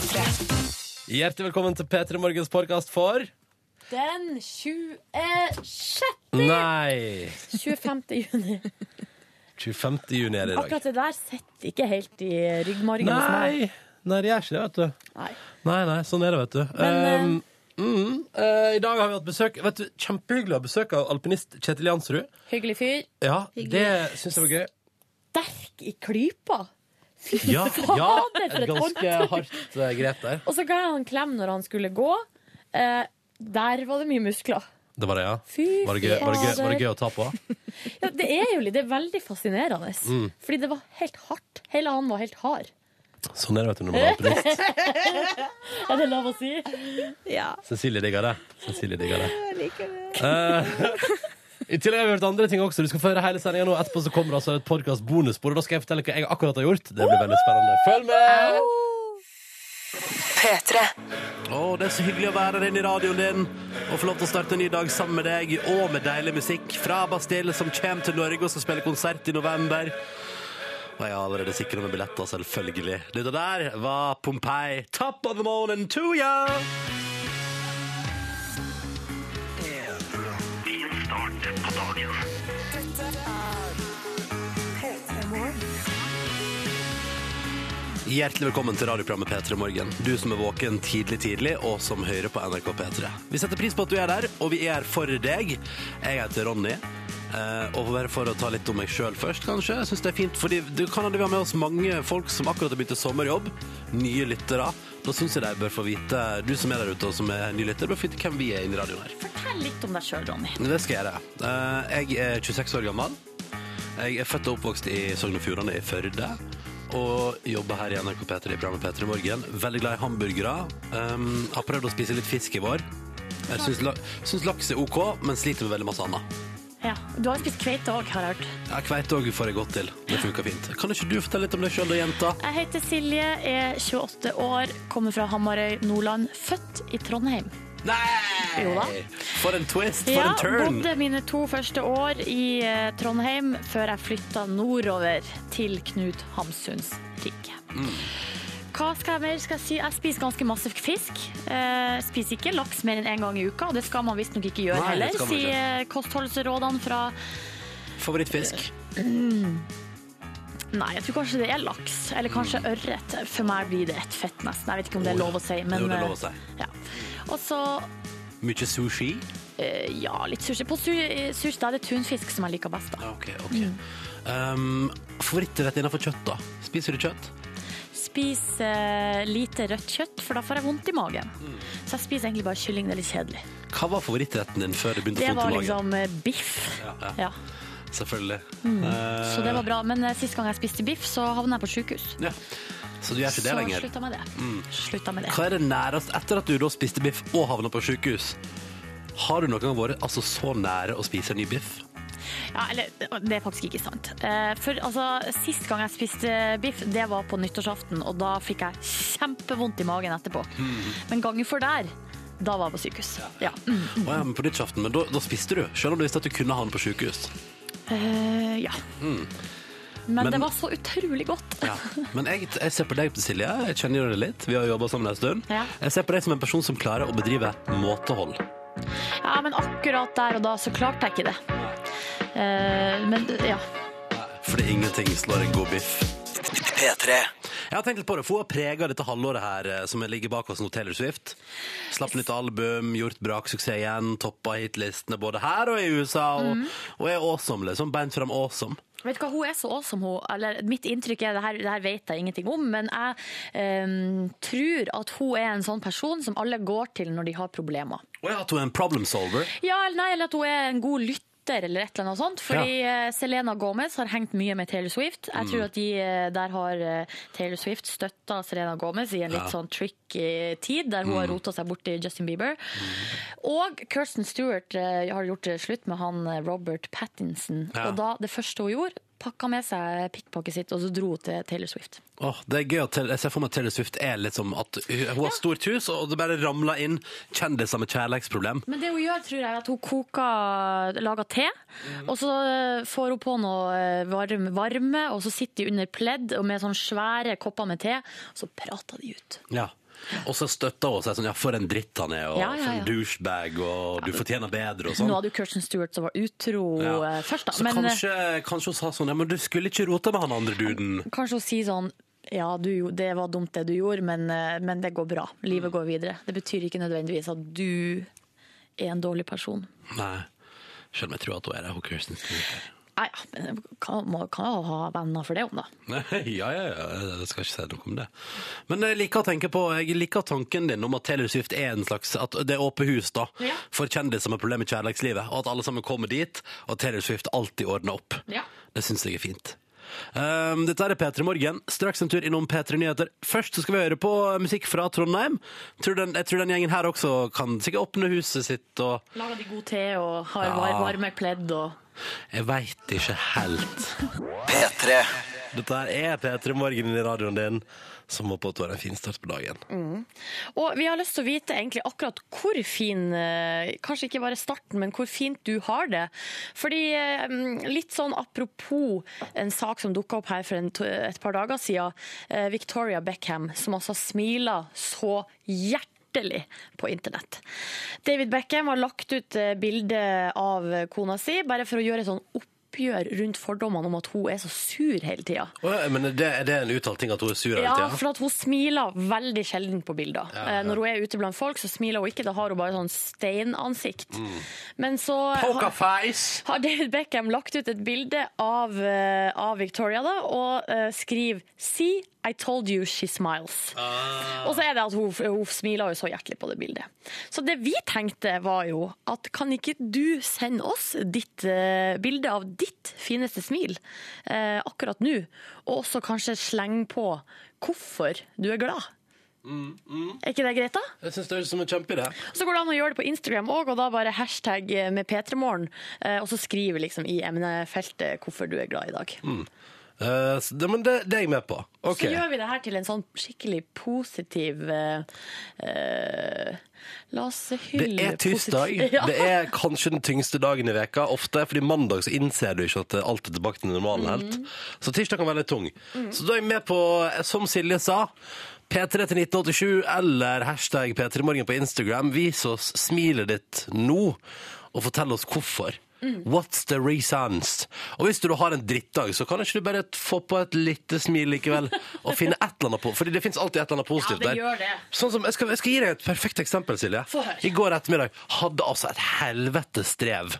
P3. Hjertelig velkommen til P3 Morgens podkast for Den 26. Nei 25. juni. 25. juni er det i dag. Akkurat det der sitter ikke helt i ryggmargen. Nei, nei, det gjør ikke det, vet du. Nei. Nei, nei, sånn er det, vet du. Men, Um, mm, uh, I dag har vi hatt besøk Vet du, Kjempehyggelig å ha besøk av alpinist Kjetil Jansrud. Hyggelig fyr. Ja, det syns jeg var gøy. Sterk i klypa. Fy Ja, fader, ja for et et ganske hardt eh, grep der. Og så ga jeg han en klem når han skulle gå. Eh, der var det mye muskler. Det var det, ja. Fy Var det gøy, var det gøy, var det gøy å ta på? Ja, det er jo litt, det er veldig fascinerende. Mm. Fordi det var helt hardt. Hele han var helt hard. Sånn er det, vet du, når man er alpinist. Er det lov å si? Ja. Cecilie digger det. Cecilie digger det. Jeg liker det. I tillegg har vi hørt andre ting også. Du skal få høre hele sendinga nå. Etterpå så kommer det altså et podkast bonusspor, og da skal jeg fortelle hva jeg akkurat har gjort. Det blir veldig spennende. Følg med! P3. Å, det er så hyggelig å være inne i radioen din og få lov til å starte en ny dag sammen med deg, og med deilig musikk fra Bastille, som kommer til Norge og skal spille konsert i november. Og jeg har allerede sikra meg billetter, selvfølgelig. Dette der var Pompeii. Top of the morning to ya! Hjertelig velkommen til radioprogrammet P3 Morgen. Du som er våken tidlig tidlig, og som hører på NRK P3. Vi setter pris på at du er der, og vi er for deg. Jeg heter Ronny. eh, og bare for å ta litt om meg sjøl først, kanskje. Jeg synes det er fint, fordi du kan ha med oss mange folk som akkurat har begynt i sommerjobb. Nye lyttere. Da syns jeg de bør få vite, du som er der ute og som er ny lytter, bør få vite hvem vi er inni i radioen her. Fortell litt om deg sjøl, Ronny. Det skal jeg gjøre. Eh, Jeg er 26 år gammel. Jeg er født og oppvokst i Sogn og Fjordane i Førde. Og jobber her i NRK P3 i programmet P3 Morgen. Veldig glad i hamburgere. Um, har prøvd å spise litt fisk i vår. Jeg syns, la, syns laks er OK, men sliter med veldig masse annet. Ja. Du har spist kveite òg, har jeg hørt. Ja, Kveite òg får jeg godt til. Det funker fint. Kan ikke du fortelle litt om deg sjøl, jenta? Jeg heter Silje, er 28 år, kommer fra Hamarøy, Nordland. Født i Trondheim. Nei! Jo da. For en twist! For Ja, en turn! bodde mine to første år i eh, Trondheim før jeg flytta nordover til Knut Hamsuns rike. Mm. Hva skal jeg mer skal jeg si? Jeg spiser ganske masse fisk. Eh, spiser ikke laks mer enn én gang i uka, og det skal man visstnok ikke gjøre Nei, heller, ikke. sier kostholdsrådene fra Favorittfisk? Nei, jeg tror kanskje det er laks, eller kanskje ørret. For meg blir det et fett, nesten. Jeg vet ikke om det er Mm. Ja. lov å si, men jo, det er lov å eh, si. ja. Og så Mye sushi? eh, ja, litt sushi. På su sushi da er det tunfisk som jeg liker best. da. OK. ok. Um, Favorittrett innenfor kjøtt, da? Spiser du kjøtt? Spiser lite rødt kjøtt, for da får jeg vondt i magen. Mm. Så jeg spiser egentlig bare kylling. Det er litt kjedelig. Hva var favorittretten din før du begynte Det å få var vondt i magen? liksom eh, biff. Ja, ja. Ja. Selvfølgelig. Så det var bra. Men eh, sist gang jeg spiste biff, så havna jeg på sykehus. Ja. Så du gjør ikke det Så lenger? Mm. slutta med det. Slutta med det. Hva er det nærest etter at du da spiste biff og havna på sykehus? Har du noen gang vært altså, så nære å spise en ny biff? Ja, eller det er faktisk ikke sant. Eh, For altså, Sist gang jeg spiste biff, det var på nyttårsaften, og da fikk jeg kjempevondt i magen etterpå. Mm. Men gangen før der, da var jeg på sykehus. Ja. Mm. Å ja, men på nyttårsaften, men da, da spiste du, selv om du visste at du kunne havne på sykehus. Eh, ja. Men, Mm. Men- det var så utrolig godt. Ja. Men jeg, jeg ser på deg, Silje, jeg kjenner jo deg litt, vi har jobba sammen en stund. Ja. Jeg ser på deg som en person som klarer å bedrive måtehold. Ja, men akkurat der og da så klarte jeg ikke det. Eh, men ja. Fordi ingenting slår en god biff. P3. Jeg har tenkt litt på det, for hun har prega dette halvåret her eh, som ligger bak oss nå, Taylor Swift. Slapp nytt album, gjort braksuksess igjen, toppa hitlistene både her og i USA, og, og er awesome, liksom. Beint fram awesome. Vet du hva, Hun er så awesome, hun. Eller, mitt inntrykk er, det her, det her vet jeg ingenting om, men jeg um, tror at hun er en sånn person som alle går til når de har problemer. Og at hun er en problem solver. Ja, eller nei, eller at hun er en god lytter eller et eller annet sånt. Fordi ja. Selena Gomez har hengt mye med Taylor Swift. Jeg tror at de, eh, der har eh, Taylor Swift støtta Selena Gomez i en litt Ja. sånn tricky tid, der hun har rota seg bort til Justin Bieber. Og Kirsten Stewart eh, har gjort slutt med han eh, Robert Pattinson. Ja. Og da, det første hun gjorde, pakka med seg pikkpakket sitt og så dro til Taylor Swift. Åh, det er gøy at Jeg ser for meg at Taylor Swift er litt som at hun har har stort hus, og det bare ramler inn kjendiser med kjærlighetsproblem. Men det hun gjør, tror jeg, er at hun koker, lager te, og så eh, får hun på noe eh, varme, varme og så sitter de under pledd og med sånne svære kopper med te, og så prater de ut. Ja. Og så støtter hun seg sånn ja, for en dritt han er, og Ja, ja, for en douchebag, og du fortjener bedre, og sånn. Nå hadde jo Kirsten Stewart som var utro eh, først, da. Så Men kanskje, kanskje hun sa sånn ja, men du skulle ikke rote med han andre duden. kanskje hun sier sånn ja, du, det var dumt det du gjorde, men, eh, men det går bra. Livet går videre. Det betyr ikke nødvendigvis at du er en dårlig person. Nei. Selv om jeg tror at hun er det, hun Kirsten Stewart. Nei, ja, men kan, kan jo ha venner for det om, da. Nei, ja, ja, ja, jeg skal ikke si noe om det. Men jeg liker å tenke på, jeg liker tanken din om at Taylor Swift er en slags, at det er åpent hus da, Ja. for kjendiser med problemer i kjærlighetslivet, og at alle sammen kommer dit, og Taylor Swift alltid ordner opp. Ja. Det synes jeg er fint. Um, dette er P3 Morgen. Straks en tur innom P3 Nyheter. Først så skal vi høre på musikk fra Trondheim. Tror den, jeg tror den gjengen her også kan sikkert åpne huset sitt og Lager de god te og har Ja. varme pledd og Jeg veit ikke helt. P3 Dette er P3 Morgen i radioen din, som håper at du har en fin start på dagen. Og vi har lyst til å vite egentlig akkurat hvor fin, eh, kanskje ikke bare starten, men hvor fint du har det. Fordi eh, litt sånn apropos en sak som dukka opp her for en, et par dager siden, eh, Victoria Beckham, som altså smiler så hjertelig på internett. David Beckham har lagt ut eh, bilde av kona si, bare for å gjøre sånn oppgjør rundt fordommene om at hun er så sur hele tida. Oh, ja, men det, er det en uttalt ting at hun er sur hele Ja, for hun smiler veldig sjelden på bilder. Ja, Eh, ja. Når hun er ute blant folk, så smiler hun ikke. Da har hun bare sånn steinansikt. Men så har, Pokerface! har David Beckham lagt ut et bilde av, eh, av Victoria da, og uh, skriver See, I told you she smiles. Og så er det at hun, hun smiler jo så hjertelig på det bildet. Så det vi tenkte var jo at kan ikke du sende oss ditt uh, bilde av ditt fineste smil uh, akkurat nå, og også kanskje slenge på hvorfor du er glad? Er ikke det greit, da? Jeg synes det høres ut som en kjempeidé. Så går det an å gjøre det på Instagram òg, og da bare hashtag med P3morgen, eh, og så skriver liksom i emnefeltet hvorfor du er glad i dag. Eh, så det, men det, det er jeg med på. Ok. Så gjør vi det her til en sånn skikkelig positiv eh, eh, La oss hylle Det er tirsdag. Ja. Det er kanskje den tyngste dagen i veka. Ofte fordi mandag så innser du ikke at alt er tilbake til normalen helt. Mm. Så tirsdag kan være litt tung. Så da er jeg med på, eh, som Silje sa, P3 til 1987 eller hashtag P3morgen på Instagram. Vis oss smilet ditt nå, og fortell oss hvorfor. Mm. What's the reasons? Og hvis du har en drittdag, så kan ikke du bare få på et lite smil likevel, og finne et eller annet på, fordi det fins alltid et eller annet positivt Ja, det der. gjør det. Sånn som, jeg, skal, jeg skal gi deg et perfekt eksempel, Silje. I går ettermiddag hadde altså et helvetes strev.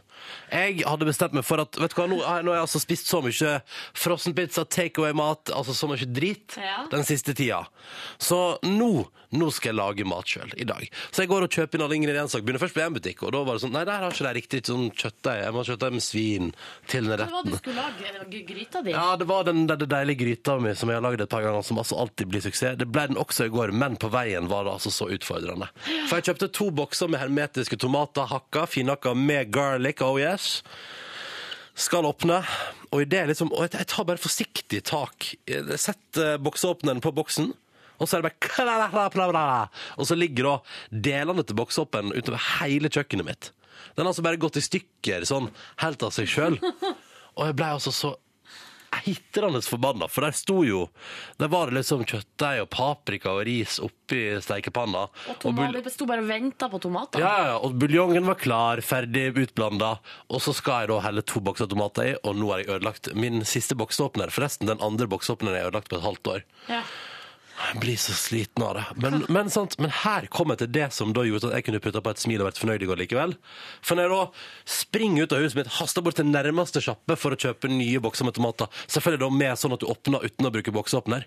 Jeg hadde bestemt meg for at vet du hva, nå, nå har jeg altså spist så mye frossenpizza, takeaway-mat, altså så mye drit Ja. den siste tida. Så nå, nå skal jeg lage mat sjøl i dag. Så jeg går og kjøper inn alle ingredienser. Begynner først på en butikk, og da var det sånn Nei, der har ikke de riktig sånn kjøttdeig. Jeg må ha kjøttdeig med svin til den retten. Hva var det du skulle lage? Gryta di? Ja, det var den, den deilige gryta mi som jeg har lagd et par ganger, som altså alltid blir suksess. Det ble den også i går, men på veien var det altså så utfordrende. For jeg kjøpte to bokser med hermetiske tomater, hakka, finhakka med garlic, oh yes. Skal åpne, og det liksom Og jeg, jeg tar bare forsiktig tak. Jeg setter boksåpneren på boksen. Og så er det bare. Og så ligger da delene til bokshoppen utover hele kjøkkenet mitt. Den har altså bare gått i stykker sånn helt av seg sjøl. Og jeg ble altså så eitrende forbanna, for der sto jo Der var det liksom kjøttdeig og paprika og ris oppi steikepanna. Og tomat, det sto bare og venta på tomater. Ja, ja, ja, og buljongen var klar, ferdig utblanda. Og så skal jeg da helle to bokser tomater i, og nå har jeg ødelagt min siste boksåpner. Forresten, den andre boksåpneren er ødelagt på et halvt år. Ja. Jeg blir så sliten av det. Men, men, sant, men her kommer jeg til det som da gjorde at jeg kunne putta på et smil og vært fornøyd i går likevel. For når jeg da springer ut av huset mitt, haster bort til nærmeste sjappe for å kjøpe nye bokser med tomater, selvfølgelig da med sånn at du åpner uten å bruke bokseåpner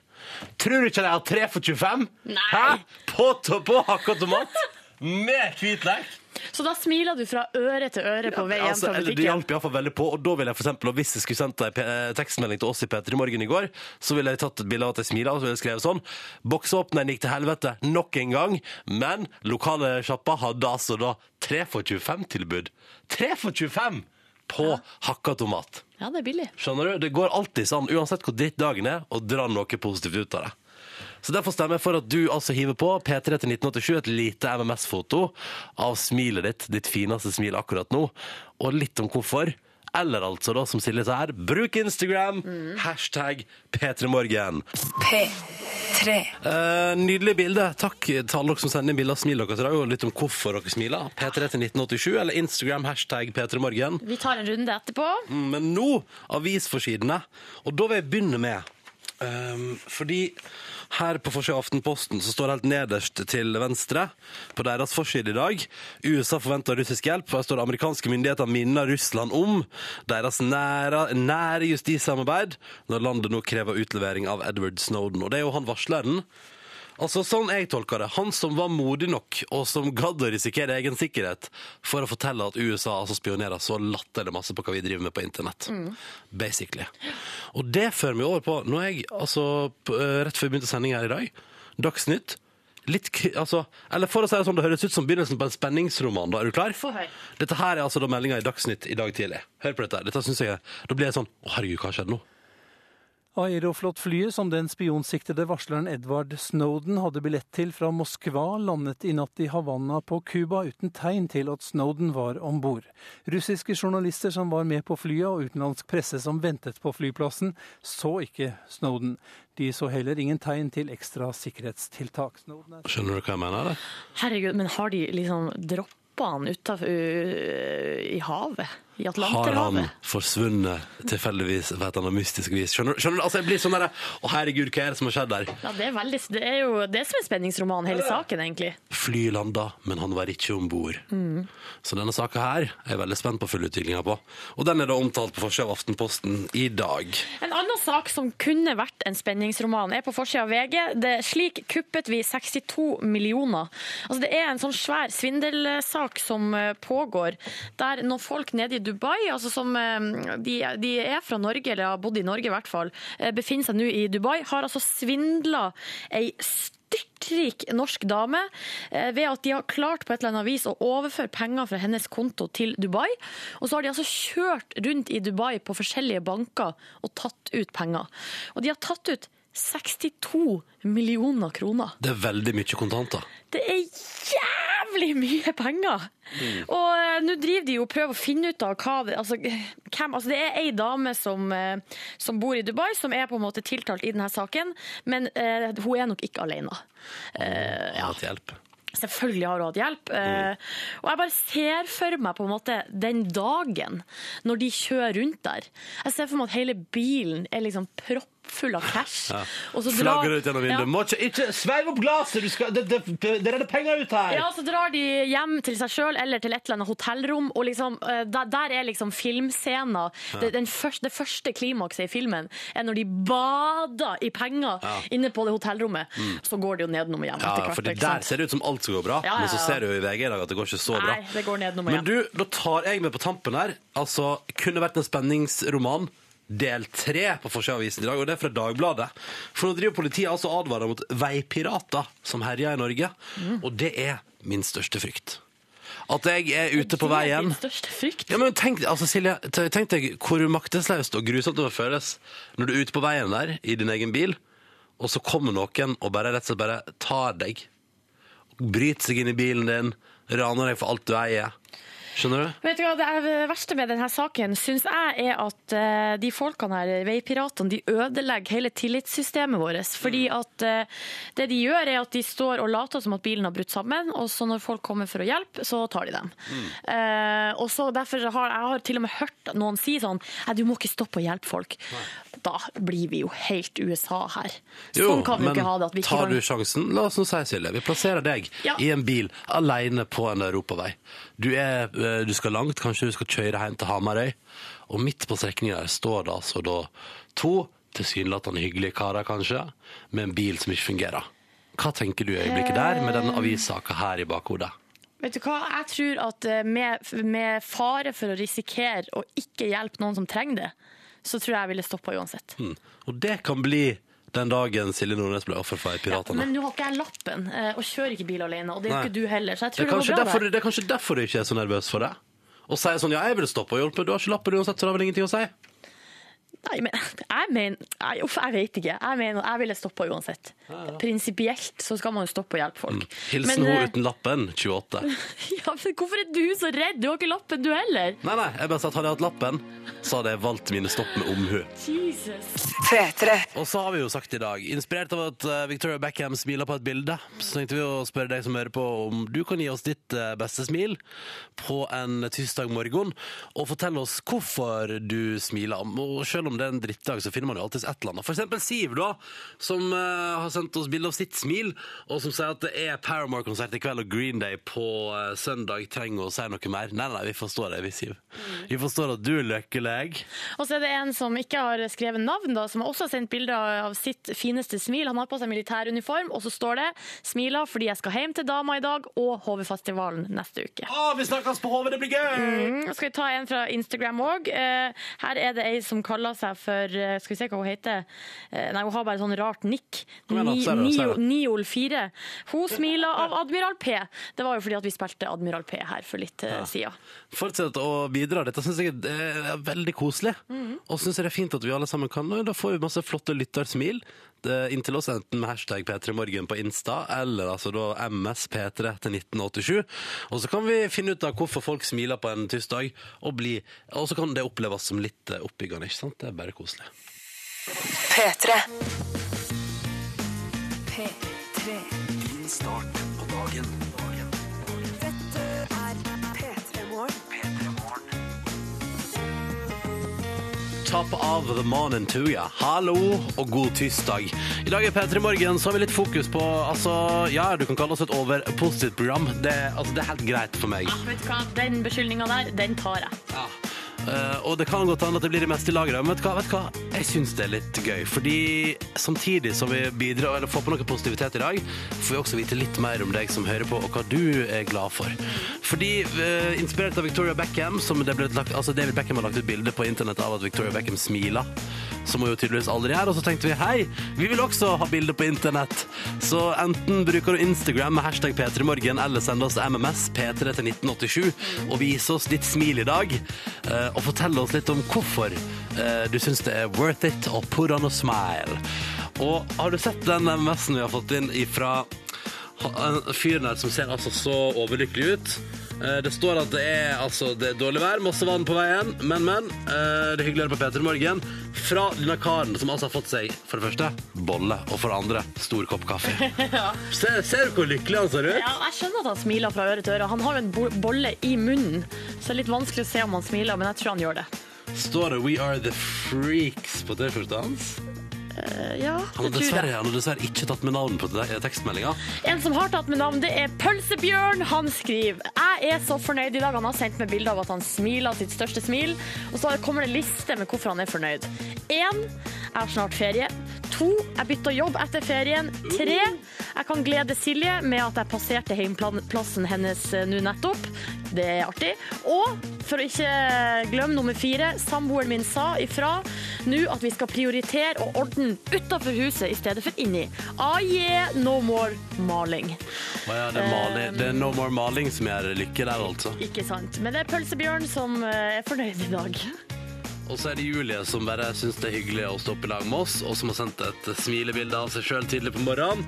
Tror du ikke jeg har tre for 25? Nei. Hæ? På, på hakka tomat? Med hvitløk? Så da smiler du fra øre til øre på vei hjem Altså, fra butikken? det hjalp iallfall veldig på. Og da ville jeg for eksempel, og hvis jeg skulle sendt deg eh, tekstmelding til oss i P3 Morgen i går, så ville jeg tatt et bilde av at jeg smiler, og så ville jeg skrevet sånn Boksåpneren gikk til helvete nok en gang, men lokale sjappa hadde altså da 3 for 25-tilbud. 3 for 25 på hakka tomat. Ja, det er billig. Skjønner du? Det går alltid sånn, uansett hvor dritt dagen er, å dra noe positivt ut av det. Så Derfor stemmer jeg for at du altså hiver på P3 til 1987 et lite MMS-foto av smilet ditt, ditt fineste smil akkurat nå, og litt om hvorfor. Eller altså, da, som Silje sa her, bruk Instagram. Hashtag P3morgen. P3. Eh, nydelig bilde. Takk til alle dere som sender inn bilder av smil deres i dag, og litt om hvorfor dere smiler. P3 til 1987, eller Instagram hashtag P3morgen. Vi tar en runde etterpå. Mm, Men nå avisforsidene. Og da vil jeg begynne med um, Fordi her på forsida av Aftenposten så står det helt nederst til venstre på deres forside i dag USA forventer russisk hjelp. Her står det amerikanske myndigheter minner Russland om deres nære, nære justissamarbeid når landet nå krever utlevering av Edward Snowden. Og det er jo han varsleren. Altså, Sånn jeg tolker det. Han som var modig nok, og som gadd å risikere egen sikkerhet for å fortelle at USA altså spionerer så latterlig masse på hva vi driver med på internett. Basically. Og det fører meg over på Når jeg, altså, eh, rett før vi begynte sendinga her i dag, Dagsnytt Litt, altså, eller for å si det sånn, det høres ut som begynnelsen på en spenningsroman. da, Er du klar? Dette her er altså da meldinga i Dagsnytt i dag tidlig. Hør på dette. dette synes jeg, Da blir jeg sånn Å, herregud, hva har skjedd nå? Aeroflot-flyet som den spionsiktede varsleren Edward Snowden hadde billett til fra Moskva, landet i natt i Havanna på Cuba uten tegn til at Snowden var om bord. Russiske journalister som var med på flyet og utenlandsk presse som ventet på flyplassen, så ikke Snowden. De så heller ingen tegn til ekstra sikkerhetstiltak. Snowden er Skjønner du hva jeg mener? eller? Herregud, men har de liksom droppa han utafor i havet? I Har han forsvunnet tilfeldigvis på et eller mystisk vis? Skjønner, skjønner du? Altså, jeg blir sånn der Å, herregud, hva er det som har skjedd der? Ja, det er, veldig, det er jo det som er spenningsromanen, hele saken, egentlig. Fly landa, men han var ikke om bord. Så denne saka her er jeg veldig spent på fullutviklinga på. Og den er da omtalt på forsida av Aftenposten i dag. En annen sak som kunne vært en spenningsroman, er på forsida av VG. Det, slik kuppet vi 62 millioner. Altså, det er en sånn svær svindelsak som eh, pågår, der noen folk nede i Dubai, altså som eh, de, de er fra Norge, eller har bodd i Norge i hvert fall, eh, befinner seg nå i Dubai, har altså svindla ei styrtrik norsk dame eh, ved at de har klart på et eller annet vis å overføre penger fra hennes konto til Dubai. Og så har de altså kjørt rundt i Dubai på forskjellige banker og tatt ut penger. Og de har tatt ut 62 millioner kroner. Det er veldig mye kontanter. Det er jævlig mye penger! Og uh, nå driver de jo og prøver å finne ut av hva det, altså, hvem, altså Det er ei dame som, uh, som bor i Dubai, som er på en måte tiltalt i denne saken, men uh, hun er nok ikke alene. Uh, Ja. Hjelp. Selvfølgelig har hun hatt hjelp. Mm. og jeg bare ser for meg på en måte den dagen når de kjører rundt der. Jeg ser for meg at hele bilen er liksom proppfull av cash. Og så drar- Flagger ut gjennom vinduet. Ja. Må ikke, ikke sveiv opp glasset! Du skal, det, det, det renner penger ut her! Ja, så drar de hjem til seg sjøl eller til et eller annet hotellrom. og liksom, eh, der, der er liksom filmscena. Det, den første, det første klimakset i filmen er når de bader i penger inne på det hotellrommet. Så går det jo nedenom og hjem Mm. Ja, for hvert. fordi ikke Der sant? ser det ut som alt skal gå bra, Ja, ja, men så ja. ser du jo i VG i dag at det går ikke så bra. Nei, det går nedenom og Men hjem. du, da tar jeg med på tampen her. Altså, kunne vært en spenningsroman. Del tre på Forsida-avisen i dag, og det er fra Dagbladet. For nå driver politiet altså advarer mot veipirater som herjer i Norge. Mm. Og det er min største frykt. At jeg er ute på veien ja, men tenk, altså Silje, tenk deg hvor maktesløst og grusomt det må føles når du er ute på veien der i din egen bil, og så kommer noen og bare rett og slett bare tar deg. Bryter seg inn i bilen din, raner deg for alt du eier. Skjønner du? Vet du hva, Det er- verste med denne saken syns jeg er at uh, de folkene her, veipiratene, de ødelegger hele tillitssystemet vårt. Fordi at uh, det de gjør, er at de står og later som at bilen har brutt sammen, og så når folk kommer for å hjelpe, så tar de dem. Eh, og så derfor har jeg har til og med hørt noen si sånn Nei, du må ikke stoppe å hjelpe folk. Da blir vi jo helt USA her. Sånn kan vi jo ikke ha det. Ikke tar kan... du sjansen? La oss nå si, Silje, vi plasserer deg Ja. i en bil alene på en europavei. Du, er, eh, du skal langt, kanskje du skal kjøre hjem til Hamarøy, og midt på strekningen der står det altså da to tilsynelatende hyggelige karer, kanskje, med en bil som ikke fungerer. Hva tenker du i øyeblikket der, med denne avissaka her i bakhodet? Vet du hva, jeg tror at eh, med, med fare for å risikere å ikke hjelpe noen som trenger det, så tror jeg jeg ville stoppa uansett. Mm. Og det kan bli den dagen Silje Nordnes ble offer for piratene. Men nå har ikke jeg lappen, eh, og kjører ikke bil alene, og det gjør ikke du heller, så jeg det, tror det, kanskje går bra derfor, der. det er kanskje derfor du ikke er så nervøs for det. Og sier sånn, ja, jeg vil stoppe og hjelpe, du har ikke lappen uansett, så det har vel ingenting å si. Nei, men jeg mener nei, uff, Jeg vet ikke. Jeg mener jeg ville stoppa uansett. Prinsipielt så skal man jo stoppe å hjelpe folk. Hilsen Men, hun eh, uten lappen, 28. Ja, men hvorfor er du så redd? Du har ikke lappen, du heller. Nei, nei, jeg bare sa at hadde jeg hatt lappen, så hadde jeg valgt mine stopp med omhu. Jesus. P3. Og så har vi jo sagt i dag, inspirert av at eh, Victoria Beckham smiler på et bilde, så tenkte vi å spørre deg som hører på om du kan gi oss ditt eh, beste smil på en tirsdag morgen, og fortelle oss hvorfor du smiler. Og selv om det er en drittdag, så finner man jo alltid et eller annet. For eksempel Siv, da, som eh, har sendt oss bilde av sitt smil, og som sier at det er Paramore-konsert i kveld og Green Day på eh, søndag. Trenger å si noe mer? Nei, nei, vi forstår det, vi, Siv. Vi forstår at du er lykkelig. Og så er det en som ikke har skrevet navn, da, som har også sendt bilder av sitt fineste smil. Han har på seg militæruniform, og så står det 'Smiler fordi jeg skal hjem til dama i dag og HV-festivalen neste uke'. Å, vi snakkes på HV, det blir gøy! Mm, skal vi ta en fra Instagram òg? her er det ei som kaller seg for eh, Skal vi se hva hun heter? Eh, nei, hun har bare sånn rart nikk. Kom igjen da, Ni- si det, si det. Nio- Niol4. Hun smiler av Admiral P. Det var jo fordi at vi spilte Admiral P her for litt ja. siden. Fortsett å bidra. Dette syns jeg er veldig koselig. Og syns jeg det er fint at vi alle sammen kan. Da får vi masse flotte lyttersmil Det- inntil oss, enten med hashtag P3morgen på Insta, eller altså da MSP3 til 1987. Og så kan vi finne ut av hvorfor folk smiler på en tirsdag, og, bli, og så kan det oppleves som litt eh, oppbyggende. ikke sant? Det er bare koselig. P3. P3. Din start på dagen. Top of the morning to ya. Hallo og god tirsdag. I dag er P3 Morgen, så har vi litt fokus på altså, Ja, du kan kalle oss et overpositivt program. Det, altså, det er helt greit for meg. Ja, vet du hva? Den beskyldninga der, den tar jeg. Ja. Eh, og det kan godt hende at det blir det meste i lageret, men vet du hva? Hva? Jeg syns det er litt gøy. Fordi samtidig som vi bidrar, eller får på noe positivitet i dag, får vi også vite litt mer om deg som hører på, og hva du er glad for. Fordi, uh, inspirert av Victoria Beckham, som det ble lagt, altså David Beckham har lagt ut bilde på internett av at Victoria Beckham smiler, som hun jo tydeligvis aldri gjør, og så tenkte vi hei, vi vil også ha bilde på internett. Så enten bruker du Instagram med hashtag P3morgen, eller sender oss MMS P3 til 1987 og viser oss ditt smil i dag, eh, og fortell oss litt om hvorfor eh, du syns det er worth it å put on a smile. Og har du sett den MMS-en vi har fått inn ifra en fyren her som ser altså så overlykkelig ut? Eh, Det står at det er, altså, det er dårlig vær, masse vann på veien, men, men. eh, Det er hyggelig å høre på Peter Morgen. Fra denne karen som altså har fått seg, for det første, bolle, og for det andre, stor kopp kaffe. ser, ser du hvor lykkelig han ser ut? Ja, jeg skjønner at han smiler fra øre til øre. Han har jo en bo- bolle i munnen, så det er litt vanskelig å se om han smiler, men jeg tror han gjør det. Står det 'We are the freaks' på T-skjorta hans? Eh, Ja, Han det har tror dessverre, jeg. han har dessverre ikke tatt med navn på te- tekstmeldinga. En som har tatt med navn, det er Pølsebjørn. Han skriver Jeg er så fornøyd i dag. Han har sendt meg bilde av at han smiler sitt største smil. Og så kommer det liste med hvorfor han er fornøyd. Én, jeg har snart ferie. To, jeg bytta jobb etter ferien. Tre, jeg kan glede Silje med at jeg passerte heimplassen hennes eh, nå nettopp. Det er artig. Og for å ikke glemme nummer fire, samboeren min sa ifra nå at vi skal prioritere å ordne utafor huset i stedet for inni. Ah yeah, no more maling. Oh ja, det, er maling. det er no more maling som gjør lykke der, altså. Ikke sant. Men det er Pølsebjørn som eh, er fornøyd i dag. Og så er det Julie som bare syns det er hyggelig å stå opp i lag med oss, og som har sendt et smilebilde av seg sjøl tidlig på morgenen.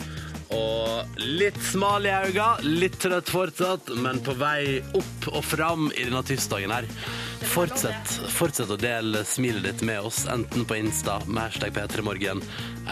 Og litt smal i øynene, litt trøtt fortsatt, men på vei opp og fram i denne tirsdagen her. Fortsett, fortsett å dele smilet ditt med oss, enten på Insta med hashtag P3morgen,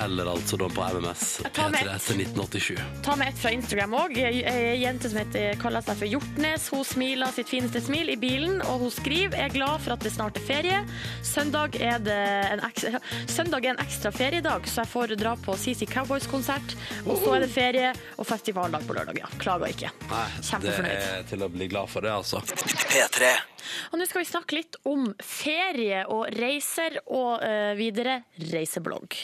eller altså da på MMS P3 ett. til 1987. Ta med et fra Instagram òg. Ei jente som heter, kaller seg for Hjortnes. Hun smiler sitt fineste smil i bilen, og hun skriver er glad for at det snart er ferie. Søndag er, det en ekstra, søndag er en ekstra feriedag, så jeg får dra på CC Cowboys-konsert. Og så er det ferie og festivaldag på lørdag. Ja, klager ikke. Nei, det Kjempefornøyd. er til å bli glad for det, altså. P3. Og nå skal vi snakke litt om ferie og reiser og uh, videre reiseblogg.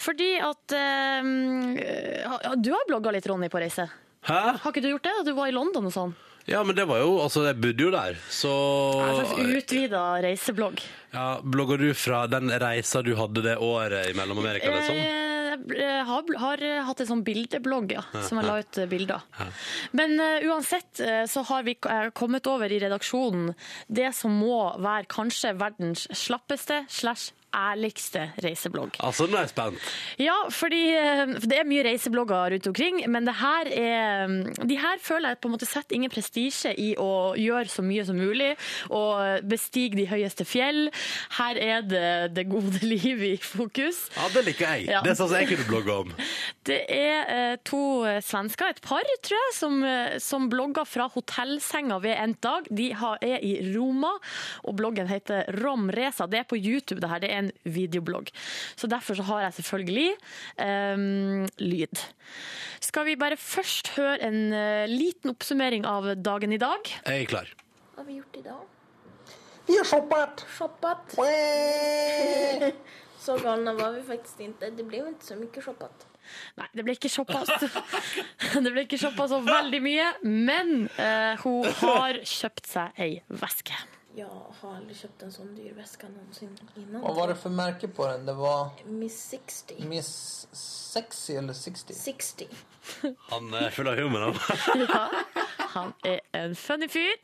Fordi at uh, ja, Du har blogga litt, Ronny, på reise. Hæ? Har ikke du gjort det? Du var i London og sånn? Ja, men det var jo Altså, jeg bodde jo der, så En slags utvida reiseblogg. Ja, Blogger du fra den reisa du hadde det året i Mellom-Amerika, liksom? Eh, har, har hatt en sånn bildeblogg, ja, som jeg la ut eh, bilder. Men uh, uansett eh, så har vi eh, kommet over i redaksjonen det som må være kanskje verdens slappeste slash ærligste reiseblogg. Altså, nå er jeg spent. Ja, fordi eh, for det er mye reiseblogger rundt omkring, men det her er, de her føler jeg på en måte setter ingen prestisje i å gjøre så mye som mulig, og bestige de høyeste fjell. Her er det det gode liv i fokus. Ja, det liker jeg. Ja. Det er sånn jeg kunne blogge om. Det er eh, to eh, svensker, et par tror jeg, som, eh, som blogger fra hotellsenga ved endt dag. De er i Roma, og bloggen heter Romresa. Det er på YouTube, det her. Det er en videoblogg. Så derfor så har jeg selvfølgelig um, lyd. Skal vi bare først høre en uh, liten oppsummering av dagen i dag? Jeg er klar. Hva har vi gjort i dag? Vi har shoppet! Shoppet. Så galne var vi faktisk ikke. Det ble jo ikke så mye shoppet. Nei, det ble ikke shoppa det ble ikke shoppa så veldig mye, men uh, hun har kjøpt seg ei veske. Jag har aldrig köpt en sån dyr väska någonsin innan. Vad var det för märke på den? Det var Miss 60. Miss Sexy eller 60? 60. Han er full av humor, han. Ja, han er en funny fyr.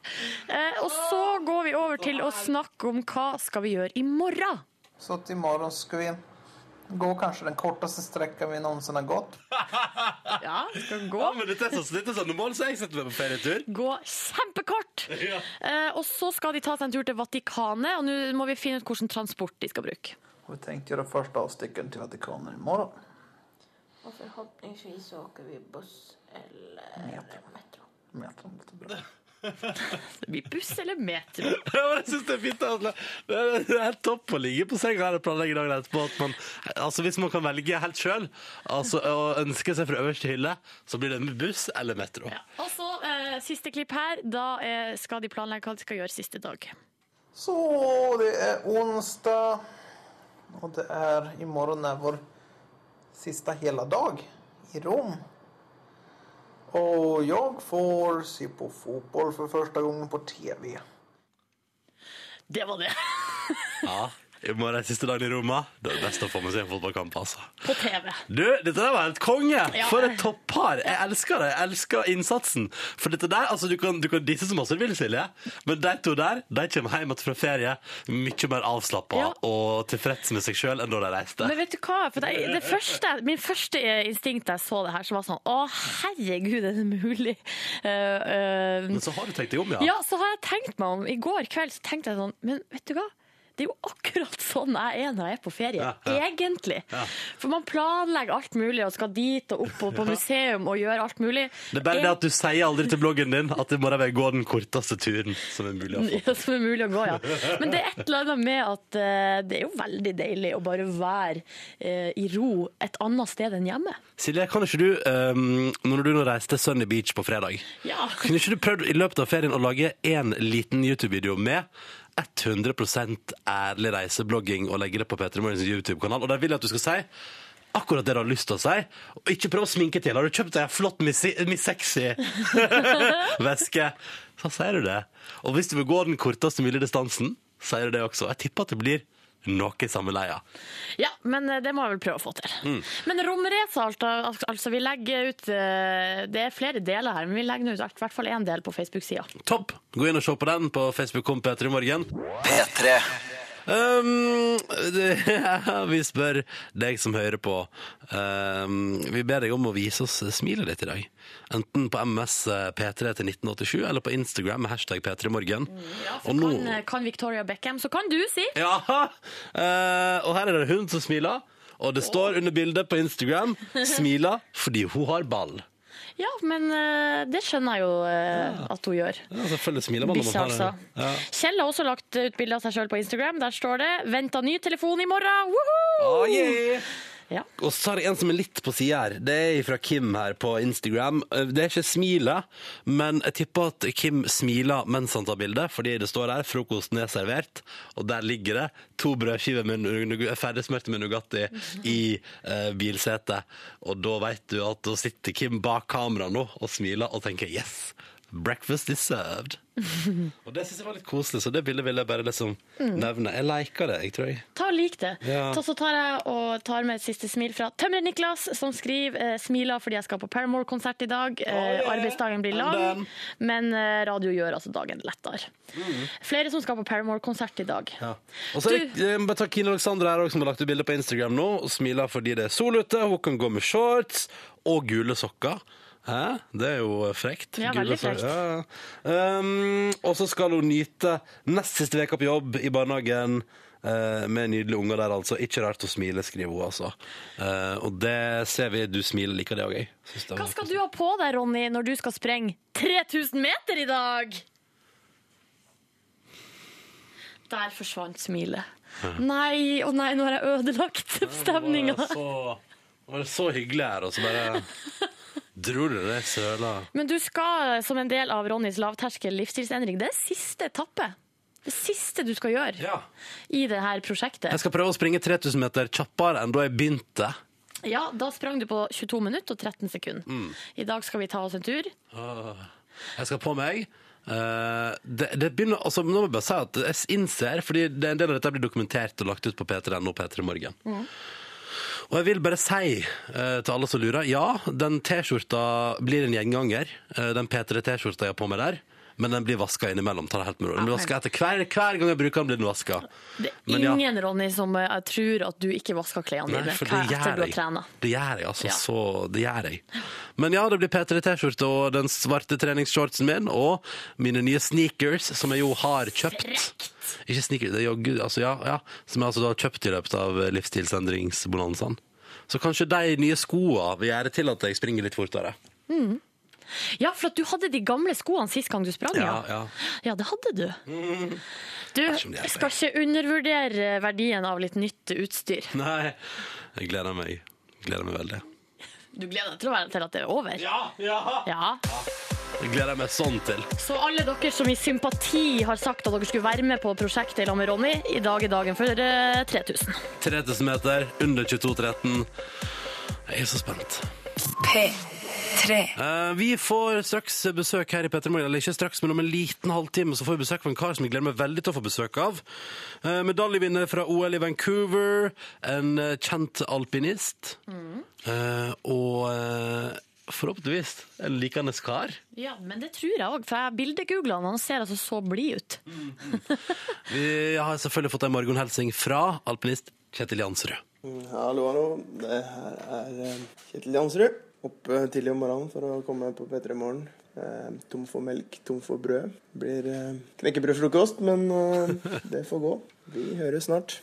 Eh, og så går vi over til å snakke om hva skal vi gjøre i morgen. Så til morgen skal vi gå kanskje den korteste strekka vi noensinne har gått. Ja, vi skal gå. Ja, men dette er sånn, dette er sånn normalt så jeg setter meg på ferietur. Gå kjempekort! Eh, og så skal de ta seg en tur til Vatikanet, og nå må vi finne ut hvilken transport de skal bruke. Vi tenkte göra første avstikkeren til Vatikanet i morgen. Og så åker vi buss eller Metro. metro. metro. bra. Det blir buss eller metro. Ja, men jeg synes det er fint. altså. Det er, det er helt topp å ligge på senga her og planlegge dagen etterpå. At man, altså, hvis man kan velge helt sjøl altså, og ønske seg fra øverste hylle, så blir det med buss eller metro. Og så eh, siste klipp her. Da eh, skal de planlegge hva de skal gjøre siste dag. Så det er onsdag og det er i morgen er vår siste hele dag i Rom. Och jag får se på fotboll för första gången på TV. Det var det. Ja. I morgen er siste dagen i Roma. Det er best å få med seg en fotballkamp, altså. På TV. Du, dette der var helt konge! Ja. For et toppar! Jeg elsker det. Jeg elsker innsatsen. For dette der, altså Du kan, du kan disse så masse du vil, Silje, men de to der de kommer hjem igjen fra ferie mye mer avslappa Ja. og tilfreds med seg sjøl enn da de reiste. Men vet du hva? For det, det første, min første instinkt da jeg så det her, så var sånn Å, herregud, er det mulig? Uh, uh, Men så har du tenkt deg om, ja. ja, så har jeg tenkt meg om. I går kveld så tenkte jeg sånn Men vet du hva? Det er jo akkurat sånn jeg er når jeg er på ferie. Ja, ja. Egentlig. Ja. For man planlegger alt mulig og skal dit og opp og på museum og gjøre alt mulig. Det er bare det at du sier aldri til bloggen din at det må da være gå den korteste turen som er mulig å få. Som er mulig å gå, ja. Men det er et eller annet med at uh, det er jo veldig deilig å bare være uh, i ro et annet sted enn hjemme. Silje, kan ikke du, um, når du nå reiste til Sunny Beach på fredag, Ja. kunne ikke du prøvd i løpet av ferien å lage en liten YouTube-video med 100% ærlig reiseblogging og legge det på Peter Morgens YouTube-kanal? Og der vil jeg at du skal si akkurat det du har lyst til å si, og ikke prøve å sminke til. Har du kjøpt en flott Miss Miss Sexy veske, så sier du det. Og hvis du vil gå den korteste mulige distansen, sier du det også. Jeg tipper at det blir noe i samme leia. Ja, men eh, det må jeg vel prøve å få til. Mm. Men romrace, altså, altså vi legger ut eh, Det er flere deler her, men vi legger ut i hvert fall én del på Facebook-sida. Topp! Gå inn og se på den på Facebook kom Peter i morgen. P3. Um, det, vi spør deg som hører på. Um, vi ber deg om å vise oss smilet ditt i dag. Enten på MS P3 til 1987 eller på Instagram med hashtag P3morgen. Ja, Og nå- kan, eh, kan Victoria Beckham, så kan du si! Ja! uh, og her er det hun som smiler. Og det står under bildet på Instagram 'smiler fordi hun har ball'. Ja, men eh, det skjønner jeg jo ja. at hun gjør. Ja, selvfølgelig smiler man man altså. Ja. Kjell har også lagt ut bilde av seg sjøl på Instagram. Der står det 'Venta ny telefon i morgen'! Woohoo! Ah, yeah. Ja. Og så er det en som er litt på sida her. Det er fra Kim her på Instagram. Det er ikke smilet, men jeg tipper at Kim smiler mens han tar bilde, fordi det står her 'frokosten er servert', og der ligger det to brødskiver med nu- ferdigsmurte med Nugatti i eh, bilsetet. Og da vet du at da sitter Kim bak kamera nå og smiler og tenker 'yes'. Breakfast is served. og det syns jeg var litt koselig, så det bildet vil jeg bare liksom nevne. Jeg liker det, jeg tror jeg. Ta og lik det. Ja. Så tar jeg og tar med et siste smil fra Tømrer Niklas, som skriver eh, smiler fordi jeg skal på Paramore-konsert i dag. Eh, yeah. Arbeidsdagen blir lang, men eh, radio gjør altså dagen lettere. Mm. Flere som skal på Paramore-konsert i dag. Og så eh, bare ta Kine Alexandra her også, som har lagt ut bilde på Instagram nå, og smiler fordi det er sol ute. Hun kan gå med shorts og gule sokker. Hæ? Det er jo frekt. Ja, veldig frekt. Ja. Um, og så skal hun nyte nest siste uke på jobb i barnehagen. Uh, med nydelige unger der, altså. Ikke rart å smile, skriver hun, altså. Uh, og det ser vi. Du smiler liker det òg, jeg. Hva skal du ha på deg, Ronny, når du skal sprenge 3000 meter i dag? Der forsvant smilet. Nei, å nei, nå har jeg ødelagt stemninga. Det var det så hyggelig her, og så bare dro du det søla. Men du skal, som en del av Ronnys lavterskel livsstilsendring, det er siste etappe. Det siste du skal gjøre Ja. i det her prosjektet. Jeg skal prøve å springe 3000 meter kjappere enn da jeg begynte. Ja, Da sprang du på 22 minutter og 13 sekunder. Mm. I dag skal vi ta oss en tur. Jeg skal på meg. Uh, det, det begynner, altså, nå må jeg bare si at jeg innser, fordi det, en del av dette blir dokumentert og lagt ut på P3.no og P3 Morgen. Og jeg vil bare si eh, til alle som lurer, ja, den T-skjorta blir en gjenganger. Eh, den P3-T-skjorta jeg har på meg der. Men den blir vaska innimellom. Ta det helt med ro. Den blir vasket etter hver, hver gang jeg bruker den, blir den vaska. Det er Men ja. ingen, Ronny, som eh, tror at du ikke vasker klærne Nei, dine for etter gjør du har jeg. trena. Det gjør jeg, altså. Ja. Så det gjør jeg. Men ja, det blir P3-T-skjorte og den svarte treningsshortsen min, og mine nye sneakers, som jeg jo har kjøpt. Ikke sneakers, det er jogge, altså ja, ja. Som jeg altså da har kjøpt i løpet av livsstilsendringsbonanzaen. Så kanskje de nye skoene vil gjøre til at jeg springer litt fortere. Ja, for at du hadde de gamle skoene sist gang du sprang, Ja, ja. ja. Ja, det hadde du. Du skal ikke undervurdere verdien av litt nytt utstyr. Nei, jeg gleder meg. Gleder meg veldig. Du gleder deg til, å være, til at det er over? Ja, ja. Ja. Jeg gleder meg sånn til. Så alle dere som i sympati har sagt at dere skulle være med på prosjektet i lag med Ronny, i dag er dagen for eh, 3000. 3000 meter, under 22,13. Jeg er så spent. P3. Eh, vi får straks besøk her i Petter Morgen, eller ikke straks, men om en liten halvtime så får vi besøk av en kar som jeg gleder meg veldig til å få besøk av. Uh, medaljevinner fra OL i Vancouver, en eh, kjent alpinist, Eh, og eh, forhåpentligvis en likende kar. Ja, men det tror jeg òg, for jeg bildegoogla han, og han ser altså så blid ut. Vi har selvfølgelig fått en morgenhelsing fra alpinist Kjetil Jansrud. Hallo, hallo. Det her er eh, Kjetil Jansrud. Oppe tidlig om morgenen for å komme på P3 Morgen. Eh, tom for melk, tom for brød. Blir eh, knekkebrødfrokost, men eh, det får gå. Vi høres snart.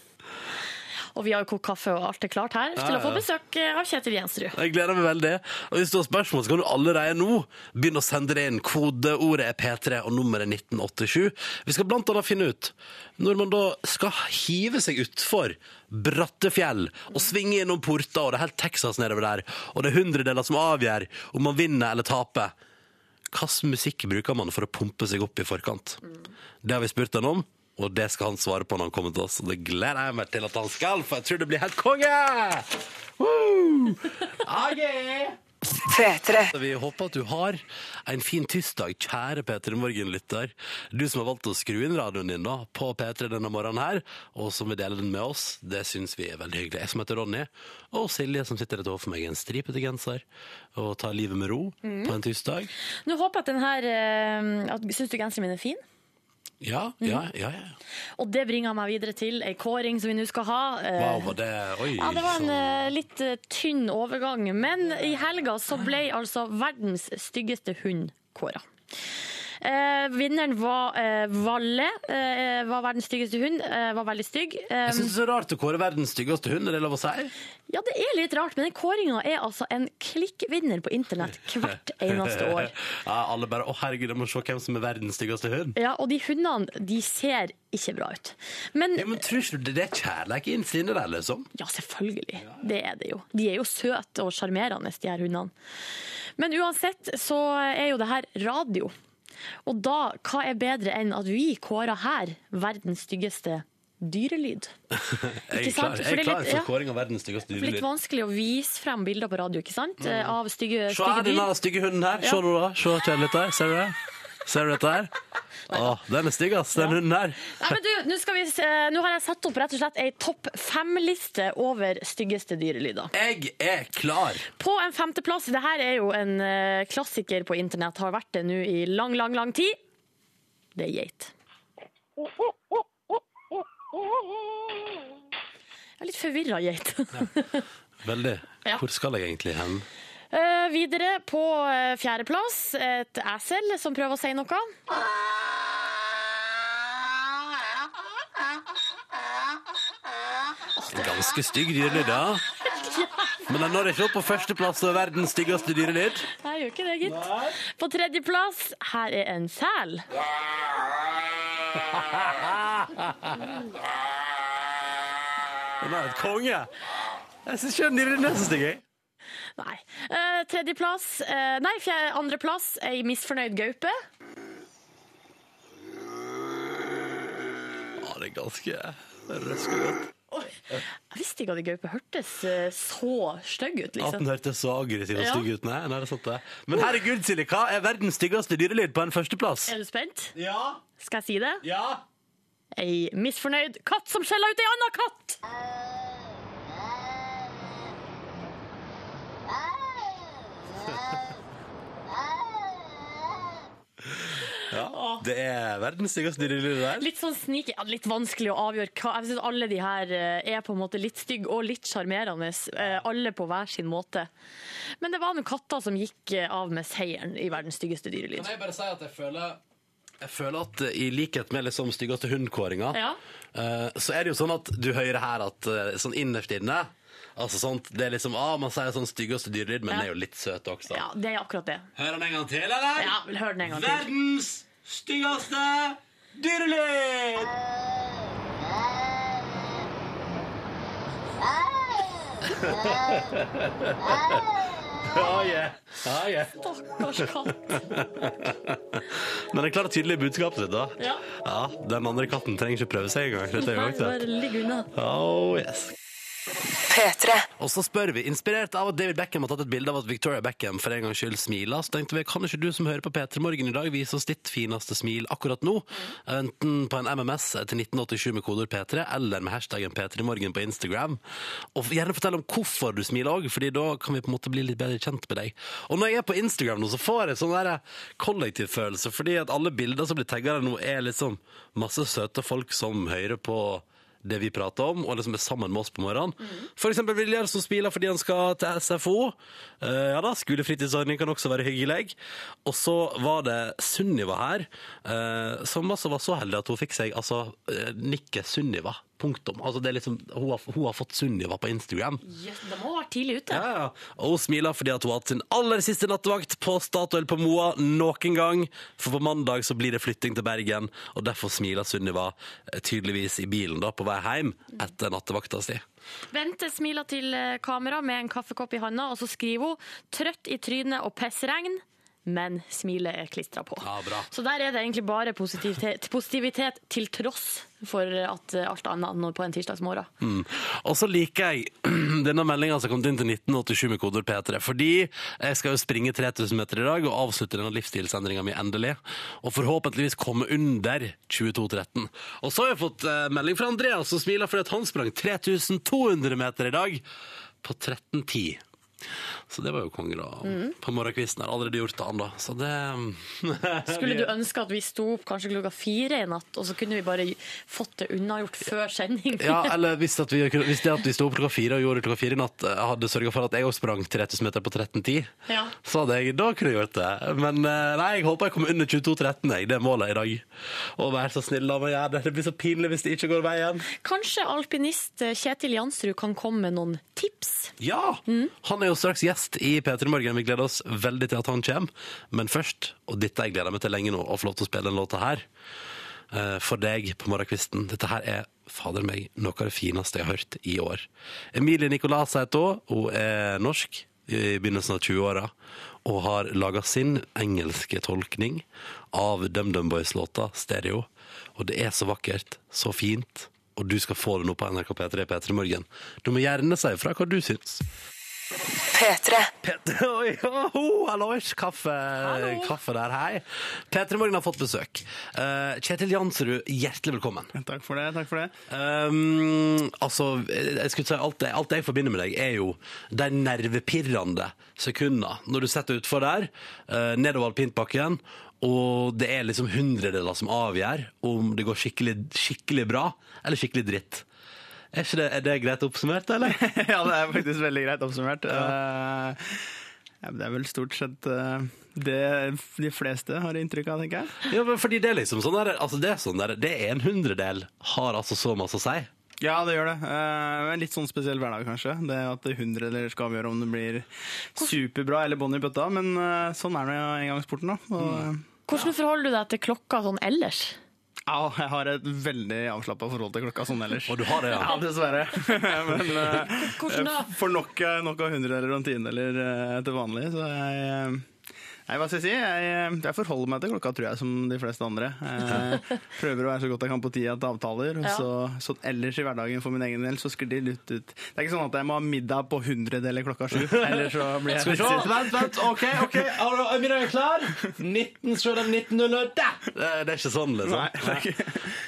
Og vi har jo kokt kaffe, og alt er klart her til Ja, å få besøk eh, av Kjetil Jensrud. Jeg gleder meg veldig. Og hvis du har spørsmål, så kan du allerede nå begynne å sende det inn. Kodeordet er P3 og nummeret 1987. Vi skal blant annet finne ut når man da skal hive seg utfor bratte fjell og svinge innom porter, og det er helt Texas nedover der, og det er hundredeler som avgjør om man vinner eller taper. Hvilken musikk bruker man for å pumpe seg opp i forkant? Det har vi spurt han om, og det skal han svare på når han kommer til oss. Og det gleder jeg meg til at han skal, for jeg tror det blir helt konge! Woo! Yeah! P3. Vi håper at du har en fin tirsdag, kjære P3 Morgen-lytter. Du som har valgt å skru inn radioen din da, på P3 denne morgenen her, og som vil dele den med oss, det syns vi er veldig hyggelig. Jeg som heter Ronny, og Silje som sitter rett overfor meg i en stripete genser og tar livet med ro på en tirsdag. Nå håper jeg at den her eh, Syns du genseren min er fin? Ja, ja, ja. ja. Og det bringer meg videre til ei kåring som vi nå skal ha. Eh, Wow, var det Oi. Ja, det var en sånn. eh, litt eh, tynn overgang, men i helga så ble altså verdens styggeste hund kåra. Eh, vinneren var eh, Valle, eh, var verdens styggeste hund. Eh, var veldig stygg. Jeg syns det er så rart å kåre verdens styggeste hund, er det lov å si? ja, det er litt rart, men den kåringa er altså en klikkvinner på internett hvert eneste år. Ja, alle bare 'Å, herregud, jeg må se hvem som er verdens styggeste hund'. Ja, og de hundene, de ser ikke bra ut. Men Ja, men tror ikke du det er kjærlighet innerst sinnet der, liksom? Ja, selvfølgelig. Det er det jo. De er jo søte og sjarmerende, de her hundene. Men uansett så er jo det her radio. Og da, hva er bedre enn at vi kårer her verdens styggeste dyrelyd? Jeg er klar, jeg er det klar for ja. kåring av verdens styggeste Det er litt vanskelig å vise frem bilder på radio, ikke sant? Av stygge, Se her, denne stygge hunden her. Se Ja. nå da. Se kjærlighet der. Ser du det? Ser du dette her? Å, den er stygg, ass, den hunden her. Nei, men du, nå, skal vi se, nå har jeg satt opp rett og slett ei topp fem-liste over styggeste dyrelyder. Jeg er klar. På en femteplass, det her er jo en eh, klassiker på internett, har vært det nå i lang, lang, lang tid. Det er geit. Jeg er litt forvirra geit. Veldig. Ja. Hvor skal jeg egentlig hen? Eh, videre på uh, fjerdeplass, et esel som prøver å si noe. Ganske stygg dyrelyd, ja. Men den når ikke opp på førsteplass over verdens styggeste dyrelyd. Jeg gjør ikke det, gitt. På tredjeplass, her er en sel. Den er et konge. Jeg syns ikke den dyrelyden er så stygg, jeg. Nei. Eh, tredjeplass, eh, nei, fjerde, andreplass, ei misfornøyd gaupe. Ja, det er ganske røska godt. Jeg visste ikke at ei gaupe hørtes eh, så stygg ut, At liksom. den hørtes så aggressiv og stygg ut. Nei, nei, det er sant det. Men herregud, Silje, hva er verdens styggeste dyrelyd på en førsteplass? Er du spent? Ja, Skal jeg si det? ja. Ei misfornøyd katt som skjeller ut ei anna katt! Ja. Det er verdens styggeste dyrelyd der. Litt sånn sneaky, ja, litt vanskelig å avgjøre hva Jeg synes alle de her eh, er på en måte litt stygge og litt sjarmerende. eh, Alle på hver sin måte. Men det var noen katter som gikk eh, av med seieren i verdens styggeste dyrelyd. Kan jeg bare si at jeg føler jeg føler at i likhet med liksom styggeste hundkåringa, Ja. eh, så er det jo sånn at du hører her at sånn innerst inne Altså sånt, det er liksom, ah, Man sier sånn styggeste dyrelyd, men Ja. den er jo litt søt også. Ja, det er akkurat det. Hør den en gang til, eller? Ja, vil høre den en gang til. Verdens styggeste dyrelyd! Ja, yeah. Ja, yeah. Stakkars katt. Men den klarer tydelig budskapet sitt, da. Ja. Ja, Den andre katten trenger ikke prøve seg engang. Dette er jo Nei, bare ligg unna. Oh, yes. P3. Og så spør vi, inspirert av at David Beckham har tatt et bilde av at Victoria Beckham for en gangs skyld smiler, så tenkte vi, kan ikke du som hører på P3 Morgen i dag vise oss ditt fineste smil akkurat nå? Enten på en MMS til 1987 med kodeord P3, eller med hashtaggen P3morgen på Instagram. Og gjerne fortell om hvorfor du smiler òg, fordi da kan vi på en måte bli litt bedre kjent med deg. Og når jeg er på Instagram nå, så får jeg sånn kollektivfølelse, fordi at alle bilder som blir tagga nå, er liksom masse søte folk som hører på det vi prater om, og liksom som er sammen med oss på morgenen. For eksempel Viljar som smiler fordi han skal til SFO. Uh, ja da, skolefritidsordning kan også være hyggelig. Og så var det Sunniva her, uh, som altså var så heldig at hun fikk seg altså, eh, nikket Sunniva. Punktum. Altså det er liksom, hun, har, hun har fått Sunniva på Instagram. Yes, de må ha vært tidlig ute. Ja, ja. Og hun smiler fordi at hun har hatt sin aller siste nattevakt på Statoil på Moa noen gang. For på mandag så blir det flytting til Bergen, og derfor smiler Sunniva eh, tydeligvis i bilen da på vei hjem etter nattevakta si. Bente smiler til eh, kamera med en kaffekopp i handa, og så skriver hun 'trøtt i trynet og pissregn'. Men smilet er klistra på. Ja, bra. Så der er det egentlig bare positivitet, positivitet til tross for at alt annet nå på en tirsdagsmorgen. Mm. Og så liker jeg denne meldinga som kom inn til 1987 med kodord P3. Fordi jeg skal jo springe 3000 meter i dag og avslutte denne livsstilsendringa mi endelig. Og forhåpentligvis komme under 22.13. Og så har jeg fått eh, melding fra Andreas som smiler fordi han sprang 3200 meter i dag på 13.10. Så det var jo konge, da. På morgenkvisten har allerede gjort det, han, da. Så det Skulle du ønske at vi sto opp kanskje klokka fire i natt, og så kunne vi bare fått det unnagjort før sending? Ja, eller hvis, at vi, hvis det at vi sto opp klokka fire og gjorde det klokka fire i natt, eh, hadde sørga for at jeg også sprang 3000 meter på 13.10, Ja. så hadde jeg, da kunne jeg gjort det. Men eh, nei, jeg håper jeg kommer under 22.13, jeg. Det er målet i dag. Og vær så snill, la meg gjøre det. Det blir så pinlig hvis det ikke går veien. Kanskje alpinist Kjetil Jansrud kan komme med noen tips? Ja! Han er jo straks gjest i P3 Morgen. Vi gleder oss veldig til at han kommer. Men først, og dette jeg gleda meg til lenge nå, å få lov til å spille den låta her. eh, For deg på morgenkvisten. Dette her er fader meg noe av det fineste jeg har hørt i år. Emilie Nicolas heter hun. Hun er norsk i begynnelsen av 20-åra og har laga sin engelske tolkning av DumDum Boys-låta Stereo. Og det er så vakkert, så fint, og du skal få det nå på NRK P3 P3 Morgen. Du må gjerne si ifra hva du syns. P3. Petter, oi, oh, hallois, kaffe, kaffe der, hei. Petter Morgen har fått besøk. Uh, Kjetil Jansrud, hjertelig velkommen. Takk for det. takk for det. Um, altså, jeg skulle si alt, det- alt jeg forbinder med deg, er jo de nervepirrende sekundene når du setter utfor der, uh, nedover alpintbakken, og det er liksom hundredeler som avgjør om det går skikkelig, skikkelig bra eller skikkelig dritt. Er, ikke det, er det greit oppsummert, eller? ja, det er faktisk veldig greit oppsummert. Eh, ja, det er vel stort sett eh, det de fleste har inntrykk av, tenker jeg. Ja, men fordi det er liksom sånn der, altså det er sånn der, det er en hundredel har altså så masse å si. Ja, det gjør det. Eh, en litt sånn spesiell hverdag, kanskje. Det at det hundredeler skal avgjøre om det blir superbra eller bånn i bøtta. Men eh, sånn er det jo en sporten, da. Og, Hvordan forholder du deg til klokka sånn ellers? Ja, jeg har et veldig avslappa forhold til klokka sånn ellers. Og du har det, ja. Ja, dessverre. Men uh, Hvordan da? for nok, eh, nok av hundredeler og tiendedeler uh, til vanlig, så jeg eh, Nei, hva skal jeg si? Jeg, eh, jeg forholder meg til klokka, tror jeg, som de fleste andre. Jeg prøver å være så godt jeg kan på tida til avtaler. Og Ja. så, så ellers i hverdagen for min egen del så sklir de litt ut. Det er ikke sånn at jeg må ha middag på hundredeler klokka sju. Eller så blir jeg Skal vi se, vent, vent, ok, ok, er du- er middagen klar? 19, se den 1900, der! Det, er ikke sånn, liksom. Nei,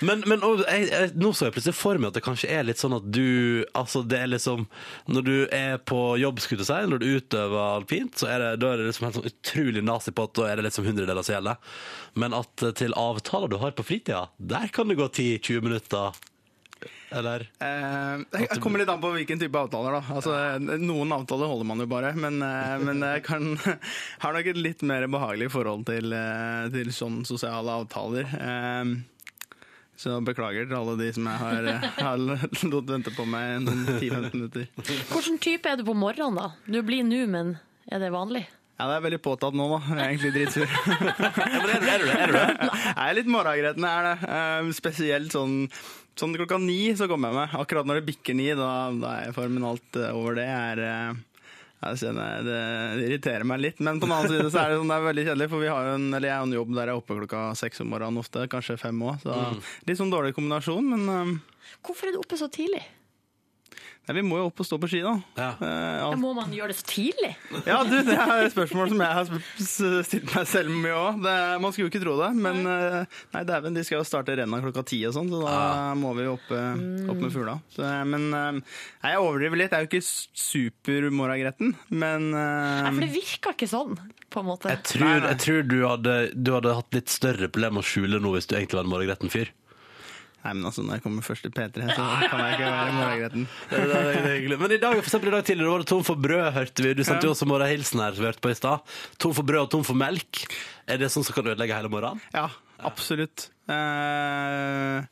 Men, men og, jeg, jeg, nå så jeg plutselig for meg at det kanskje er litt sånn at du Altså, det er liksom Når du er på jobb, skulle du si, når du utøver alpint, så er det, da er det liksom helt sånn utrolig nazi på at da er det liksom hundredeler som gjelder. Men at eh, til avtaler du har på fritida, der kan det gå 10-20 minutter. Eller Eh, jeg kommer litt an på hvilken type avtaler. da. Altså, Noen avtaler holder man jo bare, men, eh, men jeg kan, har nok et litt mer behagelig forhold til, eh, til sånne sosiale avtaler. Eh, så beklager til alle de som jeg har, har lot vente på meg noen 10-15 minutter. Hvilken type er du på morgenen, da? Du blir nå, men er det vanlig? Ja, Det er veldig påtatt nå, da. Jeg er egentlig dritsur. ja, men er, du- er, du det? er du det? Jeg er litt morgengretten, jeg er det. Um, spesielt sånn, sånn klokka ni så kommer jeg meg. Akkurat når det bikker ni, da, da er jeg formen alt eh, over det er eh, jeg kjenner, det, irriterer meg litt, men på den annen side så er det, sånn, det er veldig kjedelig, for vi har jo en, eller jeg har en jobb der jeg er oppe klokka seks om morgenen ofte, kanskje fem òg. Så litt sånn dårlig kombinasjon, men um. Hvorfor er du oppe så tidlig? Nei, vi må jo opp og stå på ski, da. Ja. Uh, Ja, må man gjøre det så tidlig? Ja, du, det er et spørsmål som jeg har stilt meg selv mye òg. Man skulle jo ikke tro det, men uh, nei, dæven, de skal jo starte renna klokka ti og sånn, så da må vi jo opp, eh, opp med fugla. Så, Men uh, nei, jeg overdriver litt. Jeg er jo ikke supermorragretten, men Nei, eh, for det virker ikke sånn, på en måte. Jeg tror, jeg tror du, hadde, du hadde hatt litt større problemer med å skjule noe hvis du egentlig var en morragretten fyr. Nei, men altså, når jeg kommer først til P3, så kan jeg ikke være morgengretten. Det det det er hyggelig. Men i dag, for eksempel i dag tidligere var det tom for brød, hørte vi. Du sendte jo også morgenhilsen her, vi hørte på i stad. Tom for brød og tom for melk. Er det sånn som kan ødelegge hele morgenen? Ja, absolutt. Eh,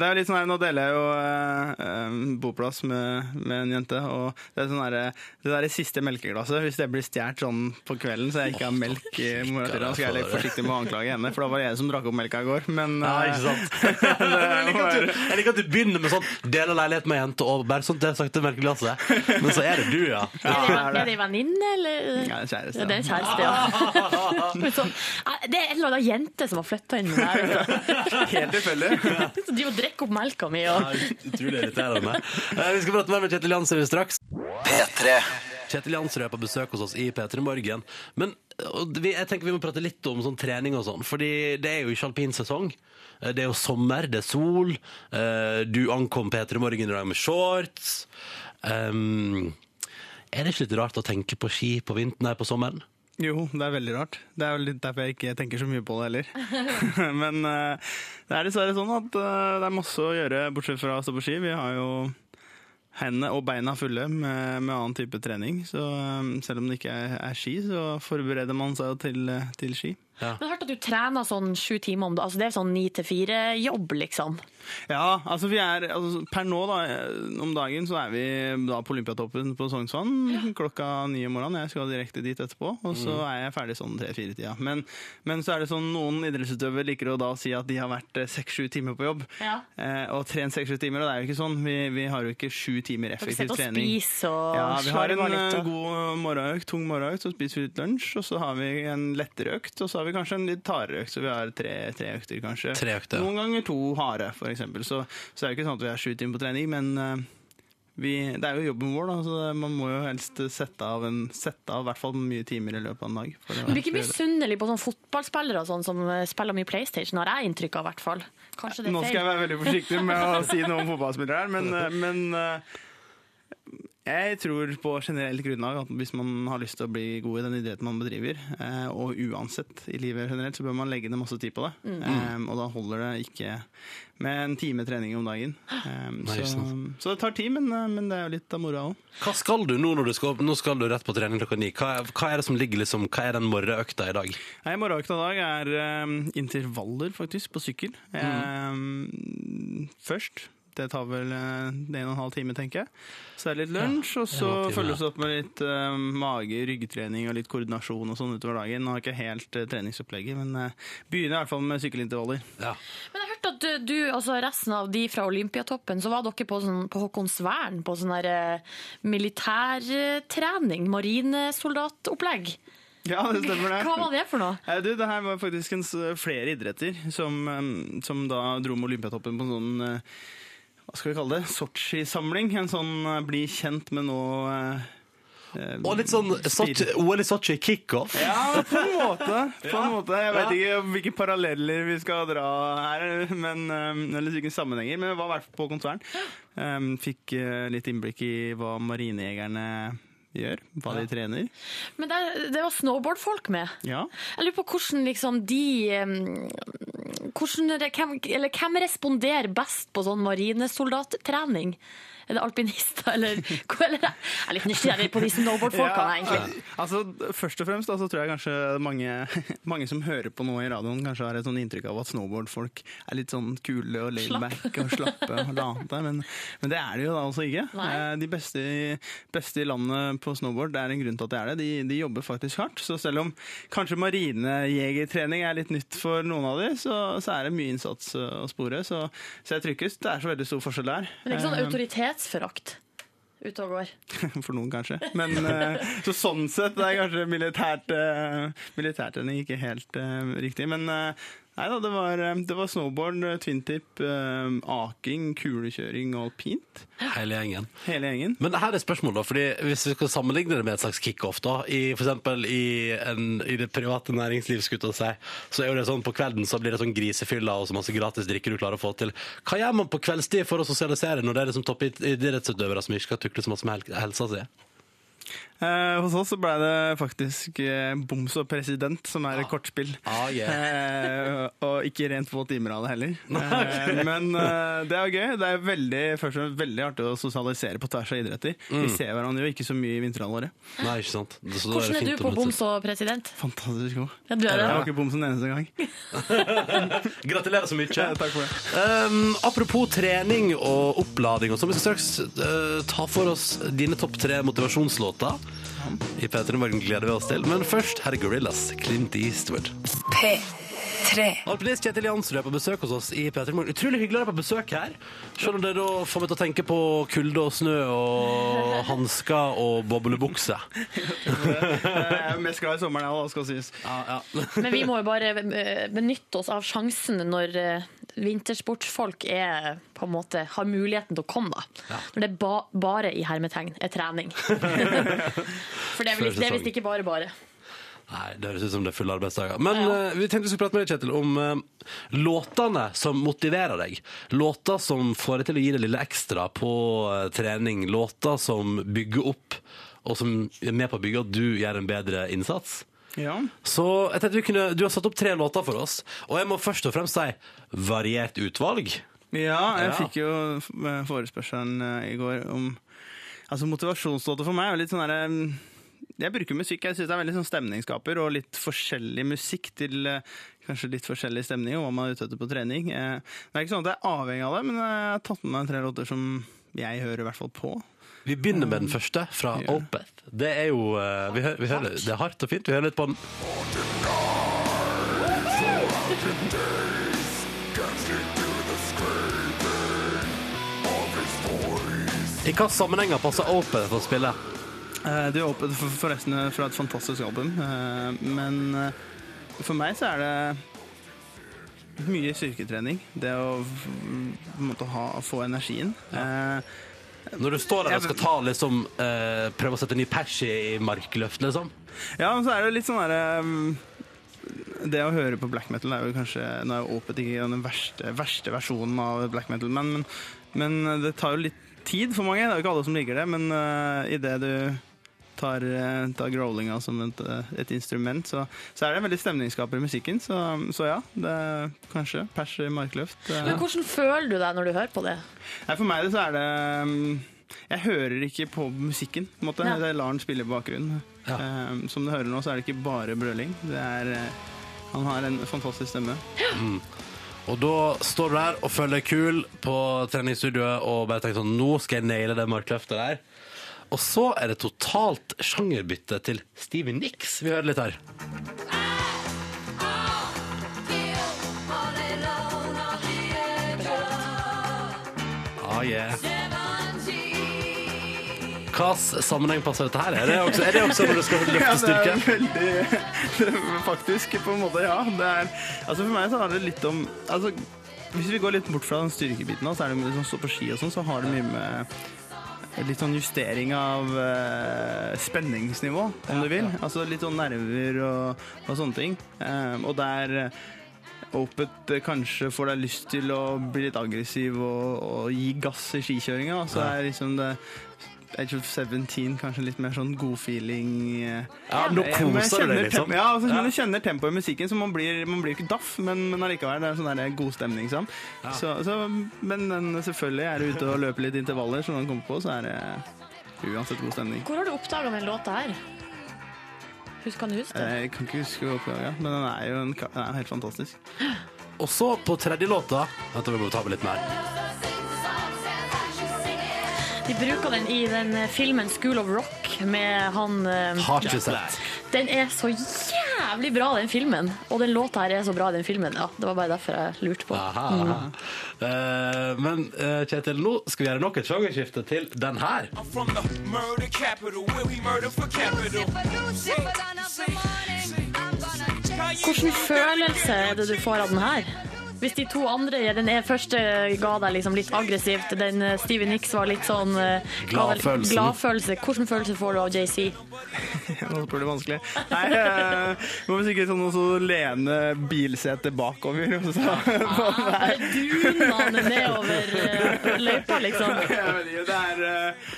det er litt sånn her, Nå deler jeg jo eh, eh, boplass med, med en jente. og Det er sånn her, det der siste melkeglasset, hvis det blir stjålet sånn på kvelden så jeg ikke har melk i morgentida, skal jeg litt forsiktig med å anklage henne, for da var det jeg som drakk opp melka i går. Men Ja, eh, ikke sant? jeg, liker at du, jeg liker at du begynner med sånn del av leilighet med jente og bare sånn det sakte melkeglasset. Men så er det du, ja. ja, Er det det, er er det. det venninne, eller? Ja, en kjæreste, Ja, det er kjæreste, ja. Men så- eh, det er en eller annen jente som har flytta inn der. altså. Helt tilfeldig. Drikker opp melka mi. Ja. Utrolig irriterende. Eh, Vi skal prate mer med Kjetil Jansrud straks. P3. Kjetil Jansrud er på besøk hos oss i P3 Morgen. Men og vi, jeg tenker vi må prate litt om sånn trening og sånn, fordi det er jo ikke alpinsesong. Eh, Det er jo sommer, det er sol. eh, Du ankom P3 Morgen i dag med shorts. Um, er det ikke litt rart å tenke på ski på vinteren her på sommeren? Jo, det er veldig rart. Det er litt derfor jeg ikke tenker så mye på det heller. Men uh, det er dessverre sånn at uh, det er masse å gjøre bortsett fra å stå på ski. Vi har jo hendene og beina fulle med, med annen type trening. Så um, selv om det ikke er, er ski, så forbereder man seg jo til, til ski. Men jeg har hørt at du trener sånn sju timer om dagen. Altså, det er sånn ni til fire-jobb, liksom. Ja, altså vi er altså, Per nå da, eh, om dagen så er vi da på Olympiatoppen på Sognsvann klokka ni om morgenen. Jeg skal direkte dit etterpå, og så er jeg ferdig sånn tre-fire-tida. Men, men så er det sånn noen idrettsutøvere liker å da si at de har vært seks-sju timer på jobb. Ja. Eh, og trent seks-sju timer, og det er jo ikke sånn. Vi, vi har jo ikke sju timer effektiv sitter og trening. spiser og Ja, vi har en litt. eh, Og... god morgenøkt, tung morgenøkt, så spiser vi litt lunsj, og så har vi en lettere økt, og så har vi kanskje en litt hardere økt, så vi har tre, tre økter kanskje. Tre økter, ja. Noen ganger to harde, for eksempel. Så, så er det ikke sånn at vi er sju timer på trening, men eh, vi, det er jo jobben vår, da, så man må jo helst sette av, en, sette av hvert fall mye timer i løpet av en dag. for Du blir ikke misunnelig på sånne fotballspillere og sånn som eh, spiller mye PlayStation, har jeg inntrykk av, i hvert fall. Kanskje det er Nå skal jeg være veldig forsiktig med å si noe om fotballspillere her, men, eh, men jeg tror på generelt grunnlag at hvis man har lyst til å bli god i den idretten man bedriver, eh, og uansett i livet generelt, så bør man legge ned masse tid på det. Mm. Eh, og da holder det ikke med en time trening om dagen. Eh, så, så det tar tid, men, men det er jo litt av moroa òg. Hva skal du nå når du skal, nå skal du rett på trening klokka ni? Hva, hva er det som ligger liksom, hva er den morgenøkta i dag? Nei, Morgenøkta i dag er um, intervaller, faktisk, på sykkel. Mm. Um, først. Det tar vel eh, en og en halv time, tenker jeg. Så det er litt lunsj, og så følges det opp med litt uh, mage, ryggtrening og litt koordinasjon og sånn utover dagen. Nå har jeg ikke helt uh, treningsopplegget, men uh, begynner i hvert fall med sykkelintervaller. Ja. Men jeg hørte at du, du, altså resten av de fra Olympiatoppen, så var dere på, sånn, på Håkonsvern på sånn der militærtrening, marinesoldatopplegg. Ja, det stemmer det. Hva var det for noe? Du, det her var faktisk en, flere idretter som, som da dro med Olympiatoppen på en sånn Hva skal vi kalle det? Sotsji-samling. En sånn eh, bli kjent med noe eh, eh, Og litt sånn OL i Sotsji kickoff. Ja, på en måte. På en måte. Jeg vet ikke hvilke paralleller vi skal dra her, men, eh, eller hvilke sammenhenger, men vi var i hvert fall på konsern. Um, Fikk litt innblikk i hva marinejegerne gjør, hva de trener. Men det, det var snowboardfolk med. Ja. Jeg lurer på hvordan liksom de hvordan, hvem, eller, hvem responderer best på sånn marinesoldattrening? Er det alpinister, eller, eller Jeg er litt nysgjerrig på de snowboardfolkene, egentlig. Altså, først og fremst da, så tror jeg kanskje mange, mange som hører på noe i radioen, kanskje har et sånn inntrykk av at snowboardfolk er litt sånn kule og laidback og slappe og late, men, men det er de jo da altså ikke. Nei. Eh, De beste, beste i landet på snowboard, det er en grunn til at de er det. De, de jobber faktisk hardt. Så selv om kanskje marinejegertrening er litt nytt for noen av de, så, så er det mye innsats å spore. Så, så jeg tror ikke det er så veldig stor forskjell der. Men det er ikke sånn Eh, autoritetsforakt ute og går. for noen, kanskje. Men eh, så sånn sett er kanskje militært, uh, militærtrening ikke helt eh, riktig. Men eh, nei da, det var, eh, det var snowboard, eh, twintip, uh, aking, kulekjøring og alpint. Hele gjengen. Hele gjengen. Men her er spørsmålet, da, fordi hvis vi skal sammenligne det med et slags kickoff, da, i, for eksempel i, en, i det private næringsliv, skulle si, så er jo det sånn på kvelden så blir det sånn grisefylla og så masse gratis drikke du klarer å få til. Hva gjør man på kveldstid for å sosialisere når det er liksom toppidrettsutøvere som ikke skal tukle så masse med helsa si? Eh, hos oss så ble det faktisk eh, Boms og president, som er et kortspill. Ah, Eh, og ikke rent få timer av det heller. Eh, men eh, det er gøy. Det er veldig, først og fremst veldig artig å sosialisere på tvers av idretter. Vi ser hverandre jo ikke så mye i vinterhalvåret. Nei, ikke sant? Så Hvordan er, er du på boms og president? Fantastisk god. Ja, du er det. Jeg var ikke boms en eneste gang. Gratulerer så mye. Takk for det. Um, apropos trening og opplading, og så vi skal straks uh, ta for oss dine topp tre motivasjonslåter. I P3 Morgen gleder vi oss til. Men først her er Gorillas, Clint Eastwood. P3. Alpinist Kjetil Jansrud er på besøk hos oss i P3 Morgen. Utrolig hyggelig å være på besøk her. Selv om det da får meg til å tenke på kulde og snø og hansker og boblebukse. Jeg er mest glad i sommeren, jeg, òg, skal sies. Men vi må jo bare eh, benytte oss av sjansen når eh, vintersportsfolk er, på en måte, har muligheten til å komme. Da. Når det er ba bare i hermetegn er trening. For det er visst ikke bare bare. Nei, det høres ut som det er fulle arbeidsdager. Men eh, vi tenkte vi skulle prate med deg, Kjetil, om eh, låtene som motiverer deg. Låter som får deg til å gi det lille ekstra på eh, trening. Låter som bygger opp, og som er med på å bygge at du gjør en bedre innsats. Ja. Så jeg tenkte vi kunne, Du har satt opp tre låter for oss, og jeg må først og fremst si variert utvalg. Ja, jeg Ja. fikk jo f- forespørselen eh, i går om Altså Motivasjonslåter for meg er jo litt sånn derre mm, Jeg bruker musikk. Jeg syns det er veldig sånn stemningsskaper og litt forskjellig musikk til eh, kanskje litt forskjellig stemning og hva man er ute etter på trening. Eh, Det er ikke sånn at jeg er avhengig av det, men jeg har tatt med meg tre låter som jeg hører i hvert fall på. Vi begynner med den første, fra Ja. Opeth. Det er jo eh, vi hører, vi hører, Det er hardt og fint. Vi hører litt på den. I hvilke sammenhenger passer Opeth å spille? Eh, Det er åpent for- forresten fra et fantastisk album, eh, men eh, for meg så er det mye styrketrening. Det å måte ha, få energien. Ja. Når du står der og skal ta liksom eh, Prøve å sette ny pers i, markløft, liksom. Ja, men så er det litt sånn derre Det å høre på black metal er jo kanskje Nå er jo Opeth ikke den verste, verste versjonen av black metal, men, men, men det tar jo litt tid for mange. Det er jo ikke alle som liker det, men uh, idet du tar, eh, tar growlinga som et, eh, et instrument, så, så er det en veldig stemningsskaper i musikken. Så, så ja, det er kanskje pers i markløft. eh. Men hvordan føler du deg når du hører på det? Nei, for meg så er det um, Jeg hører ikke på musikken. På en måte. Ja. Jeg lar den spille i bakgrunnen. Um, som du hører nå, så er det ikke bare brøling. Det er, han har en fantastisk stemme. Og da står du der og føler deg kul på treningsstudioet og bare tenker sånn Nå skal jeg naile det markløftet der. Og så er det totalt sjangerbytte til Stevie Nicks. Vi hører litt her. Ah, yeah. Hvilken sammenheng passer dette her? Er det også, er det også når du skal løfte styrke? Ja, det er veldig Faktisk, på en måte, ja. Det er, altså for meg så handler det litt om altså, Hvis vi går litt bort fra den styrkebiten, så er det mye sånn stå på ski og sånn, så har det mye med Litt sånn justering av uh, spenningsnivå, om du vil. Altså litt sånn nerver og, og sånne ting. Um, og der eh, Opet kanskje får deg lyst til å bli litt aggressiv og, og gi gass i skikjøringa. Så er liksom det Age of 17 kanskje litt mer sånn god feeling. eh, Ja, nå Eh, koser du deg, liksom. Ja, altså, Ja. du kjenner tempoet i musikken, så man blir, man blir ikke daff, men, men allikevel det er sånn der god stemning. Sant? Så, så, men den, selvfølgelig er du ute og løper litt intervaller, så når den kommer på, så er det uansett god stemning. Hvor har du oppdaga den låta her? Husk, kan du huske det? Jeg kan ikke huske oppdaga, men den er jo en, den er helt fantastisk. Og så på tredje låta Vent, vi må ta med litt mer. De bruker den i den eh, filmen School of Rock med han eh, Har ikke sett. Den er så jævlig bra, den filmen. Og den låta her er så bra, den filmen. Ja, det var bare derfor jeg lurte på. Aha, aha. Eh, men uh, Kjetil, nå skal vi gjøre nok et sjangerskifte til den her. Hvilken følelse er det du får av den her? Hvis de to andre, den er første ga deg liksom litt aggressivt, den eh, Stevie Nicks var litt sånn eh, Gladfølelsen. Gladfølelse. Hvilken følelse får du av JC? Nå spør du vanskelig. Nei, det må vi sikkert sånn også lene bilsetet bakover. og Så, Bare duner nedover eh, løypa, liksom. Ikke, det er eh,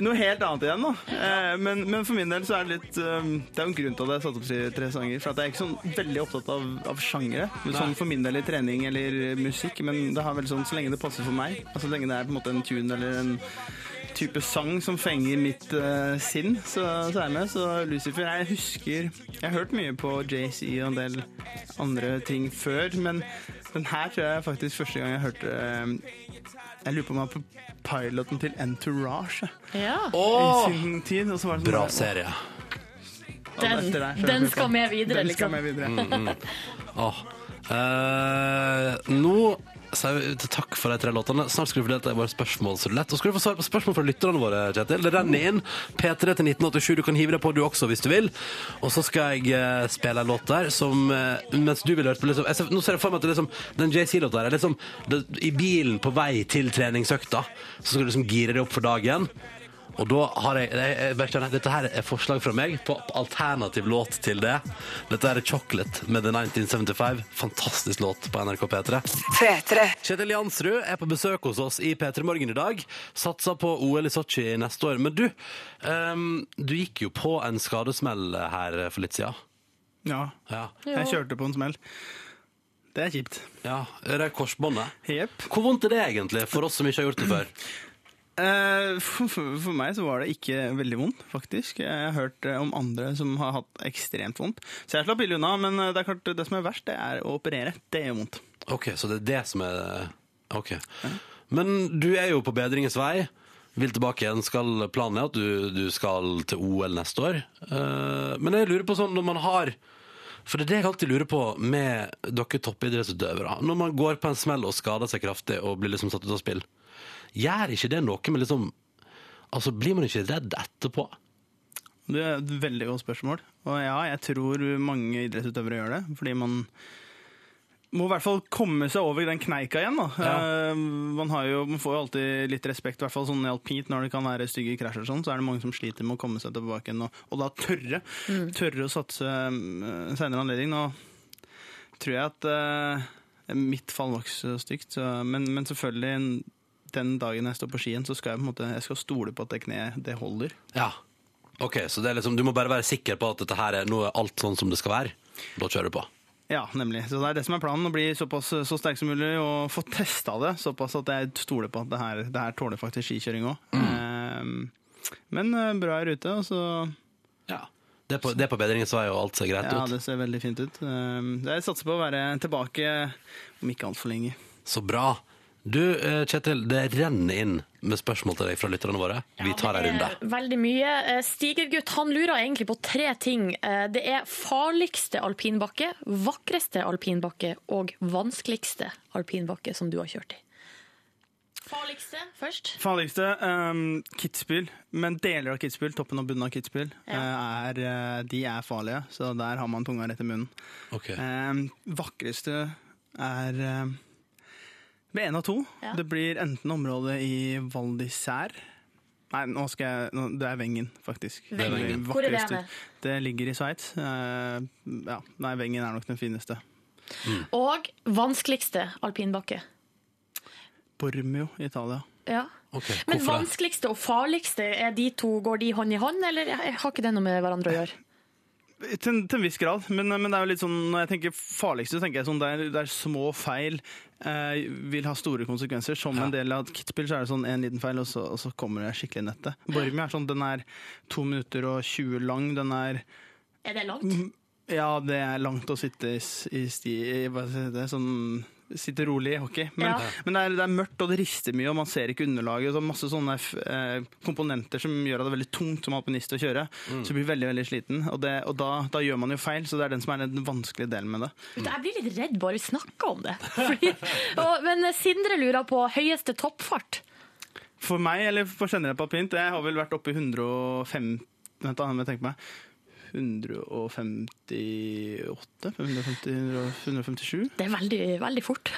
noe helt annet igjen, da. Eh, men, men for min del så er det litt eh, Det er jo en grunn til at jeg har satt opp til tre sanger. For at jeg er ikke sånn veldig opptatt av, av sjangere. Sånn for min del i trening eller musikk. Men det har vel sånn så lenge det passer for meg. Altså Så lenge det er på en måte en tune eller en type sang som fenger mitt uh, sinn, så, så er jeg med. Så Lucifer Jeg husker Jeg har hørt mye på JC og en del andre ting før, men den her tror jeg faktisk første gang jeg hørte eh, Jeg lurer på om han var på piloten til Entourage. Ja. I sin tid, og så var det sånn Bra der, serie. Den, der, den skal med videre, Den skal liksom. med videre. Åh. Eh, nå sier takk for de tre låtene. Snart skal du få delta i vår spørsmålsrulett. Og skal du få svar på spørsmål fra lytterne våre, Kjetil. Det renner inn. P3 til 1987. Du kan hive deg på du også, hvis du vil. Og så skal jeg eh, spille en låt der som eh, Mens du ville hørt på liksom, ser, Nå ser jeg for meg at det liksom, den JC-låta her er liksom det, I bilen på vei til treningsøkta, så skal du liksom gire deg opp for dagen. Og da har jeg, jeg, jeg kjenner, Dette her er forslag fra meg på alternativ låt til det. Dette er Chocolate med The 1975. Fantastisk låt på NRK P3. P3. Kjetil Jansrud er på besøk hos oss i P3 Morgen i dag. Satser på OL i Sotsji neste år. Men du, um, du gikk jo på en skadesmell her for litt siden. Ja, Ja. jeg kjørte på en smell. Det er kjipt. ja. Er korsbåndet? Yep. Hvor vondt er det egentlig, for oss som ikke har gjort det før? Eh, For, meg så var det ikke veldig vondt, faktisk. Jeg har hørt eh, om andre som har hatt ekstremt vondt. Så jeg slapp billig unna, men eh, det er klart det som er verst, det er å operere. Det gjør vondt. Ok, så det er det som er Ok. Men du er jo på bedringens vei. Vil tilbake igjen. Skal, planen er at du, du skal til OL neste år. Men jeg lurer på sånn når man har For det er det jeg alltid lurer på med dere toppidrettsutøvere. Når man går på en smell og skader seg kraftig og blir liksom satt ut av spill, gjør ikke det noe med liksom Altså, blir man ikke redd etterpå? Det er et veldig godt spørsmål. Og ja, jeg tror mange idrettsutøvere gjør det. Fordi man må i hvert fall komme seg over den kneika igjen. Da. Uh, man, har jo, man får jo alltid litt respekt, i hvert fall sånn i alpint, når det kan være stygge krasjer, og sånn, så er det mange som sliter med å komme seg tilbake igjen, og, og da tørre. Tørre å satse uh, senere anledning. Nå tror jeg at uh, mitt fall var ikke så stygt, så, men, men selvfølgelig den dagen jeg står på skien, så skal jeg på en måte jeg skal stole på at det kneet det holder. Ja. Ok, så det er liksom, du må bare være sikker på at dette her er nå er alt sånn som det skal være. Da kjører du på. Ja, nemlig. Så det er det som er planen, å bli såpass så sterk som mulig og få testa det såpass at jeg stoler på at det her, det her tåler faktisk skikjøring òg. men eh, bra i rute, og så Ja. Det er på, det er på bedringens vei, og alt ser greit Ja, ut. det ser veldig fint ut. Eh, jeg satser på å være tilbake om ikke altfor lenge. Så bra. Du, eh, Kjetil, det renner inn med spørsmål til deg fra lytterne våre. Vi tar en runde. Veldig mye. Eh, Stigergutt han lurer egentlig på tre ting. Eh, Det er farligste alpinbakke, vakreste alpinbakke og vanskeligste alpinbakke som du har kjørt i. Farligste først. Farligste um, Kitzbühel, men deler av Kitzbühel, toppen og bunnen av Kitzbühel, Ja. er, de er farlige, så der har man tunga rett i munnen. Okay. Um, vakreste er um, ved en av to. Ja. Det blir enten området i Val d'Isère Nei, nå skal jeg, nå, det er Wengen, faktisk. Vengen. Det blir Hvor er det med? Det ligger i Sveits. Eh, ja, nei, Wengen er nok den fineste. Og vanskeligste alpinbakke. Bormio i Italia. Ja. Okay, Men vanskeligste og farligste, er de to, går de hånd i hånd, eller har ikke det noe med hverandre å gjøre? Til, til en viss grad, men, men det er jo litt sånn, når jeg tenker farligste, så tenker jeg sånn der, der små feil eh, vil ha store konsekvenser. Som en del av Kitzbühel så er det sånn en liten feil, og så, og så kommer det skikkelig nettet. Borgmi er sånn, den er to minutter og 20 lang. Den er Er det langt? Ja, det er langt å sitte i, i sti... i- Hva heter det? Sånn Sitte rolig i hockey. Men, Ja. men det, er, det er mørkt, og det rister mye, og man ser ikke underlaget. Og så masse sånne f- eh, komponenter som gjør at det er veldig tungt som alpinist å kjøre. Så blir veldig veldig sliten, og, det, og da, da gjør man jo feil. Så det er den som er den vanskelige delen med det. Mm. Jeg blir litt redd bare vi snakker om det. Fordi, og, men Sindre lurer på høyeste toppfart. For meg, eller for generelt alpint, jeg har vel vært oppe i 105 Vent da, må jeg tenke meg. 158? 150, 157? Det er veldig, veldig fort.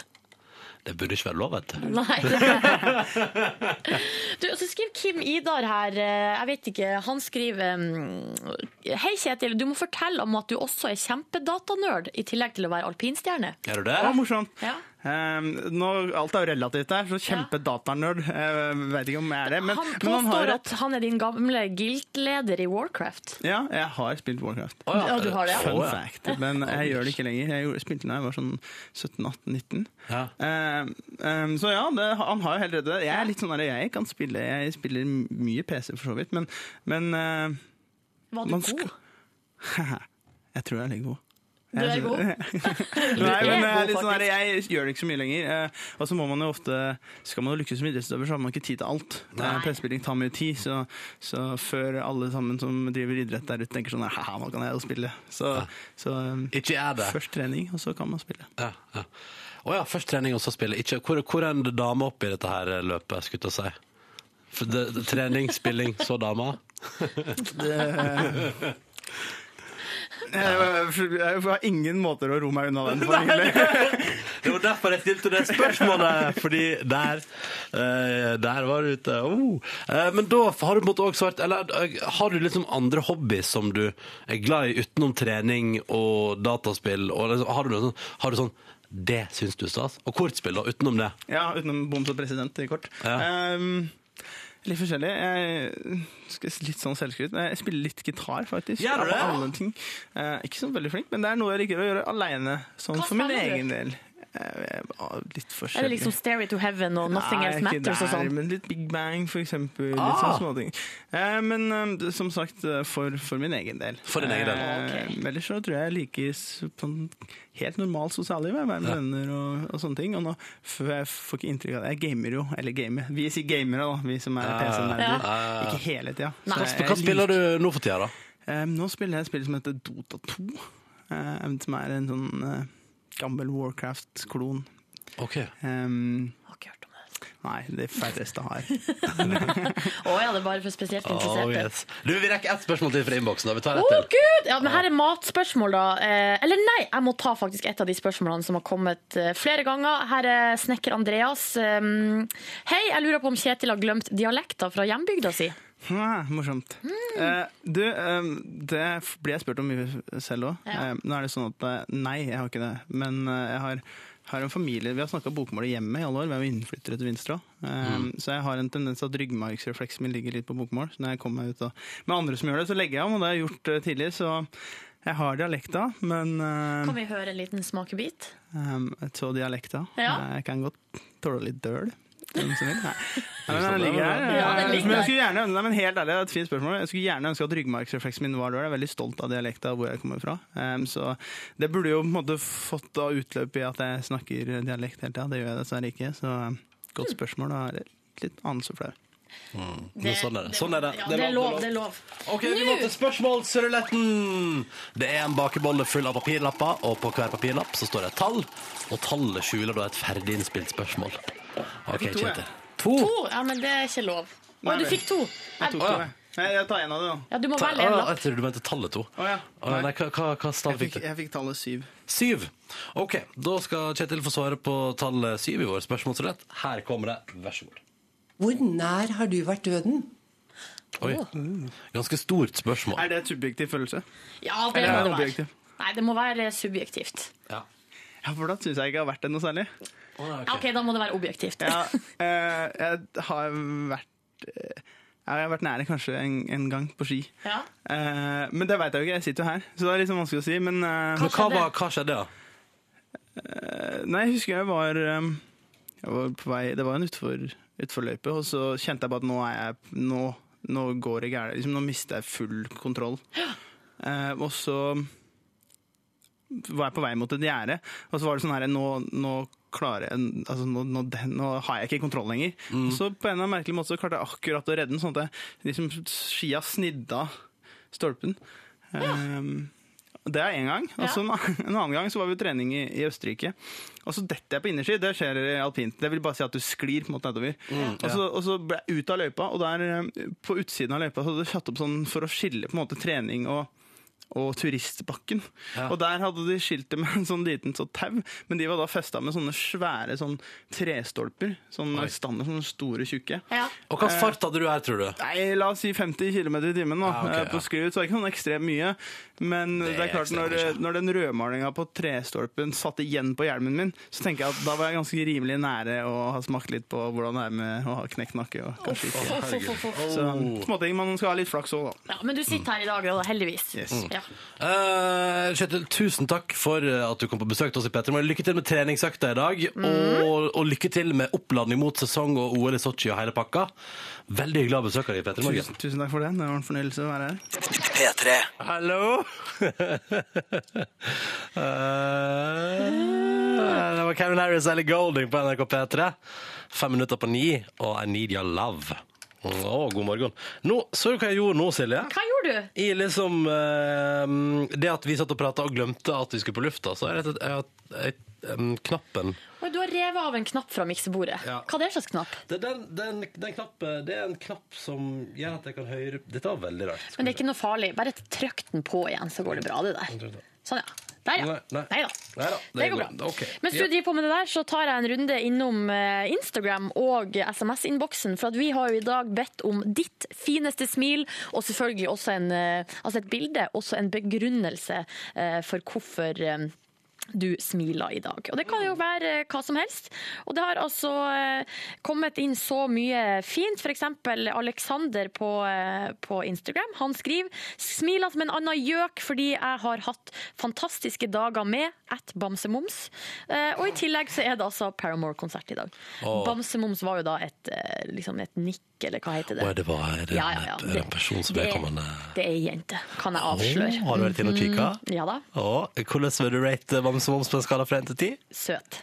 Det burde ikke være lov, vet du. Nei. Du, så skriver Kim Idar her, eh, jeg vet ikke, han skriver mm, Hei Kjetil, du må fortelle om at du også er kjempedatanerd, i tillegg til å være alpinstjerne. Er du det? Ja, morsomt. Ja. Um, nå, alt er jo relativt der, så kjempedatanerd. Jeg vet ikke om jeg er det. Men, han men han har påstår at han er din gamle guild-leder i Warcraft. Ja, jeg har spilt Warcraft. Oh, Ja, du har det, ja. Fun ja. fact. Men jeg gjør det ikke lenger. Jeg spilte da jeg var sånn 17-18-19. Ja. Um, um, så ja, det, han har jo helt rett. i det. Jeg er litt sånn der, jeg kan spille Jeg spiller mye PC for så vidt, men, men uh, Var du god? jeg tror jeg er litt god. Du er god? Nei, men jeg, litt sånn jeg gjør det ikke så mye lenger. eh, Og så må man jo ofte Skal man jo lykkes som idrettsutøver, så har man ikke tid til alt. Eh, tar mye tid, så, så før alle sammen som driver idrett der ute tenker sånn Haha, nå kan jeg jo spille. Så, så Ikke det. først trening, og så kan man spille. Ja, ja. Å ja, først trening og så spille. Ikke, hvor, hvor er en dame oppi dette her løpet, skulle jeg si? For det, det, trening, spilling, så dama? Jeg, jeg har ingen måter å ro meg unna den på, egentlig. Det var derfor jeg stilte det spørsmålet, fordi der, eh, der var du ute. Oh. Eh, men da har du på en måte også vært Eller eh, har du liksom andre hobbyer som du er glad i utenom trening og dataspill? Og liksom, har, du noe sånn, har du sånn Det syns du er stas? Og kortspill, da, utenom det? Ja, utenom boms og president i kort. Ja. Um, litt forskjellig. Jeg, skal litt sånn selvskryt. men Jeg spiller litt gitar, faktisk. Gjør du det? alle ting. Eh, ikke så veldig flink, men det er noe jeg liker å gjøre aleine. Sånn Hva for min du? egen del. Eh, litt forskjellig. Er det liksom Stairway to Heaven og Nothing Nei, Else Matters' Matters og der, sånn? Men litt Big Bang, for eksempel. Ah! Litt sånne småting. Eh, men eh, som sagt, eh, for, for min egen del. For din egen del. Eh, okay. Ellers så tror jeg jeg liker sånn helt normalt sosialliv. Være med Ja. venner og, og sånne ting. Og nå får jeg får ikke inntrykk av det. Jeg gamer jo. Eller gamer. Vi sier gamere, da. Vi som er Ja. PC-nerder. Ja. Ikke hele tida. Hva, Hva spiller liker- du nå for tida, da? Eh, nå spiller jeg et spill som heter Dota 2. eh, som er en sånn eh, gammel Warcraft-klon. Ok. Um, Har ikke hørt om det. Nei, de færreste har. Å ja, det er bare for spesielt Oh, yes. Du, Vi rekker ett spørsmål til fra innboksen. Vi tar ett til. gud! Ja, men her er matspørsmål, da. Eh, eller nei, jeg må ta faktisk et av de spørsmålene som har kommet eh, flere ganger. Her er snekker Andreas. Um, Hei, jeg lurer på om Kjetil har glemt dialekta fra hjembygda si. Ah, morsomt. Eh, du, eh, det blir jeg spurt om mye selv òg. Ja. Eh, nå er det sånn at eh, nei, jeg har ikke det. Men eh, jeg har, har en familie Vi har snakka bokmål i hjemmet i alle år. Vi er jo innflyttere til Vinstra. Eh, Så jeg har en tendens til at ryggmargsrefleksen min ligger litt på bokmål. Så når jeg kommer meg ut og, med andre som gjør det, så legger jeg om, og det har jeg gjort tidligere. Så jeg har dialekta, men eh, Kan vi høre en liten smakebit? Um, så dialekta. Ja. Jeg kan godt tåle litt døl. Hvem som vil. Nei. Nei, men den ligger her. Ja, den ligger men jeg skulle gjerne, nei, men helt ærlig, det er et fint spørsmål. Jeg skulle gjerne ønske at ryggmargsrefleksen min var der. Jeg er veldig stolt av dialekta hvor jeg kommer fra. Um, så det burde jo på en måte fått da utløp i at jeg snakker dialekt hele tida. Det gjør jeg dessverre ikke. Så um, godt spørsmål. Da er det litt anelse flau. Men sånn er det. Sånn er det. Ja, det er lov, det er lov. Ok, Vi må til spørsmålsruletten. Det er en bakebolle full av papirlapper, og på hver papirlapp så står det et tall. Og tallet skjuler da et ferdig innspilt spørsmål. Ok, fikk to, jeg. Kjetil. To? To? Ja, men det er ikke lov. Å, du fikk to. Jeg tok to, jeg. Nei, jeg tar en av det, da. Ja, du må Ta- velge en lapp. Jeg trodde du mente tallet to. Oh, ja. Nei, hva, hva, hva Jeg fikk jeg fikk tallet syv. Syv. Ok, da skal Kjetil få svare på tallet syv i vår spørsmålsrett. Her kommer det. Vær så god. Hvor nær har du vært døden? Oi. Ganske stort spørsmål. Er det et subjektiv følelse? Ja, det Eller må det det være. objektiv? Nei, det må være subjektivt. Ja. Ja, for da syns jeg ikke jeg har vært det noe særlig. Ja, OK, da må det være objektivt. Ja, eh, jeg har vært eh, Jeg har vært nære kanskje en, en gang på ski. Ja. Uh, men det veit jeg jo ikke, jeg sitter jo her, så det er liksom vanskelig å si. Men uh, Men hva, var, hva skjedde, da? Uh, Nei, jeg husker jeg var um, Jeg var på vei Det var en utfor, utforløype, og så kjente jeg bare at nå er jeg Nå, nå går det gærent. Liksom, nå mister jeg full kontroll. Eh, og så var jeg på vei mot et gjerde, og så var det sånn her Nå, nå klarer jeg altså nå, nå, nå har jeg ikke kontroll lenger. Og så på en eller annen merkelig måte så klarte jeg akkurat å redde den, sånn at jeg liksom skia snidda stolpen. stolpen. Um, det er én gang. Og så en, en annen gang så var vi på trening i, i Østerrike. Og så detter jeg på innerski. Det skjer i alpint. Det vil bare si at du sklir på en måte nedover. Og, så, og så ble jeg ut av løypa, og der eh, på utsiden av løypa så hadde jeg satt opp sånn for å skille på en måte trening og og turistbakken. Ja. Og der hadde de skilt det med en sånn liten så tau, men de var da festa med sånne svære sånn trestolper. Sånne standard, sånne store, tjukke. Ja. Og hva fart hadde du her, tror du? Nei, la oss si 50 km i timen da, Ja, okay, eh, på skrivet, så det er ikke sånn ekstremt mye. Men det er er, klart, når, når den rødmalinga på trestolpen satt igjen på hjelmen min, så tenker jeg at da var jeg ganske rimelig nære å ha smakt litt på hvordan det er med å ha knekt nakke. Og kanskje ikke. Oh, oh. Så småting, man skal ha litt flaks òg, da. Ja, men du sitter her i dag, da, heldigvis. Yes. Ja. Uh, Kjetil, tusen takk for at du kom på besøk til oss i Petter. Lykke til med treningsøkta i dag, og, og lykke til med oppladning mot sesong og OL i Sotsji og hele pakka. Veldig hyggelig å ha besøk av deg, Petter Morgen. Tusen, tusen takk for det. Det var en fornøyelse å være her. P3. Hallo! Eh, det var Kevin Harris eller Golding på NRK P3. Fem minutter på ni, og I Need Your Love. Å, god morgen. Nå, så du hva jeg gjorde nå, Silje? Hva gjorde du? I liksom uh, Det at vi satt og prata og glemte at vi skulle på lufta, så er det at et, et, em, knappen revet av en knapp fra miksebordet. Ja. Hva er det slags knapp? det, den, den, den knappen, det er en knapp som gjør at jeg kan høre Dette var veldig rart. Men det er ikke noe farlig. Bare trykk den på igjen, så går det bra, det der. Sånn, ja. Der, ja. Nei, nei. Nei da. Det går bra. Okay. Mens du driver på med det der, så tar jeg en runde innom eh, Instagram og SMS-innboksen. For vi har jo i dag bedt om ditt fineste smil, og selvfølgelig også en, eh, altså et bilde, også en begrunnelse eh, for hvorfor du smiler i dag. Og det kan jo være eh, hva som helst. Og det har altså eh, kommet inn så mye fint. Eksempel Alexander på, eh, på Instagram. Han skriver smiler som en annen gjøk fordi jeg har hatt fantastiske dager med at Bamsemums. Og i tillegg så er det altså Paramore-konsert i dag. Åh. Bamsemums var jo da et, liksom et nikk, eller hva heter det? Å, det var det, Ja, ja, ja. det en person som Det- er kommende Det er ei jente, kan jeg avsløre. Oh, har du vært inne og kikka? Mm, Ja da. Oh, hvordan vil du rate Bamse Moms på en skala fra 1 til 10? søt.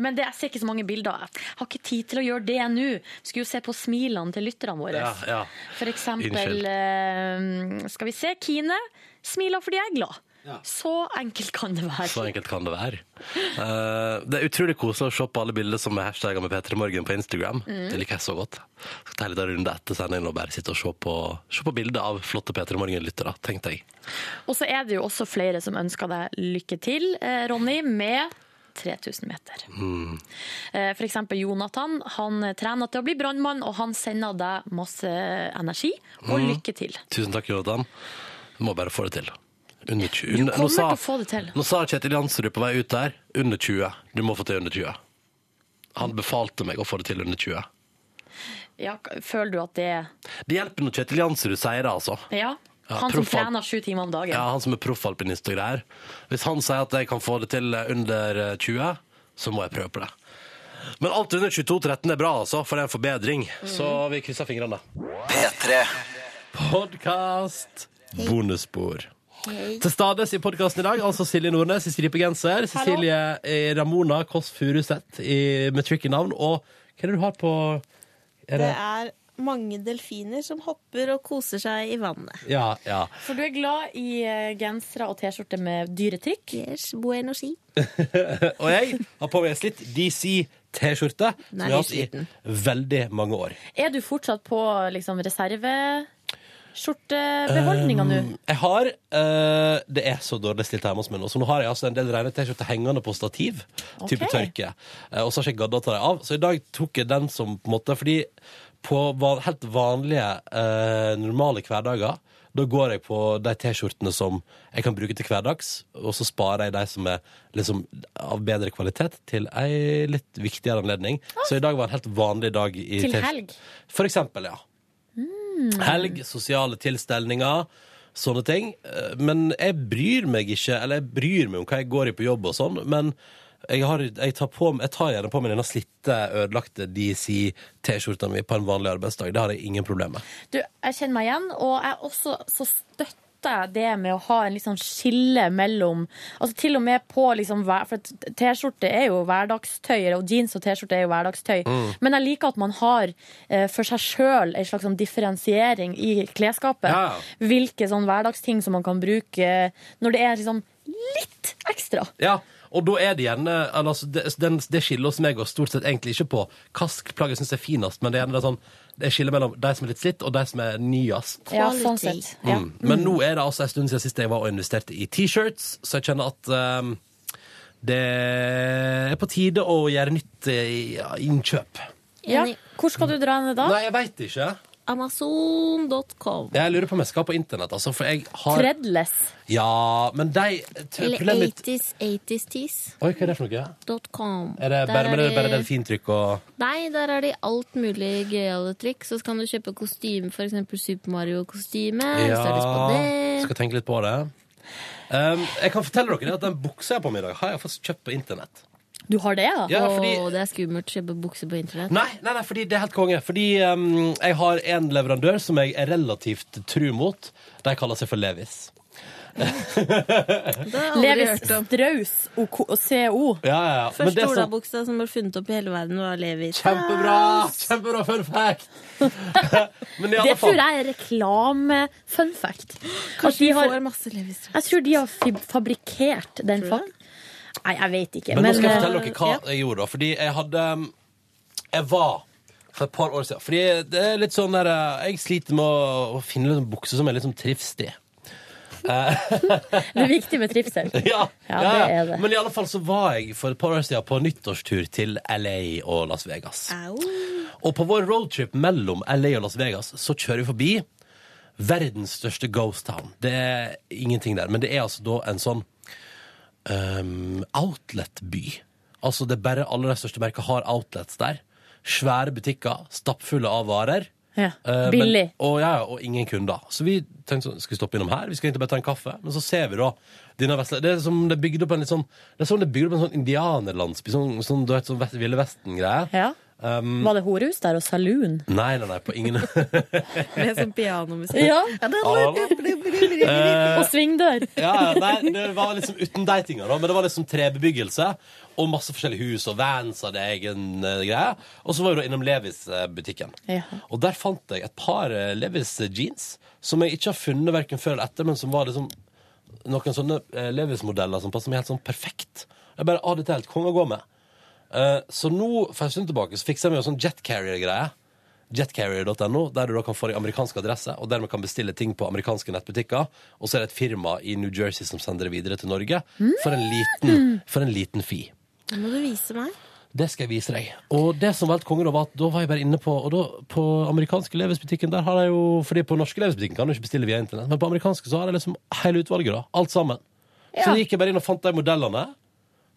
Men det, jeg ser ikke så mange bilder. Jeg har ikke tid til å gjøre det nå. Skulle jo se på smilene til lytterne våre. Ja, ja. For eksempel Unnskyld. eh, Skal vi se. Kine smiler fordi jeg er glad. Så enkelt kan det være. Så enkelt kan det være. Uh, det er utrolig koselig å se på alle bilder som er hashtagga med P3 Morgen på Instagram. Mm. Det liker jeg så godt. Skal ta en liten runde etter sendingen og bare sitte og se på, se på bilder av flotte P3 Morgen-lyttere, tenkte jeg. Og så er det jo også flere som ønsker deg lykke til, eh, Ronny, med 3000 meter. Mm. F.eks. For eksempel Jonathan. Han trener til å bli brannmann, og han sender deg masse energi og Mm. lykke til. Tusen takk, Jonathan. Du må bare få det til. Under 20. Du Nå kommer sa- til å få det til. Nå sa Kjetil Jansrud på vei ut der under 20. Du må få til under 20. Han befalte meg å få det til under 20. Ja, føler du at det Det hjelper når Kjetil Jansrud sier det, altså. Ja. Ja, Han som trener sju timer om dagen. Ja, han som er proffalpinist og greier. Hvis han sier at jeg kan få det til under 20, så må jeg prøve på det. Men alt under 22-13 er bra, altså, for det er en forbedring. Så vi krysser fingrene. P3. Podkast. Bonusspor. Til stades i podkasten i dag, altså Silje Nordnes i stripegenser, Cecilie eh, Ramona Kåss Furuseth i- med tricky navn, og hva er det du har på er Det det, er mange delfiner som hopper og koser seg i vannet. Ja, ja. For du er glad i eh, gensere og T-skjorte med dyretrykk? Yes, bueno si. og jeg har på meg en slitt DC T-skjorte som jeg har hatt i veldig mange år. Er du fortsatt på liksom, reserveskjortebeholdninga nå? Um, jeg har uh, Det er så dårlig stilt hjemme hos meg nå, så nå har jeg altså en del rene T-skjorter hengende på stativ. Type tørke. Uh, og så har jeg ikke gadda å ta dem av. Så i dag tok jeg den som på en måte Fordi på van, helt vanlige, uh, normale hverdager da går jeg på de T-skjortene som jeg kan bruke til hverdags, og så sparer jeg de som er liksom av bedre kvalitet, til ei litt viktigere anledning. Så i dag var en helt vanlig dag. i Til helg? For eksempel, ja. Helg, sosiale tilstelninger, sånne ting. Eh, Men jeg bryr meg ikke, eller jeg bryr meg om hva jeg går i på jobb og sånn, men jeg, har, jeg, tar på, jeg tar gjerne på meg denne slitte, ødelagte DC-T-skjorta mi på en vanlig arbeidsdag. Det har jeg ingen problem med. Du, jeg kjenner meg igjen, og jeg er også så støtter jeg det med å ha en sånn skille mellom Altså til og med på liksom For T-skjorte er jo hverdagstøy, og jeans og T-skjorte er jo hverdagstøy. Mm. Men jeg liker at man har eh, for seg sjøl en slags sånn differensiering i klesskapet. Ja. Hvilke sånn hverdagsting som man kan bruke når det er liksom litt ekstra. Ja, og da er det gjerne altså, det, den, det skiller hos meg og stort sett egentlig ikke på hvilket plagg jeg syns er finest, men det er gjerne det sånn, det er skille mellom de som er litt slitt, og de som er nyest. Ja, sånn sett. Ja. Mm. Men nå er det altså en stund siden sist jeg var og investerte i T-shirts, så jeg kjenner at um, det er på tide å gjøre nytt eh, ja, innkjøp. Ja. Hvor skal du dra ned da? Nei, jeg veit ikke. Amazon.com. Jeg lurer på om jeg skal på internett, altså, for jeg har Threadless. Ja, men de Eller Problemet mitt 80s, 80s tees. Oi, hva er det for noe? Dot com. Er det Der bare, men er det de- bare delfintrykk og Nei, der er de alt mulig gøyale trykk. Så kan du kjøpe kostyme, eksempel Super Mario-kostyme. Hvis du har lyst på det. skal tenke litt på det. Um, jeg kan fortelle dere at den buksa jeg har på meg i dag, har jeg fått kjøpt på internett. Du har det, ja? Ja, fordi- Åh, det er skummelt å kjøpe bukse på internett. Nei, nei, nei, fordi det er helt konge. Fordi um, jeg har en leverandør som jeg er relativt tru mot. De kaller seg for Levis. Levis Strauss og CO. Ja, ja, ja. Første olabuksa som ble funnet opp i hele verden, var Levis. kjempebra! Kjempebra fun fact! Men i alle Det tror jeg er reklame-fun fact. Kanskje de har, får masse Levis. jeg tror de har fabrikkert den fak... Nei, jeg vet ikke. Men, nå skal jeg eh, fortelle dere hva ja. jeg gjorde da. Fordi jeg hadde Jeg var for et par år siden. Fordi det er litt sånn der eh, Jeg sliter med å, finne en bukse som er litt sånn. Eh, Det er viktig med trivsel. ja, Ja, det er det. Men i alle fall så var jeg for et par år siden på nyttårstur til LA og Las Vegas. Og på vår roadtrip mellom LA og Las Vegas så kjører vi forbi verdens største ghost town. Det er ingenting der, men det er altså da en sånn um, outlet-by. Altså det er bare alle de største merkene har outlets der. Svære butikker, stappfulle av varer. Ja. uh, Billig. Men, og, ja, og ingen kunder. Så vi tenkte sånn, skal vi stoppe innom her? Vi skal egentlig bare ta en kaffe. Men så ser vi da denne vesle, Det er som det er bygd opp en litt sånn Det er som det er bygd opp en sånn indianerlandsby. Sånn, sånn, du vet, sånn Ville Vesten-greie. Ja. Um, Var det horehus der og saloon? Nei, nei, nei, på ingen Med sånn pianomusikk. Ja. Eh, Og svingdør. ja, ja, nei, det var liksom uten de tinga, da. Men det var liksom trebebyggelse og masse forskjellige hus, og Vans hadde egen uh, greie. Og så var vi da innom Levis-butikken. Ja. Og der fant jeg et par uh, Levis jeans som jeg ikke har funnet verken før eller etter, men som var liksom noen sånne eh, Levis-modeller som passer meg helt sånn perfekt. Jeg bare, ah, dette er helt konge å gå med. Eh, så nå, for en stund tilbake, så fiksa jeg meg en sånn jetcarrier-greie. Jetcarrier.no, der du da kan få deg amerikansk adresse, og dermed kan bestille ting på amerikanske nettbutikker. Og så er det et firma i New Jersey som sender det videre til Norge for en liten, for en liten fi. Det må du vise meg. Det skal jeg vise deg. Og det som var helt konge, da, var at da var jeg bare inne på Og da, på amerikanske Levis-butikken, der har jeg jo Fordi på norske Levis-butikken kan du ikke bestille via internett, men på amerikanske så har jeg liksom hele utvalget, da. Alt sammen. Så Ja. gikk jeg bare inn og fant de modellene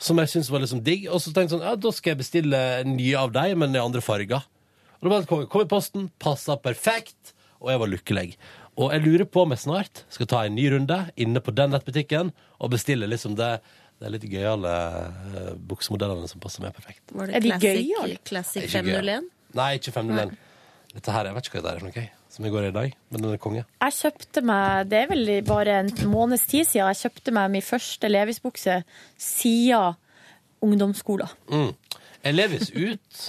som jeg syntes var liksom digg, og så tenkte jeg sånn Ja, da skal jeg bestille nye av deg, men i andre farger. Og da bare kom. Kom i posten, passa perfekt, og jeg var lykkelig. Og jeg lurer på om jeg snart skal ta en ny runde inne på den nettbutikken og bestille liksom det det er litt gøyale uh, buksemodellene som passer meg perfekt. Var Er det de gøyale? classic 501? Nei, ikke 501. Dette her, jeg vet ikke hva det er for noe, jeg, som i går i i dag, men den er konge. Jeg kjøpte meg, det er vel bare en måneds tid siden, jeg kjøpte meg min første Levis-bukse siden ungdomsskolen. Mm. Er Levis ut?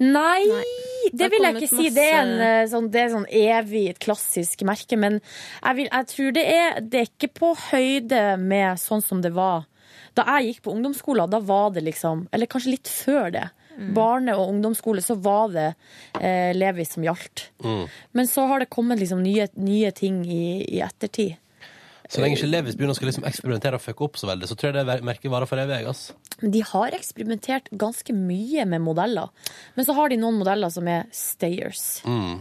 Nei, Det det vil jeg ikke si. Det er, en, eh, sånn, det er sånn evig et klassisk merke. Men jeg, vil, jeg tror det er, det er ikke på høyde med sånn som det var. Da jeg gikk på ungdomsskolen, da var det liksom Eller kanskje litt før det. Barne- og ungdomsskole, så var det eh, Levis som gjaldt. Mm. Men så har det kommet liksom nye, nye ting i, i ettertid. Så lenge ikke Levis begynner å skal liksom eksperimentere og fucke opp så veldig, så tror jeg det merket varer for evig. ass. De har eksperimentert ganske mye med modeller. Men så har de noen modeller som er stayers. Mm.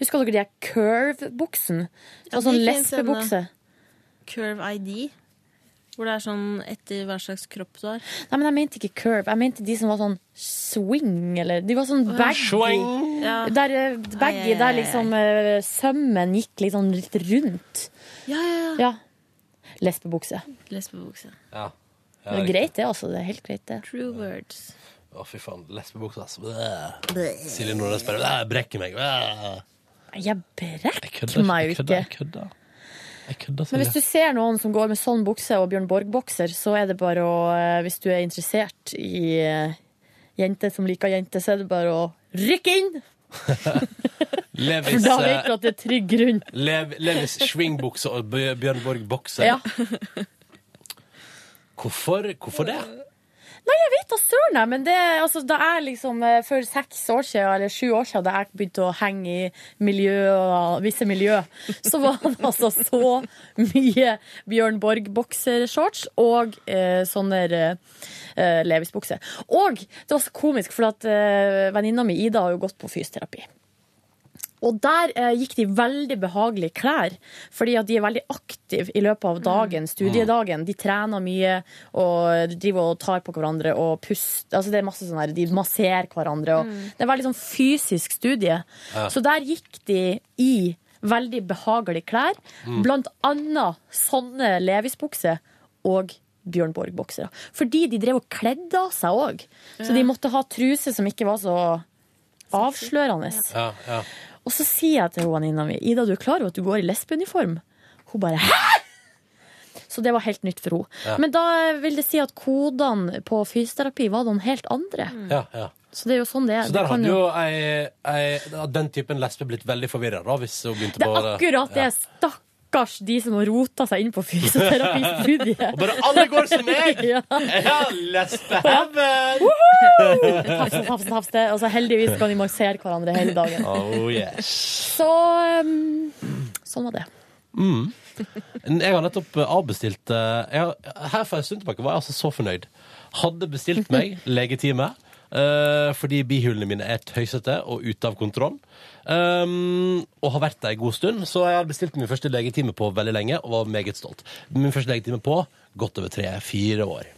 Husker dere de her curve-buksen? Ja, sånn lesbebukse. Curve ID. Hvor det er sånn etter hva slags kropp du har. Nei, men jeg mente ikke curve. Jeg mente de som var sånn swing, eller De var sånn baggy. Ja. Der, eh, baggy, Ai, ai, ai, der liksom eh, sømmen gikk litt sånn litt rundt. Ja, ja, ja. Ja. Lesbebukse. Lesbebukse. Ja. Det er greit, det, altså. Det er helt greit, det. True words. Å, fy faen. Lesbebukse, altså. Silje Nordnes bare brekker meg. Blæh. Jeg brekker meg Jeg jo kødder. ikke. Jeg kødder. Men hvis du ser noen som går med sånn bukse og Bjørn Borg-bokser, så er det bare å eh, Hvis du er interessert i eh, jenter som liker jenter, så er det bare å rykke inn! Levis, For da vet eh, du at det er trygg grunn. Lev, Levis swingbukse og Bjørn Borg-bokse. Ja. Hvorfor, hvorfor det? Nei, jeg vet da søren, men det, altså, da jeg liksom eh, for seks år siden, eller sju år siden, da jeg begynte å henge i miljø, visse miljø, så var det altså så mye Bjørn Borg-boksershorts og eh, sånne eh, Levis-bukser. Og det var så komisk, for at eh, venninna mi Ida har jo gått på fysioterapi. Og der eh, gikk de veldig behagelige klær, fordi at de er veldig aktive i løpet av dagen, studiedagen. De trener mye og driver og tar på hverandre og puster. Altså det er masse sånn her, De masserer hverandre. Og Det er veldig sånn fysisk studie. Ja. Så der gikk de i veldig behagelige klær, blant annet sånne Levis-bukser og Bjørn Borg-boksere. Fordi de drev og kledde av seg òg. Så de måtte ha truse som ikke var så avslørende. Ja, ja. Og så sier jeg til venninna mi Ida, du er klar over at du går i lesbeuniform? Hun bare hæ?! Så det var helt nytt for henne. Ja. Men da vil det si at kodene på fysioterapi var noen helt andre. ja, ja. Så det er jo sånn det er. Så der hadde jo ei, ei, den typen lesbe blitt veldig forvirra, hvis hun begynte på Det er akkurat det. Stakkars de som har rota seg inn på fysioterapistudiet. Og bare alle går som meg! ja. Ja, lesbeheaven! Tafse, tafse, tafse. Og så heldigvis kan de massere hverandre hele dagen. Oh yes. Så um, sånn var det. Mm. Jeg har nettopp eh, avbestilt eh, jeg Her for en stund tilbake var jeg altså så fornøyd. Hadde bestilt meg legetime. Eh, fordi bihulene mine er tøysete og ute av kontroll. Um, og har vært der en god stund. Så jeg har bestilt min første legetime på veldig lenge og var meget stolt. Min første legetime på godt over tre-fire år.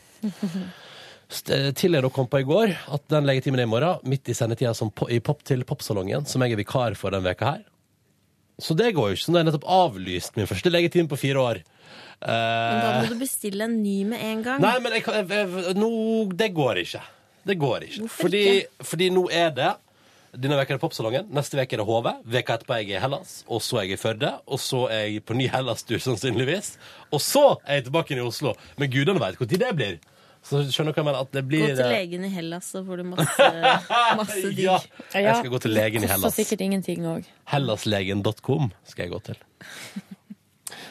Tidligere Til jeg da kom på i går at den legetimen er i morgen, midt i sendetida po i pop til popsalongen, som jeg er vikar for den veka her. Så det går jo ikke. Så nå er nettopp avlyst min første legetime på fire år. Men da Eh, må du bestille en ny med en gang. nei, men jeg, jeg, jeg, no, det går ikke. Det går ikke. Hvorfor Fordi, fordi nå er det denne veka er det Popsalongen, neste veke er det HV, veka etterpå er jeg i Hellas, og så er jeg i Førde, og så er jeg på ny Hellas-tur sannsynligvis, og så er jeg tilbake inn i Oslo. Men gudene vet hvor tid det blir. Så skjønner du hva jeg mener? At det Gå til eh, legen i Hellas, så får du masse, masse digg. Ja, jeg skal gå til legen i Hellas. sikkert ingenting òg. Hellaslegen.com skal jeg gå til.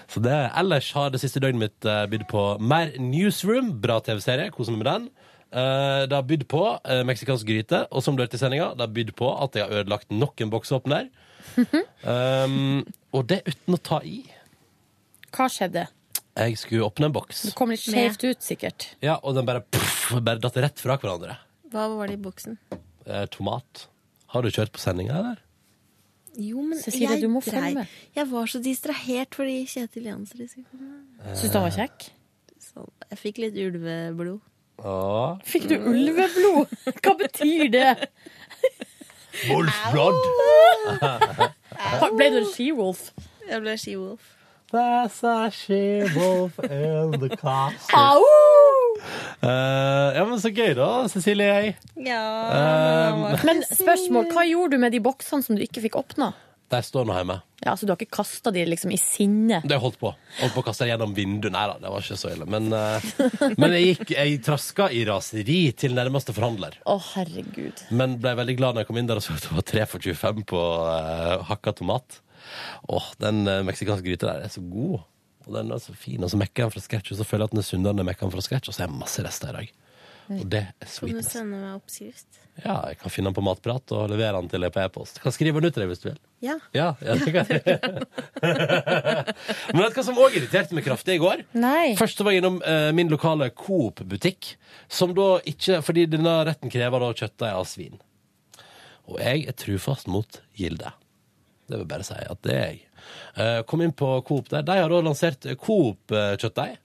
Så det, ellers har det siste døgnet mitt eh, bydd på mer Newsroom, bra TV-serie, koser meg med den. Eh, det har bydd på uh, meksikansk gryte, og som du hørte i sendinga, det har bydd på at jeg har ødelagt nok en boksåpner. um, og det uten å ta i. Hva skjedde? Jeg skulle åpne en boks, Det kom litt skjevt ut, sikkert. ja, og den bare, puff, bare datt rett fra hverandre. Hva var det i boksen? Eh, tomat. Har du kjørt på sendinga, eller? Jo, men Cecilie, jeg du må følge med. Jeg var så distrahert fordi Kjetil Jansrud skulle komme. Syns du han var kjekk? Så jeg fikk litt ulveblod. Fikk du ulveblod? Hva betyr det? Wolfblood. Ble du en she-wolf? Jeg ble she-wolf. There's a she-wolf in the castle. Au! Eh, ja, men så gøy da, Cecilie. Ja, Um, Men spørsmål, hva gjorde du med de boksene som du ikke fikk åpna? De står nå hjemme. Ja, så du har ikke kasta de liksom i sinne? Det holdt på. Holdt på å kaste gjennom vinduet. Nei da, det var ikke så ille. Men, eh, men jeg, gikk, jeg traska i raseri til nærmeste forhandler. Å, herregud. Men ble veldig glad når jeg kom inn der og så at det var 3 for 25 på uh, hakka tomat. Åh, den uh, meksikanske gryta der er så god. Og den er så fin. Og så mekker jeg den fra scratch, og så føler jeg at den er sunnere enn jeg mekker den fra scratch. Og så er det masse rester i dag. Og det er Kan du sende meg oppskrift? Ja, jeg kan finne den på Matprat og levere den til deg på e-post. Jeg kan skrive den ut til deg hvis du vil. Ja. Ja, ja det kan jeg. Men vet du hva som òg irriterte meg kraftig i går? Nei. Først var jeg innom eh, min lokale Coop-butikk, som da ikke Fordi denne retten krever da kjøttdeig av svin. Og jeg er trufast mot Gilde. Det vil bare si at det er jeg. Eh, kom inn på Coop der. De har da lansert Coop-kjøttdeig.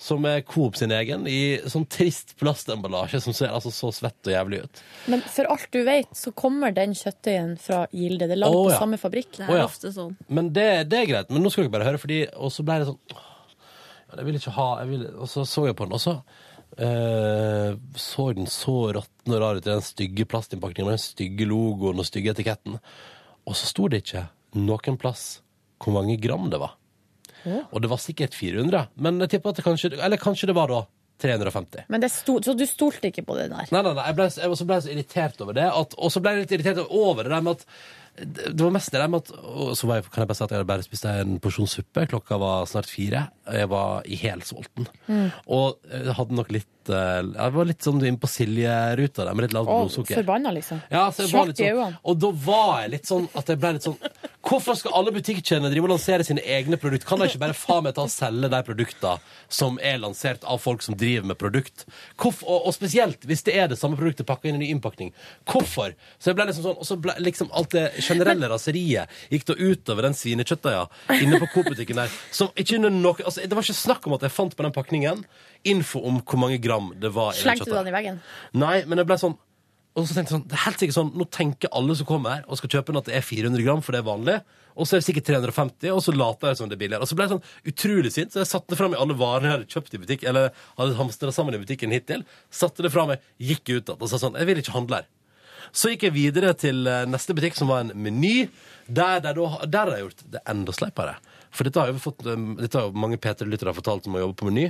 Som er Coop sin egen, i sånn trist plastemballasje som ser altså så svett og jævlig ut. Men for alt du vet, så kommer den kjøttdeigen fra Gilde. Det er lagd ja. på samme fabrikk. Det er er ja. ofte sånn. Men det, det er greit. Men nå skal dere bare høre, fordi Og så ble det sånn ja, Jeg vil ikke ha jeg vil, Og så så jeg på den, og så eh, så den så råtten og rar ut i den stygge plastinnpakningen med den stygge logoen og stygge etiketten. Og så sto det ikke noen plass hvor mange gram det var. Og det var sikkert 400, men jeg tipper at det kanskje Eller kanskje det var da 350. Men det sto, så du stolte ikke på det der? Nei, nei, nei, jeg ble, jeg så ble så irritert over det. At, og så ble jeg litt irritert over det der med at det var mest det der med at og Så var jeg, kan jeg bare si at jeg hadde bare spist en porsjon suppe. Klokka var snart fire. Jeg var i helsulten. Og jeg hadde nok litt eh, Jeg var litt sånn inne på Silje-ruta der, med litt lavt blodsukker. forbanna, liksom. Ja, så jeg var litt sånn, og da var jeg litt sånn at jeg ble litt sånn Hvorfor skal alle butikkjedene drive og lansere sine egne produkter? Kan de ikke bare faen meg ta og selge de produktene som er lansert av folk som driver med produkt? Hvorfor, og, og spesielt hvis det er det samme produktet pakka inn i ny innpakning. Hvorfor? Så jeg ble liksom sånn, Og så ble liksom alt det generelle raseriet gikk da utover den svinekjøttdeia inne på Coop-butikken der. Som ikke under noe, altså, det var ikke snakk om at jeg fant på den pakningen info om hvor mange gram det var i den Slengte du den i veggen? Nei, men jeg ble sånn Og så tenkte jeg sånn, det er helt sikkert sånn Nå tenker alle som kommer her og skal kjøpe den at det er 400 gram, for det er vanlig. Og så er det sikkert 350, og så later jeg som det er billigere. Og så ble jeg sånn utrolig sint, så jeg satte det fra meg alle varene jeg hadde kjøpt i butikk, eller hadde hamstra sammen i butikken hittil. Satte det fra meg, gikk ut igjen og sa sånn Jeg vil ikke handle her. Så gikk jeg videre til eh, neste butikk, som var en meny. Der, de har gjort det enda sleipere. For dette har jo, fått, um, dette har jo mange P3-lyttere fortalt om å jobbe på Meny.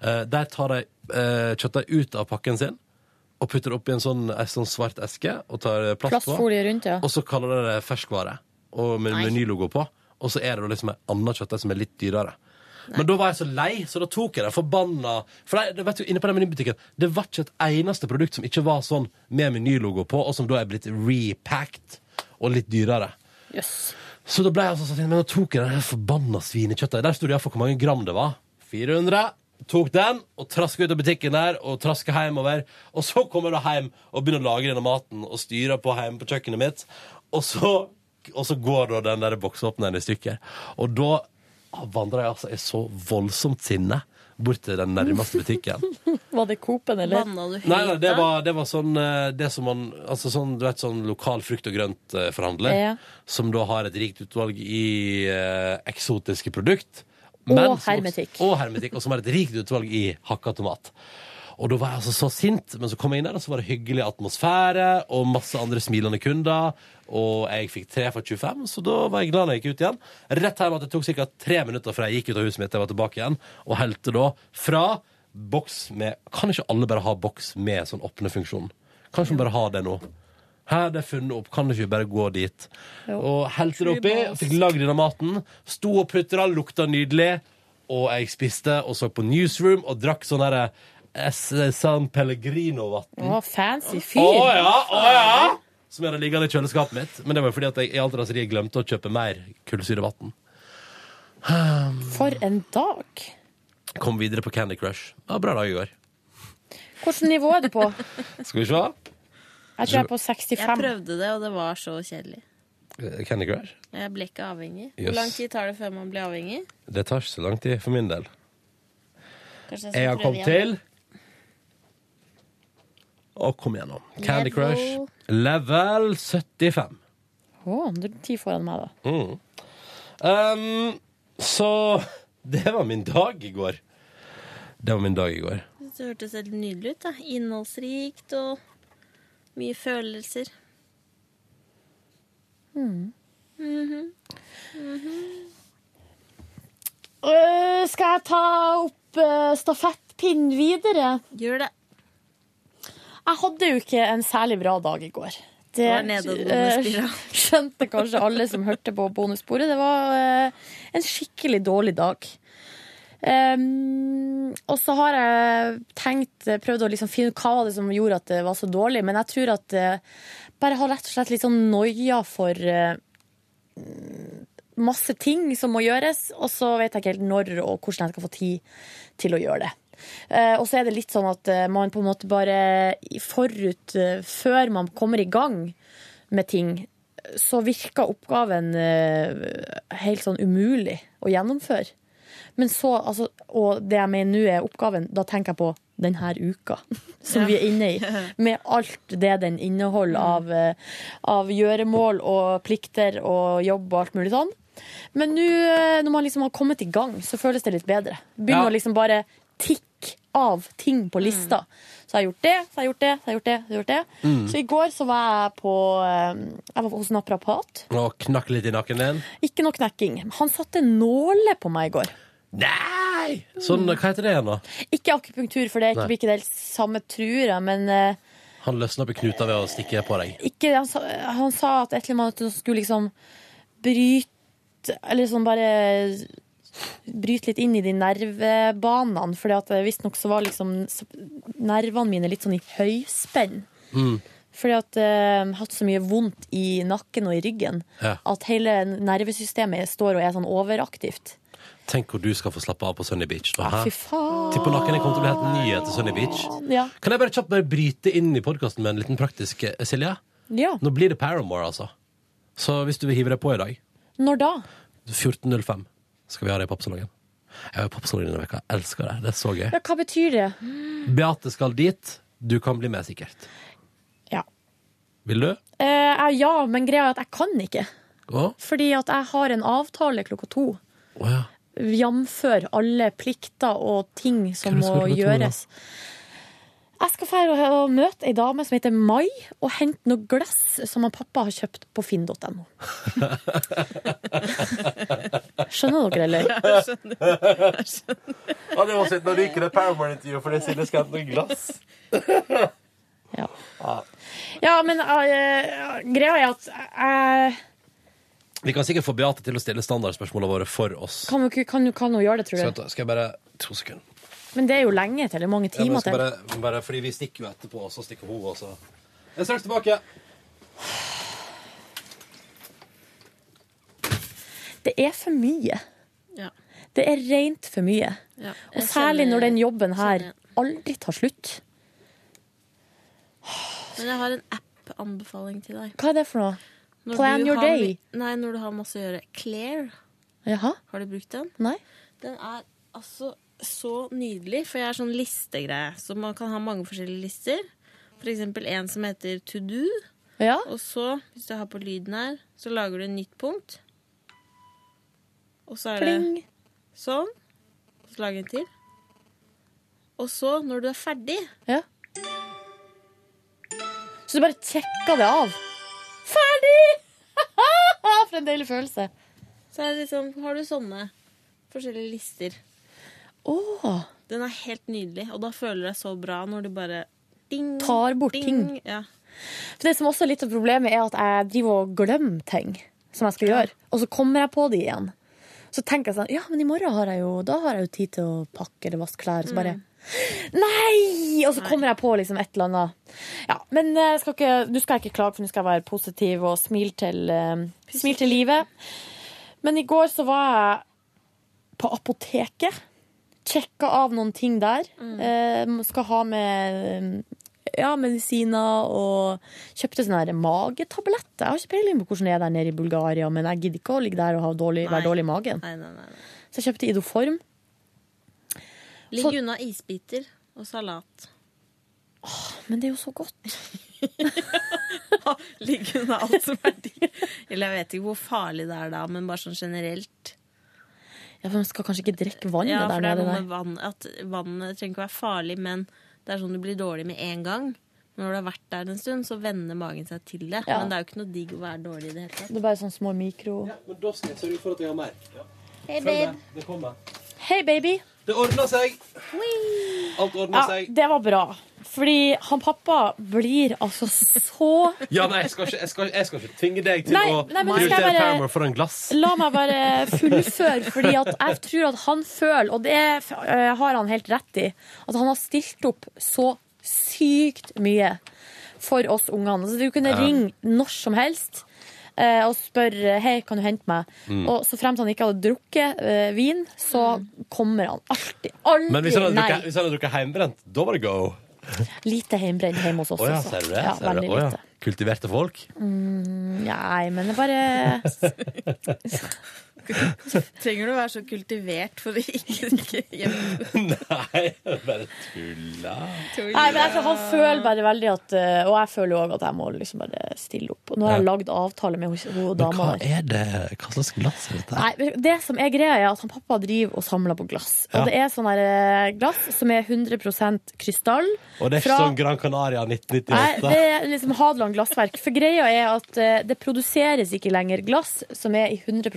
Eh, der tar de uh, kjøttdeig ut av pakken sin og putter det oppi en sånn, en sånn svart eske og tar plast Plastfolie på. Rundt, ja. Og så kaller de det ferskvare, og med Nei. menylogo på. Og så er det liksom et annet kjøttdeig som er litt dyrere. Men da var jeg så lei, så da tok jeg det forbanna For det, vet du, inne på den menybutikken Det var ikke et eneste produkt som ikke var sånn med menylogo på, og som da er blitt repacked og litt dyrere. Jøss. Så da ble jeg altså sånn Men da tok jeg den forbanna svinekjøttet. Der sto det iallfall hvor mange gram det var. 400. Tok den og traska ut av butikken der og traska hjemover. Og så kommer da hjem og begynner å lage denne maten og styrer på hjemme på kjøkkenet mitt. Og så, og så går da den der boksåpneren i stykker. Og da vandrer jeg altså i så voldsomt sinne bort til den nærmeste butikken. Var det Coop-en, eller? Banna du høyt Nei, nei, det var, det var sånn eh, Det som man Altså sånn, du vet, sånn lokal frukt- og grønt-forhandler. Ja. Som da har et rikt utvalg i eh, eksotiske produkt. Og som også- Og hermetikk. Og som har et rikt utvalg i hakka tomat. Og da var jeg altså så sint, men så kom jeg inn der, og så var det hyggelig atmosfære og masse andre smilende kunder. Og jeg fikk 3 for 25, så da var jeg glad når jeg gikk ut igjen. Rett hjem at det tok ca. tre minutter fra jeg gikk ut av huset mitt til jeg var tilbake igjen, og helte da fra boks med Kan ikke alle bare ha boks med sånn åpne funksjon? Kanskje vi bare ha det nå? Her det er funnet opp, kan du ikke bare gå dit? Jo. Og helte det oppi, fikk lagd denne maten. Sto og putra, lukta nydelig. Og jeg spiste og så på Newsroom og drakk sånn derre S- San Pellegrino-vann. Å, fancy Å fyr. ja, å ja! Som jeg hadde liggende i kjøleskapet mitt. Men det var fordi at jeg i alt raseriet glemte å kjøpe mer kullsyrevann. For en dag. Kom videre på Candy Crush. Ja, bra dag i går. Hvilket nivå er du på? Skal vi se. Jeg tror jeg er på 65. Jeg prøvde det, og det var så kjedelig. Eh, Candy Crush? Jeg ble ikke avhengig. Yes. Hvor lang tid tar det før man blir avhengig? Det tar ikke så lang tid for min del. Jeg, Jeg har kommet til? Å, kom igjen nå. Candy Crush. Level 75. Å, du er ti foran meg, da. Mm. Um, så det var min dag i går. Det var min dag i går. Det hørtes helt nydelig ut. da. Innholdsrikt og mye følelser. Mm. Mm -hmm. Mm -hmm. Uh, skal jeg ta opp uh, stafettpinnen videre? Gjør det. Jeg hadde jo ikke en særlig bra dag i går. Det eh, skjønte kanskje alle som hørte på bonussporet. Det var eh, en skikkelig dårlig dag. Um, og så har jeg tenkt, prøvd å liksom finne ut hva var det som gjorde at det var så dårlig, men jeg tror at jeg bare har rett og slett litt sånn noia for eh, masse ting som må gjøres, og så vet jeg ikke helt når og hvordan jeg skal få tid til å gjøre det. Eh, og så er det litt sånn at eh, man på en måte bare forut, eh, før man kommer i gang med ting, så virker oppgaven helt sånn umulig å gjennomføre. Men så, altså, og det jeg mener nå er oppgaven, da tenker jeg på denne uka som Ja. vi er inne i. Med alt det den inneholder av, eh, av gjøremål og plikter og jobb og alt mulig sånn. Men nå, når man liksom har kommet i gang, så føles det litt bedre. Begynner Ja. å liksom bare tikke av ting på lista. Så jeg har gjort det, så jeg har gjort det, så jeg har gjort det. Så, har jeg gjort det. Mm. så i går så var jeg på eh, Jeg var hos naprapat. Og knakk litt i nakken din. Ikke noe knekking. Han satte nåler på meg i går. Nei! Sånn, hva heter det igjen, da? Ikke akupunktur, for det er ikke, ikke det samme, tror jeg, men eh, Han løsna opp i knuta ved å stikke på deg. ikke, han, sa, han sa at et eller annet skulle liksom bryte Eller sånn bare bryte litt inn i de nervebanene, for visstnok så var liksom nervene mine litt sånn i høyspenn. Mm. Fordi at eh, jeg har hatt så mye vondt i nakken og i ryggen Ja. at hele nervesystemet står og er sånn overaktivt. Tenk hvor du skal få slappe av på Sunny Beach. Da. Fy faen. Tipper nakken kommer til å bli helt ny etter Sunny Beach. Ja. Kan jeg bare kjapt bare bryte inn i podkasten med en liten praktisk eh, Silje? ja. Nå blir det Paramore, altså. Så hvis du vil hive deg på i dag, Når da? 14.05, skal vi ha det i popsalongen. Jeg var i popsalongen denne veka. Jeg elsker det. Det er så gøy. Ja, hva betyr det? Beate skal dit. Du kan bli med, sikkert. Ja. Vil du? Eh, ja, men greia er at jeg kan ikke. Hva? Fordi at jeg har en avtale klokka to. Oh, ja. Jamfør alle plikter og ting som må gjøres. to. Jeg skal fære og møte ei dame som heter Mai, og hente noe glass som han pappa har kjøpt på finn.no. Skjønner dere, eller? Ja, det var synd når du gikk i det fordi Silje skal hente noe glass. Ja. Ja, men uh, greia er at jeg Vi kan sikkert få Beate til å stille standardspørsmålene våre for oss. kan kan, kan hun gjøre det, tror Skal, jeg. jeg skal jeg bare To sekunder. Men det er jo lenge til. Det er mange timer til. bare, bare, fordi vi stikker jo etterpå, og så stikker hun også. Jeg er straks tilbake. Det er for mye. Ja. Det er rent for mye. Ja, Og særlig når den jobben her aldri tar slutt. Men jeg har en app-anbefaling til deg. Hva er det for noe? Når Plan your har day. Nei, når du har masse å gjøre. Claire, Jaha? har du brukt den? Nei? Den er altså så nydelig, for jeg er sånn listegreie, så man kan ha mange forskjellige lister. For eksempel en som heter To Do. Ja. Og så, hvis du har på lyden her, så lager du et nytt punkt. Og så er Pling. det sånn. Og så lager du en til. Og så, når du er ferdig Ja. Så du bare tjekker det av. Ferdig! For en deilig følelse. Så er det liksom, har du sånne forskjellige lister. Åh, Den er helt nydelig, og da føler du deg så bra når du bare ding, Tar bort ding. ting. Ja. For det som også er litt av problemet, er at jeg driver og glemmer ting som jeg skal gjøre, og så kommer jeg på de igjen. Så tenker jeg sånn Ja, men i morgen har jeg jo, da har jeg jo tid til å pakke eller vaske klær. Så bare Nei! Og så kommer jeg på liksom et eller annet. Ja, men jeg skal ikke, nå skal jeg ikke klage, for nå skal jeg være positiv og smile til, uh, smil til livet. Men i går så var jeg på apoteket. Sjekka av noen ting der. Eh, skal ha med eh, ja, medisiner og kjøpte sånne magetabletter. Jeg har ikke peiling på hvordan det er der nede i Bulgaria, men jeg gidder ikke å ligge der og ha dårlig, være dårlig i magen. Nei, nei, nei. Så jeg kjøpte Idoform. Ligg Så- unna isbiter og salat. Åh, Men det er jo så godt. Ligg unna alt som er dyrt. Eller jeg vet ikke hvor farlig det er da, men bare sånn generelt. Ja, for Man skal kanskje ikke drikke vannet Ja, der for det er nede. med vann At vannet trenger ikke å være farlig, men det er sånn du blir dårlig med en gang. Men når du har vært der en stund, så venner magen seg til det. Ja. Men det er jo ikke noe digg å være dårlig i det hele tatt. Det er bare sånn små mikro... Ja, Men da skal jeg sørge for at jeg har mer. Hei, med. Det kommer. Hei, baby. Det ordna seg. Alt ordna Ja, seg. det var bra. Fordi han pappa blir altså så Ja, nei, jeg skal ikke, jeg skal, jeg skal ikke tvinge deg til Nei, å nei, prioritere bare- Paramore foran glass. La meg bare fullføre, fordi jeg tror at han føler, og det eh, har han helt rett i, at han har stilt opp så sykt mye for oss ungene. Så du kunne Ja. ringe når som helst og spør hei, kan du hente meg? Mm. Og så fremt han ikke hadde drukket eh, vin, så kommer han alltid. Aldri Men hvis han hadde nei. drukket, hvis han hadde drukket heimbrent, da var det go. Lite heimbrent hjemme hos oss. Oh, ja, ser du det? Ja, Ser du det? Oh, ja. lite. Kultiverte folk? Mm, nei, men det bare Trenger du å være så kultivert for å ikke drikke hjemme? Nei, bare tulla. Nei, men jeg han føler bare veldig at eh, Og jeg føler òg at jeg må liksom bare stille opp. Og nå har jeg lagd avtale med hun- dama hva er det? Hva slags glass er dette? Nei, Det som er greia, er at han pappa driver og samler på glass. Og Ja. det er sånn her eh, glass som er 100 krystall. Og det er ikke fra- sånn Gran Canaria 1998? Nei, det er liksom Hadeland glassverk. For greia er at eh, det produseres ikke lenger glass som er i 100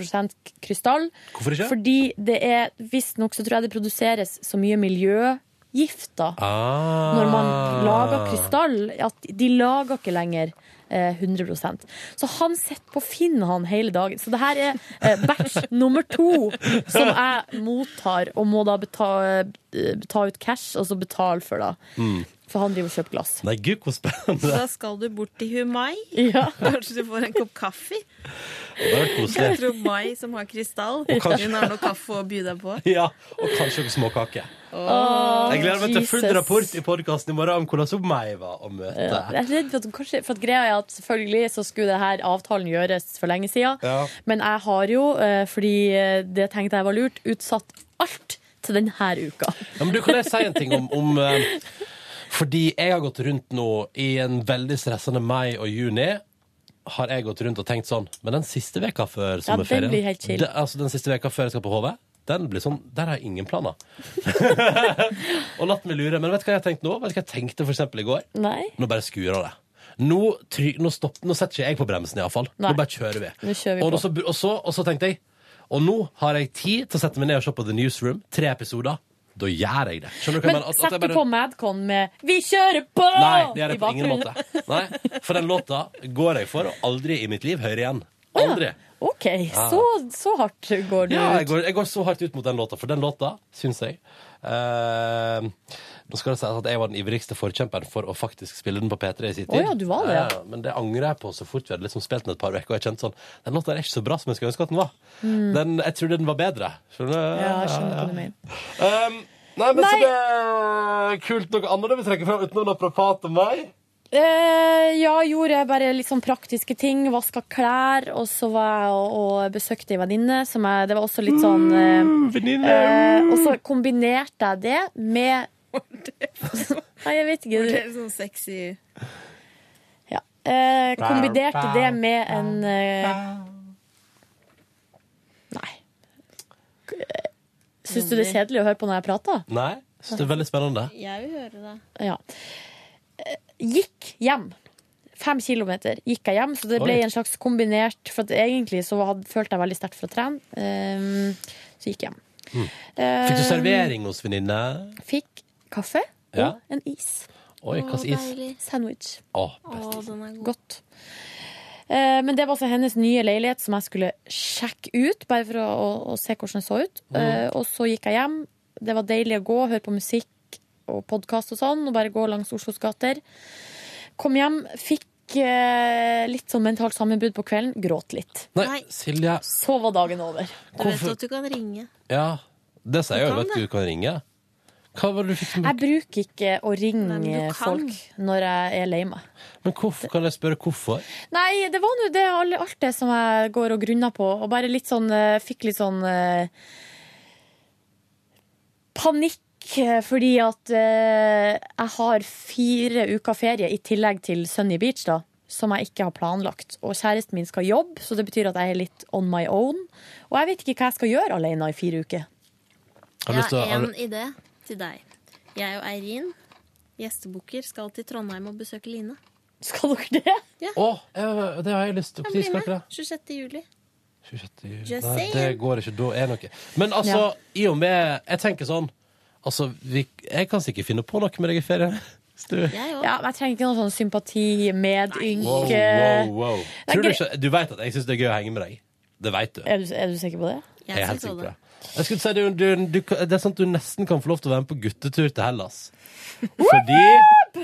krystall. Hvorfor ikke? Fordi det er visstnok så tror jeg det produseres så mye miljøgifter Ah. når man lager krystall, at de lager ikke lenger eh, 100% Så han sitter på Finn han hele dagen. Så det her er eh, batch nummer to som jeg mottar, og må da beta, eh, ta ut cash og så betale for, da. Mm. For han driver og kjøper glass. Nei, gud, hvor spennende. Da skal du bort til Humai. Ja. Kanskje du får en kopp kaffe? Det var Jeg koselig. tror Mai, som har krystall, kanskje- hun har noe kaffe å by deg på. Ja, og kanskje noen småkaker. Oh, Jeg gleder meg til full Jesus. rapport i podkasten i morgen om hvordan Mai var å møte. Ja, jeg er redd for at, kanskje, for at greia er at selvfølgelig så skulle denne avtalen gjøres for lenge siden. Ja. Men jeg har jo, eh, fordi eh, det tenkte jeg var lurt, utsatt alt til denne uka. Ja, men du, kan jeg si en ting om, om eh, Fordi jeg har gått rundt nå i en veldig stressende mai og juni. Har jeg gått rundt og tenkt sånn Men den siste veka før Ja, sommerferien den blir helt chill. De, altså den siste veka før jeg skal på HV, den blir sånn Der har jeg ingen planer. og latt meg lure. Men vet du hva jeg har tenkt nå? Vet du hva jeg tenkte for eksempel i går? Nei. Nå bare skurer det. Nå, try, nå, stopp, nå setter ikke jeg på bremsen, iallfall. Nå bare kjører vi. Nå kjører vi og, så, og, så, og så tenkte jeg Og nå har jeg tid til å sette meg ned og se på The Newsroom. Tre episoder. Da gjør jeg det. Skjønner du hva jeg Men mener? At- at sett jeg du bare- på Madcon med 'Vi kjører på!' Nei, det gjør i jeg på ingen bakgrunnen? måte. Nei, For den låta går jeg for, og aldri i mitt liv hører igjen. Aldri. OK, Ja. så, så hardt går du Ja, jeg ut. går, jeg går så hardt ut mot den låta, for den låta syns jeg eh, Nå skal det sies at jeg var den ivrigste forkjemperen for å faktisk spille den på P3 i sin tid. Oh, ja, du var det, ja. Eh, men det angrer jeg på så fort vi hadde liksom spilt den et par uker. Og jeg kjente sånn Den låta er ikke så bra som jeg skulle ønske at den var. Mm. Den, jeg trodde den var bedre. Skjønner du? Ja, jeg skjønner hva du mener. Um, nei, men Nei. så det er kult. Noe annet du vil trekke fram utenom å prate om meg? Eh, ja, gjorde jeg bare litt sånn praktiske ting. Vaska klær, og så var jeg og, og besøkte ei venninne. Det var også litt sånn eh, eh, Og så kombinerte jeg det med Nei, jeg vet ikke. Det er sånn sexy Ja. Eh, kombinerte det med en eh, Nei. Syns du det er kjedelig å høre på når jeg prater? Nei. Syns det er veldig spennende. Jeg vil høre det. Ja. Eh, Gikk hjem. Fem kilometer gikk jeg hjem, så det ble Oi. en slags kombinert For at egentlig så hadde, følte jeg veldig sterkt for å trene. Um, så gikk jeg hjem. Mm. Fikk du servering hos venninne? Fikk kaffe og Ja. en is. Oi, hva slags is? deilig. Sandwich. Å, Å, den er god. Godt. Eh, men det var altså hennes nye leilighet som jeg skulle sjekke ut, bare for å, å, å se hvordan det så ut. Mm. Eh, og så gikk jeg hjem. Det var deilig å gå, høre på musikk og podkast og sånn, og bare gå langs Oslos gater. Kom hjem, fikk eh, litt sånn mentalt sammenbrudd på kvelden, gråt litt. Nei, Silje. Så var dagen over. Du vet at du kan ringe. Ja, det sier jeg jo kan at du kan ringe. Hva var det du fikk som Jeg bruker ikke å ringe folk når jeg er lei meg. Men hvorfor, kan jeg spørre hvorfor? Nei, det var nå det, alt det som jeg går og grunner på. Og bare litt sånn eh, Fikk litt sånn eh, panikk eh, fordi at eh, jeg har fire uker ferie i tillegg til Sunny Beach, da. Som jeg ikke har planlagt. Og kjæresten min skal jobbe, så det betyr at jeg er litt on my own. Og jeg vet ikke hva jeg skal gjøre alene i fire uker. Jeg har en idé til deg. Jeg og Eirin, gjestebukker, skal til Trondheim og besøke Line. Skal dere det? Å, ja, det har jeg lyst til. Når skal dere det? 26. juli. 26. juli. Just Nei, saying. det går ikke. Da er noe. Men altså, i og med Jeg tenker sånn Altså, vi, jeg kan sikkert finne på noe med deg i ferien. Hvis du- Ja, men jeg trenger ikke noe sånn sympati, medynk Wow, eh, wow, wow. Tror du, ikke, du vet at jeg syns det er gøy å henge med deg. Det vet du. Er du, er du sikker på det? Jeg er helt sikker på det. Jeg skulle si, du, du, du, det er sånn at du nesten kan få lov til å være med på guttetur til Hellas. Fordi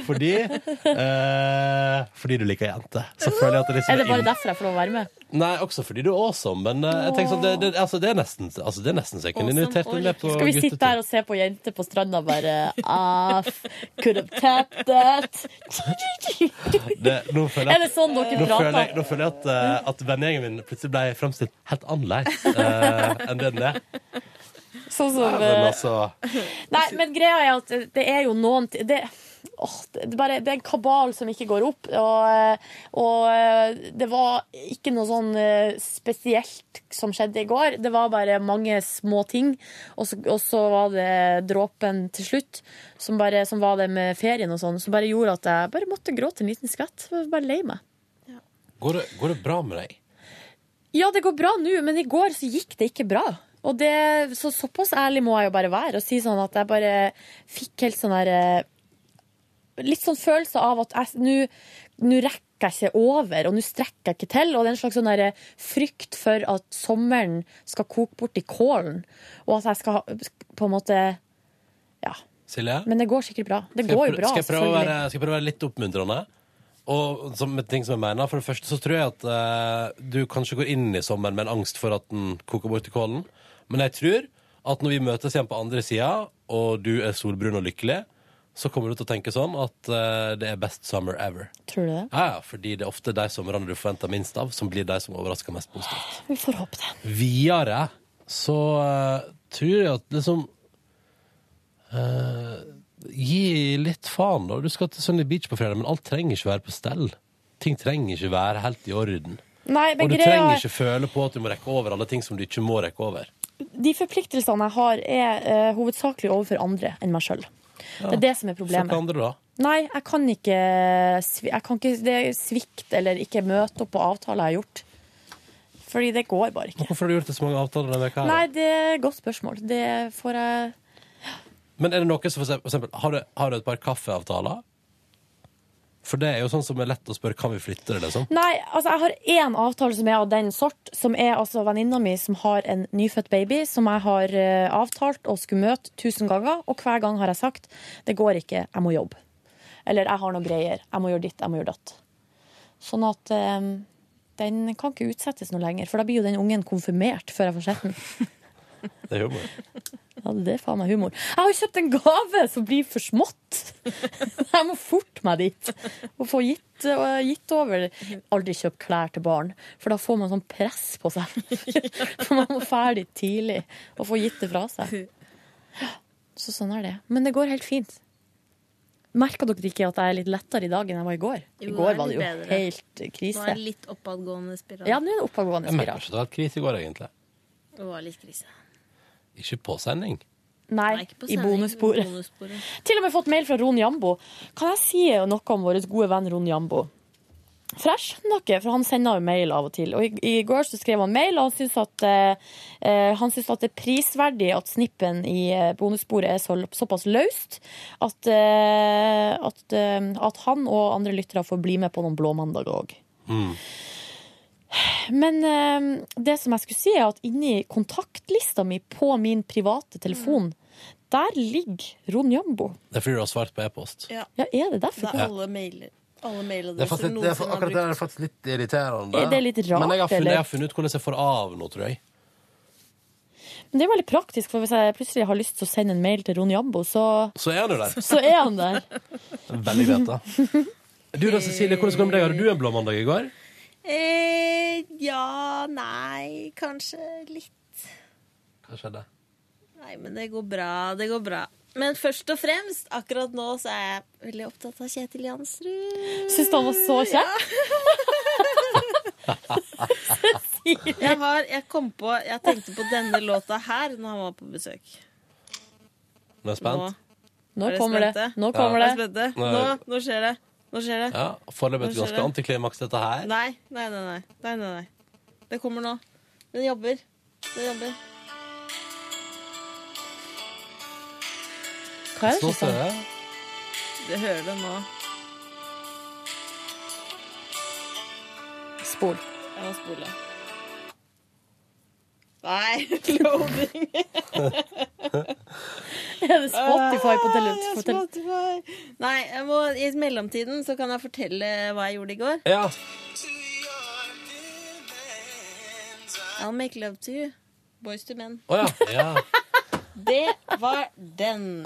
Fordi eh, Fordi du liker jenter. Så føler jeg at det liksom Er det bare inn- derfor jeg får lov å være med? Nei, også fordi du er awesome. Men eh, jeg tenker sånn, det, det, altså, det er nesten altså, Det er nesten så jeg kunne invitert deg med på Skal vi sitte her og se på jenter på stranda bare ah, Could have tapped that. Det, nå føler jeg Er det sånn dere nå prater? føler jeg, nå føler jeg at, eh, at vennegjengen min plutselig ble fremstilt helt annerledes eh, enn det den er. Sånn som Men eh, altså Nei, men greia er at det er jo noen det, åh, det, bare, det er en kabal som ikke går opp. Og, eh, og eh, det var ikke noe sånn spesielt som skjedde i går. Det var bare mange små ting. Og så, og så var det dråpen til slutt, som, bare, som var det med ferien og sånn, som bare gjorde at jeg bare måtte gråte en liten skvett. Bare lei meg. går det, går det bra med deg? Ja, det går bra nå, men i går så gikk det ikke bra. Og det, så såpass ærlig må jeg jo bare være og si sånn at jeg bare fikk helt sånn der eh, Litt sånn følelse av at nå rekker jeg ikke over, og nå strekker jeg ikke til. Og det er en slags sånn der frykt for at sommeren skal koke bort i kålen, og at jeg skal på en måte Ja. Silje? Men det går sikkert bra. Det går jo bra, skal jeg, prøve være, skal jeg prøve å være litt oppmuntrende? Og som, med ting som jeg mener For det første så tror jeg at uh, du kanskje går inn i sommeren med en angst for at den koker bort i kålen. Men jeg tror at når vi møtes igjen på andre sida, og du er solbrun og lykkelig, så kommer du til å tenke sånn at eh, det er best summer ever. Tror du det? Ja, ja, fordi det er ofte de somrene du forventer minst av, som blir de som overrasker mest positivt. Vi får håpe det. Videre så eh, tror jeg at liksom eh, Gi litt faen, da. Du skal til Sunny Beach på fredag, men alt trenger ikke være på stell. Ting trenger ikke være helt i orden. Nei, men Og du greia trenger er- ikke føle på at du må rekke over alle ting som du ikke må rekke over. De forpliktelsene jeg har, er uh, hovedsakelig overfor andre enn meg sjøl. Det er det som er problemet. hva andre, da? Nei, jeg kan ikke, jeg kan ikke Det er svikt eller ikke møte opp på avtaler jeg har gjort. Fordi det går bare ikke. Hvorfor har du gjort det så mange avtaler denne uka? Nei, det er et godt spørsmål. Det får jeg Men er det noe som for eksempel har, du, har du et par kaffeavtaler? For det er jo sånn som er lett å spørre kan vi flytte det, liksom. Nei, altså jeg har én avtale som er av den sort, som er altså venninna mi som har en nyfødt baby, som jeg har uh, avtalt og skulle møte tusen ganger, og hver gang har jeg sagt det går ikke, jeg må jobbe. Eller jeg har noen greier, jeg må gjøre ditt, jeg må gjøre datt. Sånn at eh, den kan ikke utsettes noe lenger, for da blir jo den ungen konfirmert før jeg får sett den. Det er humor. Ja, det er faen meg humor. Jeg har jo kjøpt en gave som blir for smått. Jeg må forte meg dit og få gitt, og gitt over. Aldri kjøpt klær til barn, for da får man sånn press på seg. For man må ferdig tidlig og få gitt det fra seg. Så sånn er det. Men det går helt fint. Merka dere ikke at jeg er litt lettere i dag enn jeg var i går? I går var det jo bedre. helt Nå er krise. det litt oppadgående spiral. Ja, nå er det oppadgående Jeg merker spiral. ikke at det var krise i går, egentlig. Det var litt krise. Ikke på sending. Nei, Nei, på i bonussporet. bonussporet. Til og med fått mail fra Ron Jambo. Kan jeg si noe om vår gode venn Ron Jambo? For jeg skjønner ikke, for han sender jo mail av og til. Og i, i går så skrev han mail, og han syns at, eh, eh, han syns at det er prisverdig at snippen i eh, bonussporet er så, såpass løst at, eh, at, eh, at han og andre lyttere får bli med på noen blåmandager òg. Mm. Men eh, det som jeg skulle si, er at inni kontaktlista mi på min private telefon, der ligger Ron Jambo. Det er fordi du har svart på e-post. Ja. Ja, er det derfor? Det er alle mailer. Alle Det er faktisk, det er, akkurat det er faktisk litt irriterende. Er det litt rart, Men jeg har, funnet, jeg har funnet ut hvordan jeg får av nå, tror jeg. Men det er veldig praktisk, for hvis jeg plutselig har lyst til å sende en mail til Ron Jambo, så, Så er han jo der. så er han der. Veldig greit, da. Du da, Cecilie, hvordan går det med deg? Hadde du en blå mandag i går? Eh, ja, nei, kanskje litt. Hva skjedde? Nei, men det går bra. Det går bra. Men først og fremst, akkurat nå så er jeg veldig opptatt av Kjetil Jansrud. Syns du han var så kjekk? Jeg, har, jeg kom på Jeg tenkte på denne låta her når han var på besøk. Nå er jeg spent. Nå Er dere kommer det. Nå kommer ja. det. Nå, nå skjer det. Nå skjer det. Ja, Foreløpig et ganske det. antiklimaks, dette her. Nei, nei, nei, nei. nei, nei. Det kommer nå. Den jobber. Den jobber. Hva er det som skjer? Det hører du nå. Spol. Jeg må spole. Nei, loading. Er det Spotify på tele- Ah, ja, Spotify. Nei, jeg må, i mellomtiden så kan jeg fortelle hva jeg gjorde i går. Ja. I'll make love to you. Boys to men. Oh, ja. ja. Det var den.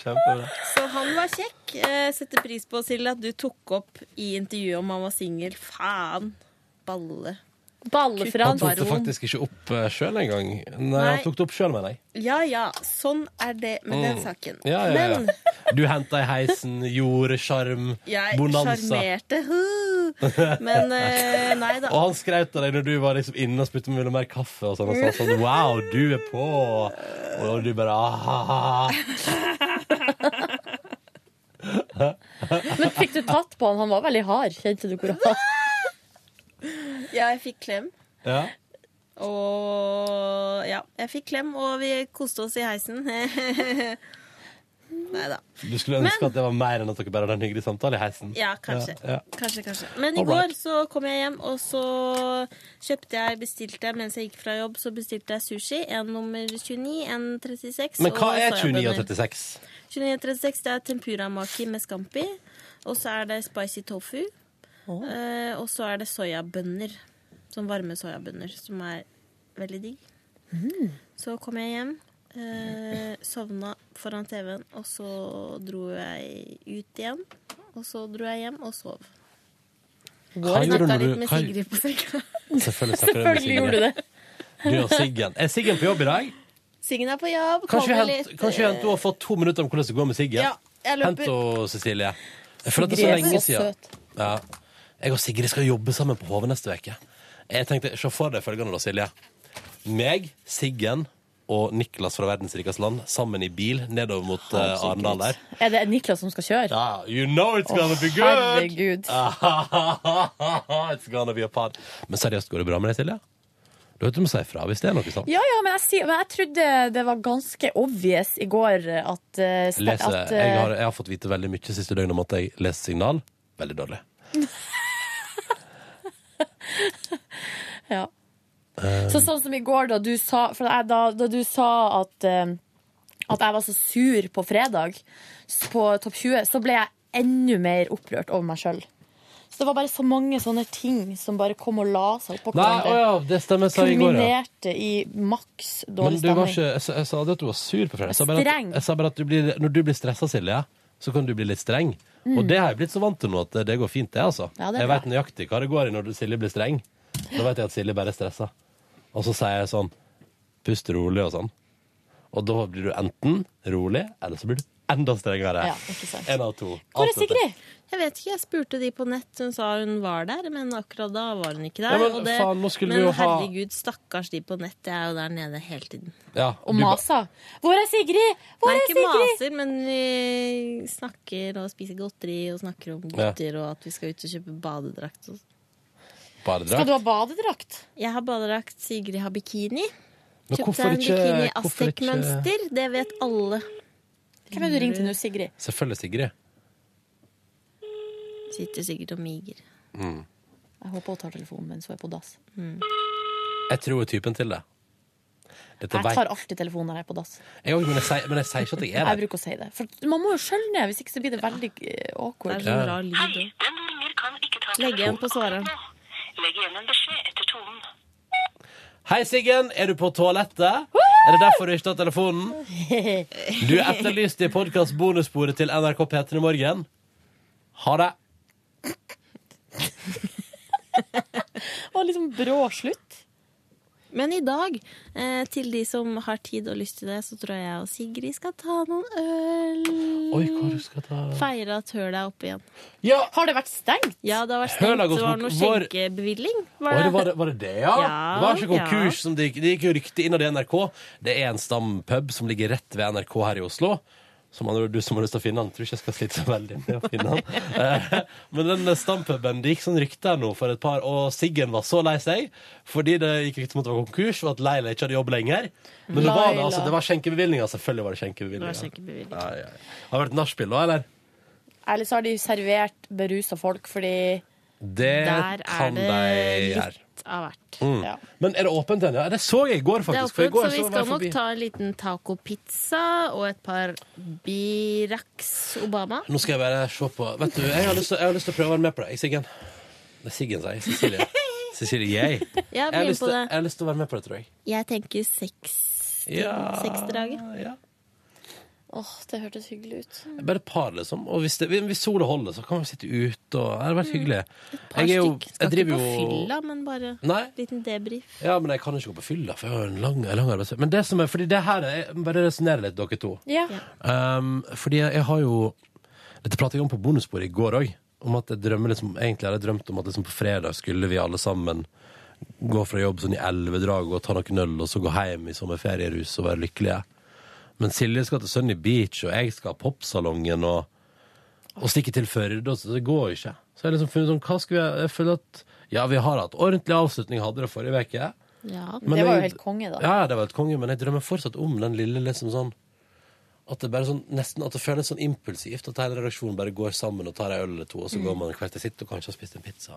Kjempebra. Så han var kjekk. Setter pris på, Silje, at du tok opp i intervjuet om han var singel. Faen. Balle. Balle Han tok det faktisk ikke opp uh, sjøl engang. Nei, Nei. han tok det opp sjøl, mener jeg. Ja ja, sånn er det med den Mm. saken. Ja, ja, ja. Men Du henta i heisen, gjorde sjarm, jeg bonanza. sjarmerte. huh. Men uh, nei da. Og han skrøt av deg når du var liksom inne og spurte om du ville mer kaffe. Og sånn, og sa sånn Wow, du er på! Og du bare ah. Men fikk du tatt på han? Han var veldig hard. Kjente du hvor han Jeg fikk klem. Ja. Og ja, jeg fikk klem, og vi koste oss i heisen. Nei da. Du skulle ønske at det var mer enn at dere bare hadde en hyggelig samtale i heisen. Ja, kanskje. Ja, ja. Kanskje, kanskje. Men i går så kom jeg hjem, og så kjøpte jeg, bestilte jeg mens jeg gikk fra jobb, så bestilte jeg sushi. En nummer 29, en 36. Men hva er 29 og 36? 29 og 36 det er tempuramaki med scampi. Og så er det spicy tofu. Eh, og så er det soyabønner. Sånn varme soyabønner, som er veldig digg. Så kom jeg hjem, eh, sovna foran TV-en, og så dro jeg ut igjen. Og så dro jeg hjem og sov. Hva gjorde du Snakka når du- litt med Sigrid på senga. Selvfølgelig gjorde du det. Du og Siggen. Er Siggen på jobb i dag? Siggen er på jobb. Kanskje kommer hent- litt, kanskje hent du har fått to minutter om hvordan det går med Siggen? Ja, jeg Hent henne, Cecilie. Jeg føler at det er så lenge så siden. Ja. Jeg og Sigrid skal jobbe sammen på HV neste uke. Jeg tenkte, Se for deg følgende, da, Silje. Meg, Siggen og Niklas fra Verdens rikeste land sammen i bil nedover mot uh, Arendal der. Er det Niklas som skal kjøre? Ja, you know it's gonna be good! Herregud. it's gonna be a pod. Men seriøst, går det bra med deg, Silje? Du vet du må si ifra hvis det er noe sånt. Ja, ja, men jeg, men jeg trodde det var ganske obvious i går at, uh, Leser, at uh, jeg, har, jeg har fått vite veldig mye siste døgnet om at jeg leser signal. Veldig dårlig. Ja. Um. Så sånn som i går, da du sa, jeg, da, da du sa at, uh, at jeg var så sur på fredag på Topp 20, så ble jeg enda mer opprørt over meg sjøl. Så det var bare så mange sånne ting som bare kom og la seg oppå hverandre. ja, det stemmer, sa i går, ja. Kulminerte i maks Men dårlig du var stemning. ikke, jeg, sa- jeg sa aldri at du var sur på fredag. Jeg jeg sa bare at du blir, når du blir stressa, Silje, så kan du bli litt streng. Mm. Og det har jeg blitt så vant til nå at det, går fint, det, altså. Ja, det jeg veit nøyaktig hva det går i når Silje blir streng. Da vet jeg at Silje bare er stressa. Og så sier jeg sånn Pust rolig og sånn. Og da blir du enten rolig, eller så blir du enda strengere. Ja, ikke sant. En av to. Hvor er Sigrid? Jeg vet ikke, jeg spurte de på nett. Hun sa hun var der, men akkurat da var hun ikke der. Ja, men og det, faen, nå men vi jo ha- herregud, stakkars de på nett. Jeg er jo der nede hele tiden. Ja, Og Masa. Hvor er Sigrid? Hvor Nei, er ikke Sigrid? maser, men vi snakker og spiser godteri og snakker om Ja. gutter og at vi skal ut og kjøpe badedrakt. og- Badedrakt? Skal du ha badedrakt? Jeg har badedrakt, Sigrid har bikini. Kjøpte en bikini i Aztek-mønster. Det vet alle. Hvem er det du ringte nå, Sigrid? Selvfølgelig Sigrid. Sitter sikkert og miger. Mm. Jeg håper hun tar telefonen mens hun er på dass. Jeg tror hun er typen til det. Dette Jeg tar alltid telefonen når jeg er på dass. Jeg også, men, jeg sier- men jeg sier ikke at jeg er Jeg bruker å si det. For man må jo skjølle ned, hvis ikke så blir det veldig eh, awkward. Det er så rar lyd òg. Legg igjen på svaret. Legg igjen en beskjed etter tonen. Hei, Siggen. Er du på toalettet? Er det derfor du ikke tar telefonen? Du er etterlyst i podkast-bonussporet til NRK P3 i morgen. Ha det. Og liksom brå slutt. Men i dag, eh, til de som har tid og lyst til det, så tror jeg jeg og Sigrid skal ta noen øl. Oi, hva skal ta Feire at hølet er oppe igjen. Har det vært stengt? Ja, det har vært stengt. Det var noe var... skjenkebevilling. Var det, var, det, var det det, ja? Ja, det var ikke konkurs. Ja. det, gikk- det gikk jo rykte innad i NRK. Det er en stampub som ligger rett ved NRK her i Oslo. Som andre, du som har lyst til å finne den. Tror ikke jeg skal slite så veldig med å finne den. Eh, Men den stampuben, det gikk sånn rykter nå for et par Og Siggen var så lei seg fordi det gikk rykter om at det var konkurs, og at Leila ikke hadde jobb lenger. Men det var, det, altså, det var skjenkebevilgninger. Selvfølgelig var det skjenkebevilgninger. Ja, ja. ja. Har det vært nachspiel da, eller? Eller så har de servert berusa folk fordi Det Der er kan det de gjøre. Litt av hvert. Mm. Ja. Men er det åpent ennå? Ja, det så jeg i går, Det er faktisk. for åpent, går så vi skal nok ta en liten tacopizza og et par Birax Obama. Nå skal jeg bare se på Vet du, jeg har lyst til, har lyst til å prøve å være med på det. Jeg, Siggen. Det er Siggen, sier jeg. Cecilie. Cecilie, jeg. Jeg har, lyst til, jeg har lyst til å være med på det, tror jeg. Jeg tenker seks Ja, seksdraget. ja. Åh, det hørtes hyggelig ut. Bare et par, liksom. Og hvis, det, hvis sola holder, så kan vi sitte ute. Og, det hadde vært hyggelig. Par Jeg er jo stykk. Jeg Skal ikke på jo fylla, men bare Nei. liten debrief. Ja, men jeg kan ikke gå på fylla, for jeg har en lang, lang arbeidsdag. Men det som er, fordi det her er jeg Bare resonnere litt, dere to. Ja. Um, fordi jeg, jeg har jo Dette pratet jeg om på bonusbordet i går òg. Om at jeg drømmer liksom Egentlig hadde jeg drømt om at liksom på fredag skulle vi alle sammen gå fra jobb sånn i elvedrag og ta noen øl, og så gå hjem i sommerferierus og være lykkelige. Men Silje skal til Sunny Beach, og jeg skal ha popsalongen og, og stikke til Førde. og så Det går jo ikke. Så jeg har liksom funnet sånn Hva skal vi Jeg føler at Ja, vi har hatt ordentlig avslutning, hadde det forrige uke. Ja, Men det var jo jeg- helt konge, da. Ja, det var helt konge, men jeg drømmer fortsatt om den lille liksom sånn At det bare sånn, nesten at det føles sånn impulsivt at hele redaksjonen bare går sammen og tar en øl eller to, og så Mm. går man hvert til sitt og kanskje har spist en pizza.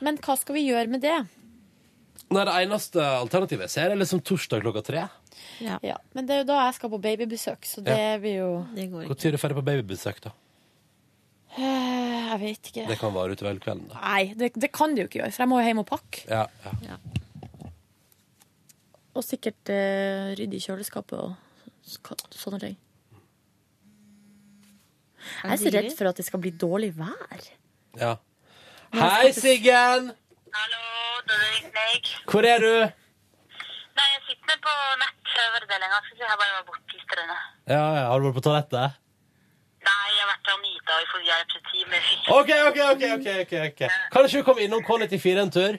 Men hva skal vi gjøre med det? Nei, det eneste alternativet jeg ser, er liksom torsdag klokka tre. Ja. Men det er jo da jeg skal på babybesøk, så det Ja. blir jo Når er du ferdig på babybesøk, da? Eh, Jeg vet ikke. Det kan vare utover kvelden, da. Nei, det, det kan det jo ikke gjøre, for jeg må jo hjem og pakke. Ja, ja. Og sikkert uh, rydde i kjøleskapet og sånne ting. Jeg er så redd for at det skal bli dårlig vær. ja. Hei, Siggen! Hvor er du? Nei, jeg sitter med på jeg bare borte litt. Rønne. Ja, ja, Har du vært på toalettet? Nei, jeg har vært og Anita og fått hjelp til time. OK, OK, OK. ok, ok, okay. Kan ikke du komme innom K94 en tur?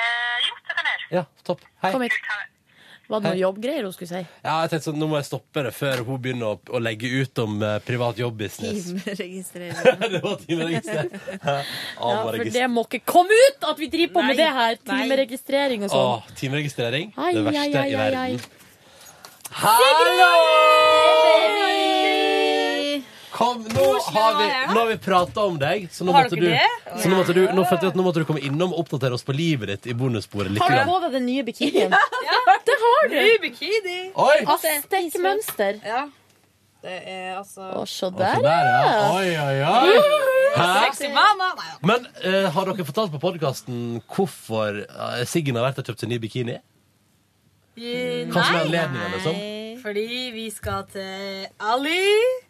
Eh, jo, det kan jeg gjøre. Ja, topp. Hei. Kom hit. Var det noe jobbgreier hun skulle si? Ja, jeg tenkte sånn, Nå må jeg stoppe det før hun begynner å, å legge ut om uh, privat jobbbusiness. Timeregistrering. det var timeregistrering. Ja, Ja, for det må ikke komme ut at vi driver på med det her! Timeregistrering og sånn. Åh, timeregistrering. Ai, det verste ai, ai, i ai, verden. Hallo! Kom, nå har vi, nå har vi prata om deg, så nå Har måtte, dere du, det? så nå, måtte du, nå følte jeg at nå måtte du komme innom og oppdatere oss på livet ditt i bonussporet. litt Har du grann. på deg den nye bikinien? Det har du! Ny bikini. Oi! Aztek-mønster. Ja. Det er altså Å, se der, så der, ja. Oi, oi, oi. Hæ? Sexy mama. Nei, Men eh, har dere fortalt på podkasten hvorfor uh, Siggen har vært og kjøpt seg ny bikini? Hva som er anledningen, liksom? Fordi vi skal til Ali!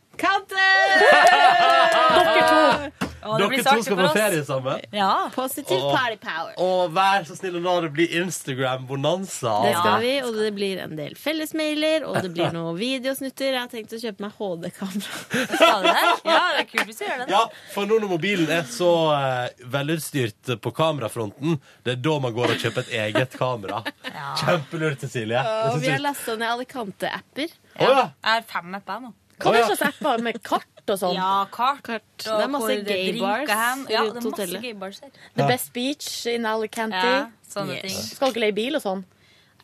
Dere to. Å, det Dere to skal for på oss. ferie sammen. Ja. Positive Åh. party power. Og vær så snill og la det bli Instagram-bonanza. Det skal vi, og det blir en del fellesmailer, og det blir noen videosnutter. Jeg har tenkt å kjøpe meg HD-kamera. Skal det? Ja, det er kult hvis du gjør det. Ja, for nå når mobilen er så eh, velutstyrt på kamerafronten, det er da man går og kjøper et eget kamera. Kjempelurt, Cecilie. Det Og synes vi har jeg- lasta ned Alicante-apper. Å, ja. Jeg har fem apper nå. Hva er det slags apper med kart og sånn? Ja, kart. Det er masse gay bars. Ja, rundt hotellet. gay bars her. The Best Beach in Alicante. Ja, sånne Yes. ting. Skal dere leie bil og sånn?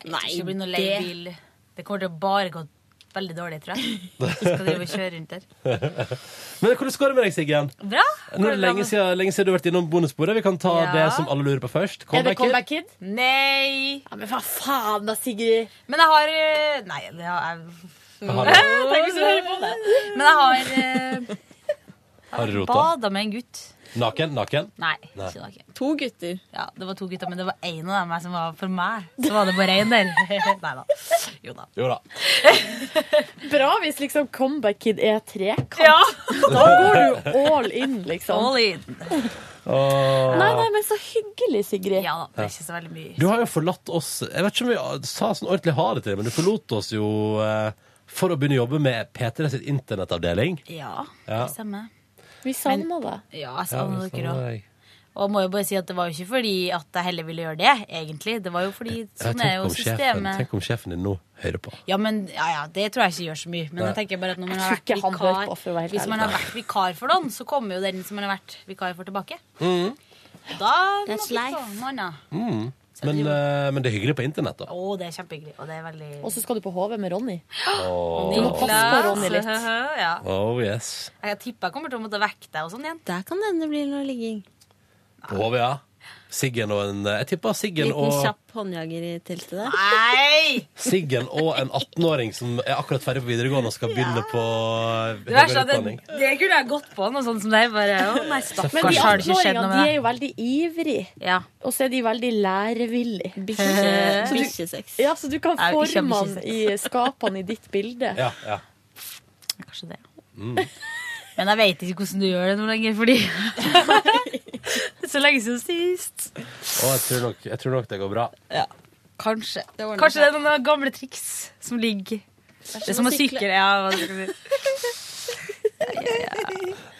Nei, det blir noe leiebil. Det kommer til å bare gå veldig dårlig, tror jeg. Vi skal drive og kjøre rundt der. Men hvordan går det med deg, Siggen? Bra. Nå er det lenge siden, lenge siden du har vært innom bonusbordet. Vi kan ta Ja. det som alle lurer på først. Er det Comeback Kid? Kid? Nei. Ja, men hva faen da, Sigrid? Men jeg har eh, Nei, det har jeg Har du- Tenk hvis du hører på det. Men jeg har eh, Har du rota? bada med en gutt. Naken? Naken? Nei, Nei. ikke naken. To gutter. Ja, det var to gutter, men det var én av dem som var for meg. Så var det bare én der. Nei da. Jo da. Jo da. Bra hvis liksom Comeback Kid er trekant. Ja. Da går du all in, liksom. All in. Åh. Nei, nei, men så hyggelig, Sigrid. Ja da, det er ikke så veldig mye. Du har jo forlatt oss Jeg vet ikke om vi sa sånn ordentlig ha det til deg, men du forlot oss jo eh, for å begynne å jobbe med P3 sitt internettavdeling. Ja, Ja. det stemmer. Vi savner det. Ja, jeg Ja, savner vi dere òg. deg. Og jeg må jo bare si at det var jo ikke fordi at jeg heller ville gjøre det, egentlig. Det var jo fordi sånn er tenk, jo om sjefen, systemet. tenk om sjefen din nå hører på. Ja, men ja, ja, det tror jeg ikke gjør så mye. Men Nei. jeg tenker bare at når man har tror ikke vært han vikar på, for å være helt Hvis man ærlig. har vært vikar for noen, så kommer jo den som man har vært vikar for, tilbake. Mm. Da må That's vi life. få noe annet. Men, eh, men det er hyggelig på internett, da. Å, det er kjempehyggelig. Og det er veldig Og så skal du på HV med Ronny. Åh. Du må passe på Ronny litt. Ja. Oh yes. Jeg tipper jeg kommer til å måtte vekke deg og sånn igjen. Der kan det hende bli noe ligging. På HV, ja. Siggen og en Jeg tipper Siggen Liten og kjapp håndjager i teltet der. Nei! Siggen og en 18-åring som er akkurat ferdig på videregående og skal begynne på Det, verste høyere er utdanning. det, det kunne jeg gått på, noe sånt som det. Bare, å nei, Men de har det ikke skjedd 18-åringene de er jo veldig ivrige. Ja. Og så er de veldig lærevillige. Bikkje- Bikkjesex. Ja, så du kan forme han i skapene i ditt bilde. Ja, ja. Kanskje det. Mm. Men jeg vet ikke hvordan du gjør det noe lenger, fordi Det så lenge siden sist. Og jeg tror, nok, jeg tror nok det går bra. Ja, kanskje. ordner Kanskje det seg. er noen gamle triks som ligger Det er som å sykle. Ja, hva skal vi si.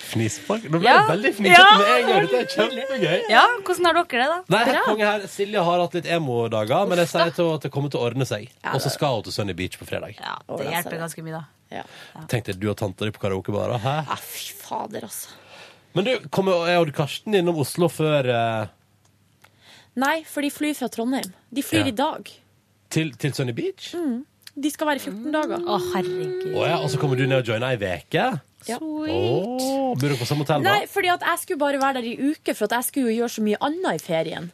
Fnispark? Nå ble Ja. jeg veldig fnisete Ja. med en gang. Dette er kjempegøy. ja, hvordan har dere det, da? Nei, her, konge her. Silje har hatt litt emo-dager, men jeg sier til henne at det kommer til å ordne seg. Og så skal hun til Sunny Beach på fredag. Ja, Det hjelper ganske mye, da. Tenk deg du og tanta di på karaokebarer. Hæ? Ja, fy fader, altså. Men du, kommer er Odd Karsten innom Oslo før eh, Nei, for de flyr fra Trondheim. De flyr Ja. i dag. til, til Sunny Beach? Mm. De skal være i 14 dager. Å, herregud. Å ja, og så kommer du ned og joiner ei veke? Ja. Åh, Bor dere på samme hotell, da? Nei, fordi at jeg skulle bare være der i uke, for at jeg skulle jo gjøre så mye annet i ferien.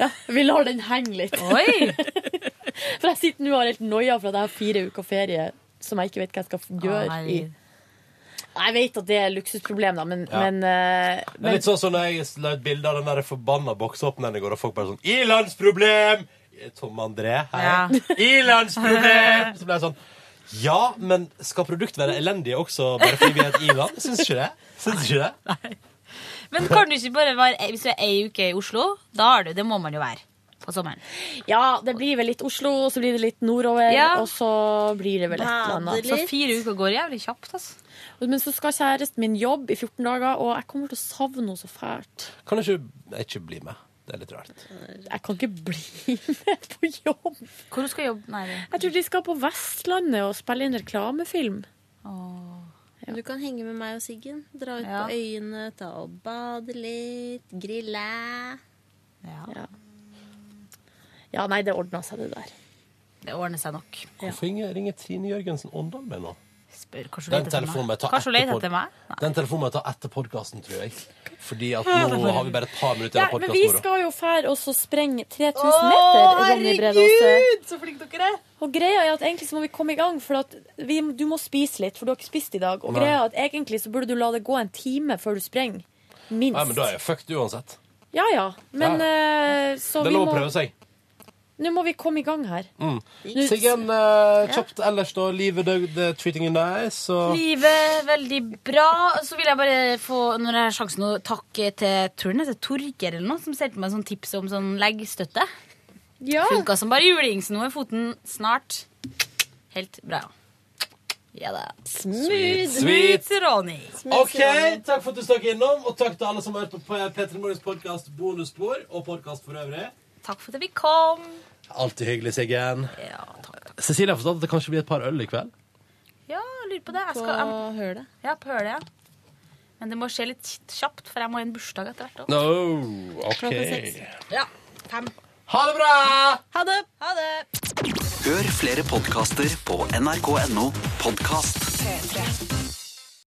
Ja, vi lar den henge litt. Oi! for jeg sitter nå og har helt noia for at jeg har fire uker ferie som jeg ikke vet hva jeg skal gjøre i. Jeg vet at det er luksusproblem, da, men, Ja. men, Det er men litt sånn som når jeg la ut bilde av den der forbanna boksåpneren i går, og folk bare sånn Ilandsproblem! Tom André, her. Ja. Ilandsproblem! Så ble jeg sånn Ja, men skal produkt være elendige også bare fordi vi er et i-land? Syns ikke det? Syns ikke det? Men kan du ikke bare være Hvis du er ei uke i Oslo, da er du Det må man jo være på sommeren. Ja, det blir vel litt Oslo, og så blir det litt nordover, Ja. og så blir det vel et eller annet. Så fire uker går jævlig kjapt, altså. Men så skal kjæresten min jobbe i 14 dager, og jeg kommer til å savne henne så fælt. Kan du ikke, ikke bli med? Det er litt rart. Jeg kan ikke bli med på jobb. Hvor du skal jobbe? Nei, det. Jeg tror de skal på Vestlandet og spille inn reklamefilm. Du kan henge med meg og Siggen. Dra ut Ja. på øyene, ta og bade litt, grille. Ja. ja, nei, det ordna seg, det der. Det ordner seg nok. Hvorfor ringer, ringer Trine Jørgensen Åndal med nå? Spør, kanskje hun Den leter etter telefonen må meg? jeg ta Kanskje hun etter leter pod- etter meg? Den telefonen må jeg ta etter podkasten, tror jeg. Fordi at nå har vi bare et par minutter Ja, igjen av men vi podkasten. skal jo fære og så sprenge 3000 meter, Ronny Bredåse. Så flinke dere er! Og greia er at egentlig så må vi komme i gang, for at vi, du må spise litt, for du har ikke spist i dag. Og Nei. greia er at egentlig så burde du la det gå en time før du sprenger. Minst. Nei, men da er jeg fucked uansett. Ja ja. Men eh, så Det er lov må å prøve seg. Nå må vi komme i gang her. Mm. Siggen, eh, kjapt ellers, da. Livet, det, det treating you nice. Og... Livet veldig bra. Så vil jeg bare få, når jeg har sjansen, å takke til det heter Torger eller noe, som sendte meg sånn tips om sånn leggstøtte. Ja. Funka som bare juling, så nå er foten snart helt bra. Ja da. Smooth. Sweet. Ronny. OK, takk for at du stakk innom, og takk til alle som har hørt på P3 Morgens podkast Bonusspor og podkast for øvrig. Takk for at vi kom. Alltid hyggelig, Siggen. Ja, takk, takk. Cecilie har forstått at det kanskje blir et par øl i kveld. Ja, jeg lurer på det. Jeg På skal, jeg, hølet. ja, på hølet, ja. Men det må skje litt kjapt, for jeg må i en bursdag etter hvert. også. No, OK. Klokka seks. Ja, fem. Ha det bra! Ha det! Ha det! Hør flere podkaster på nrk.no podkast. P3.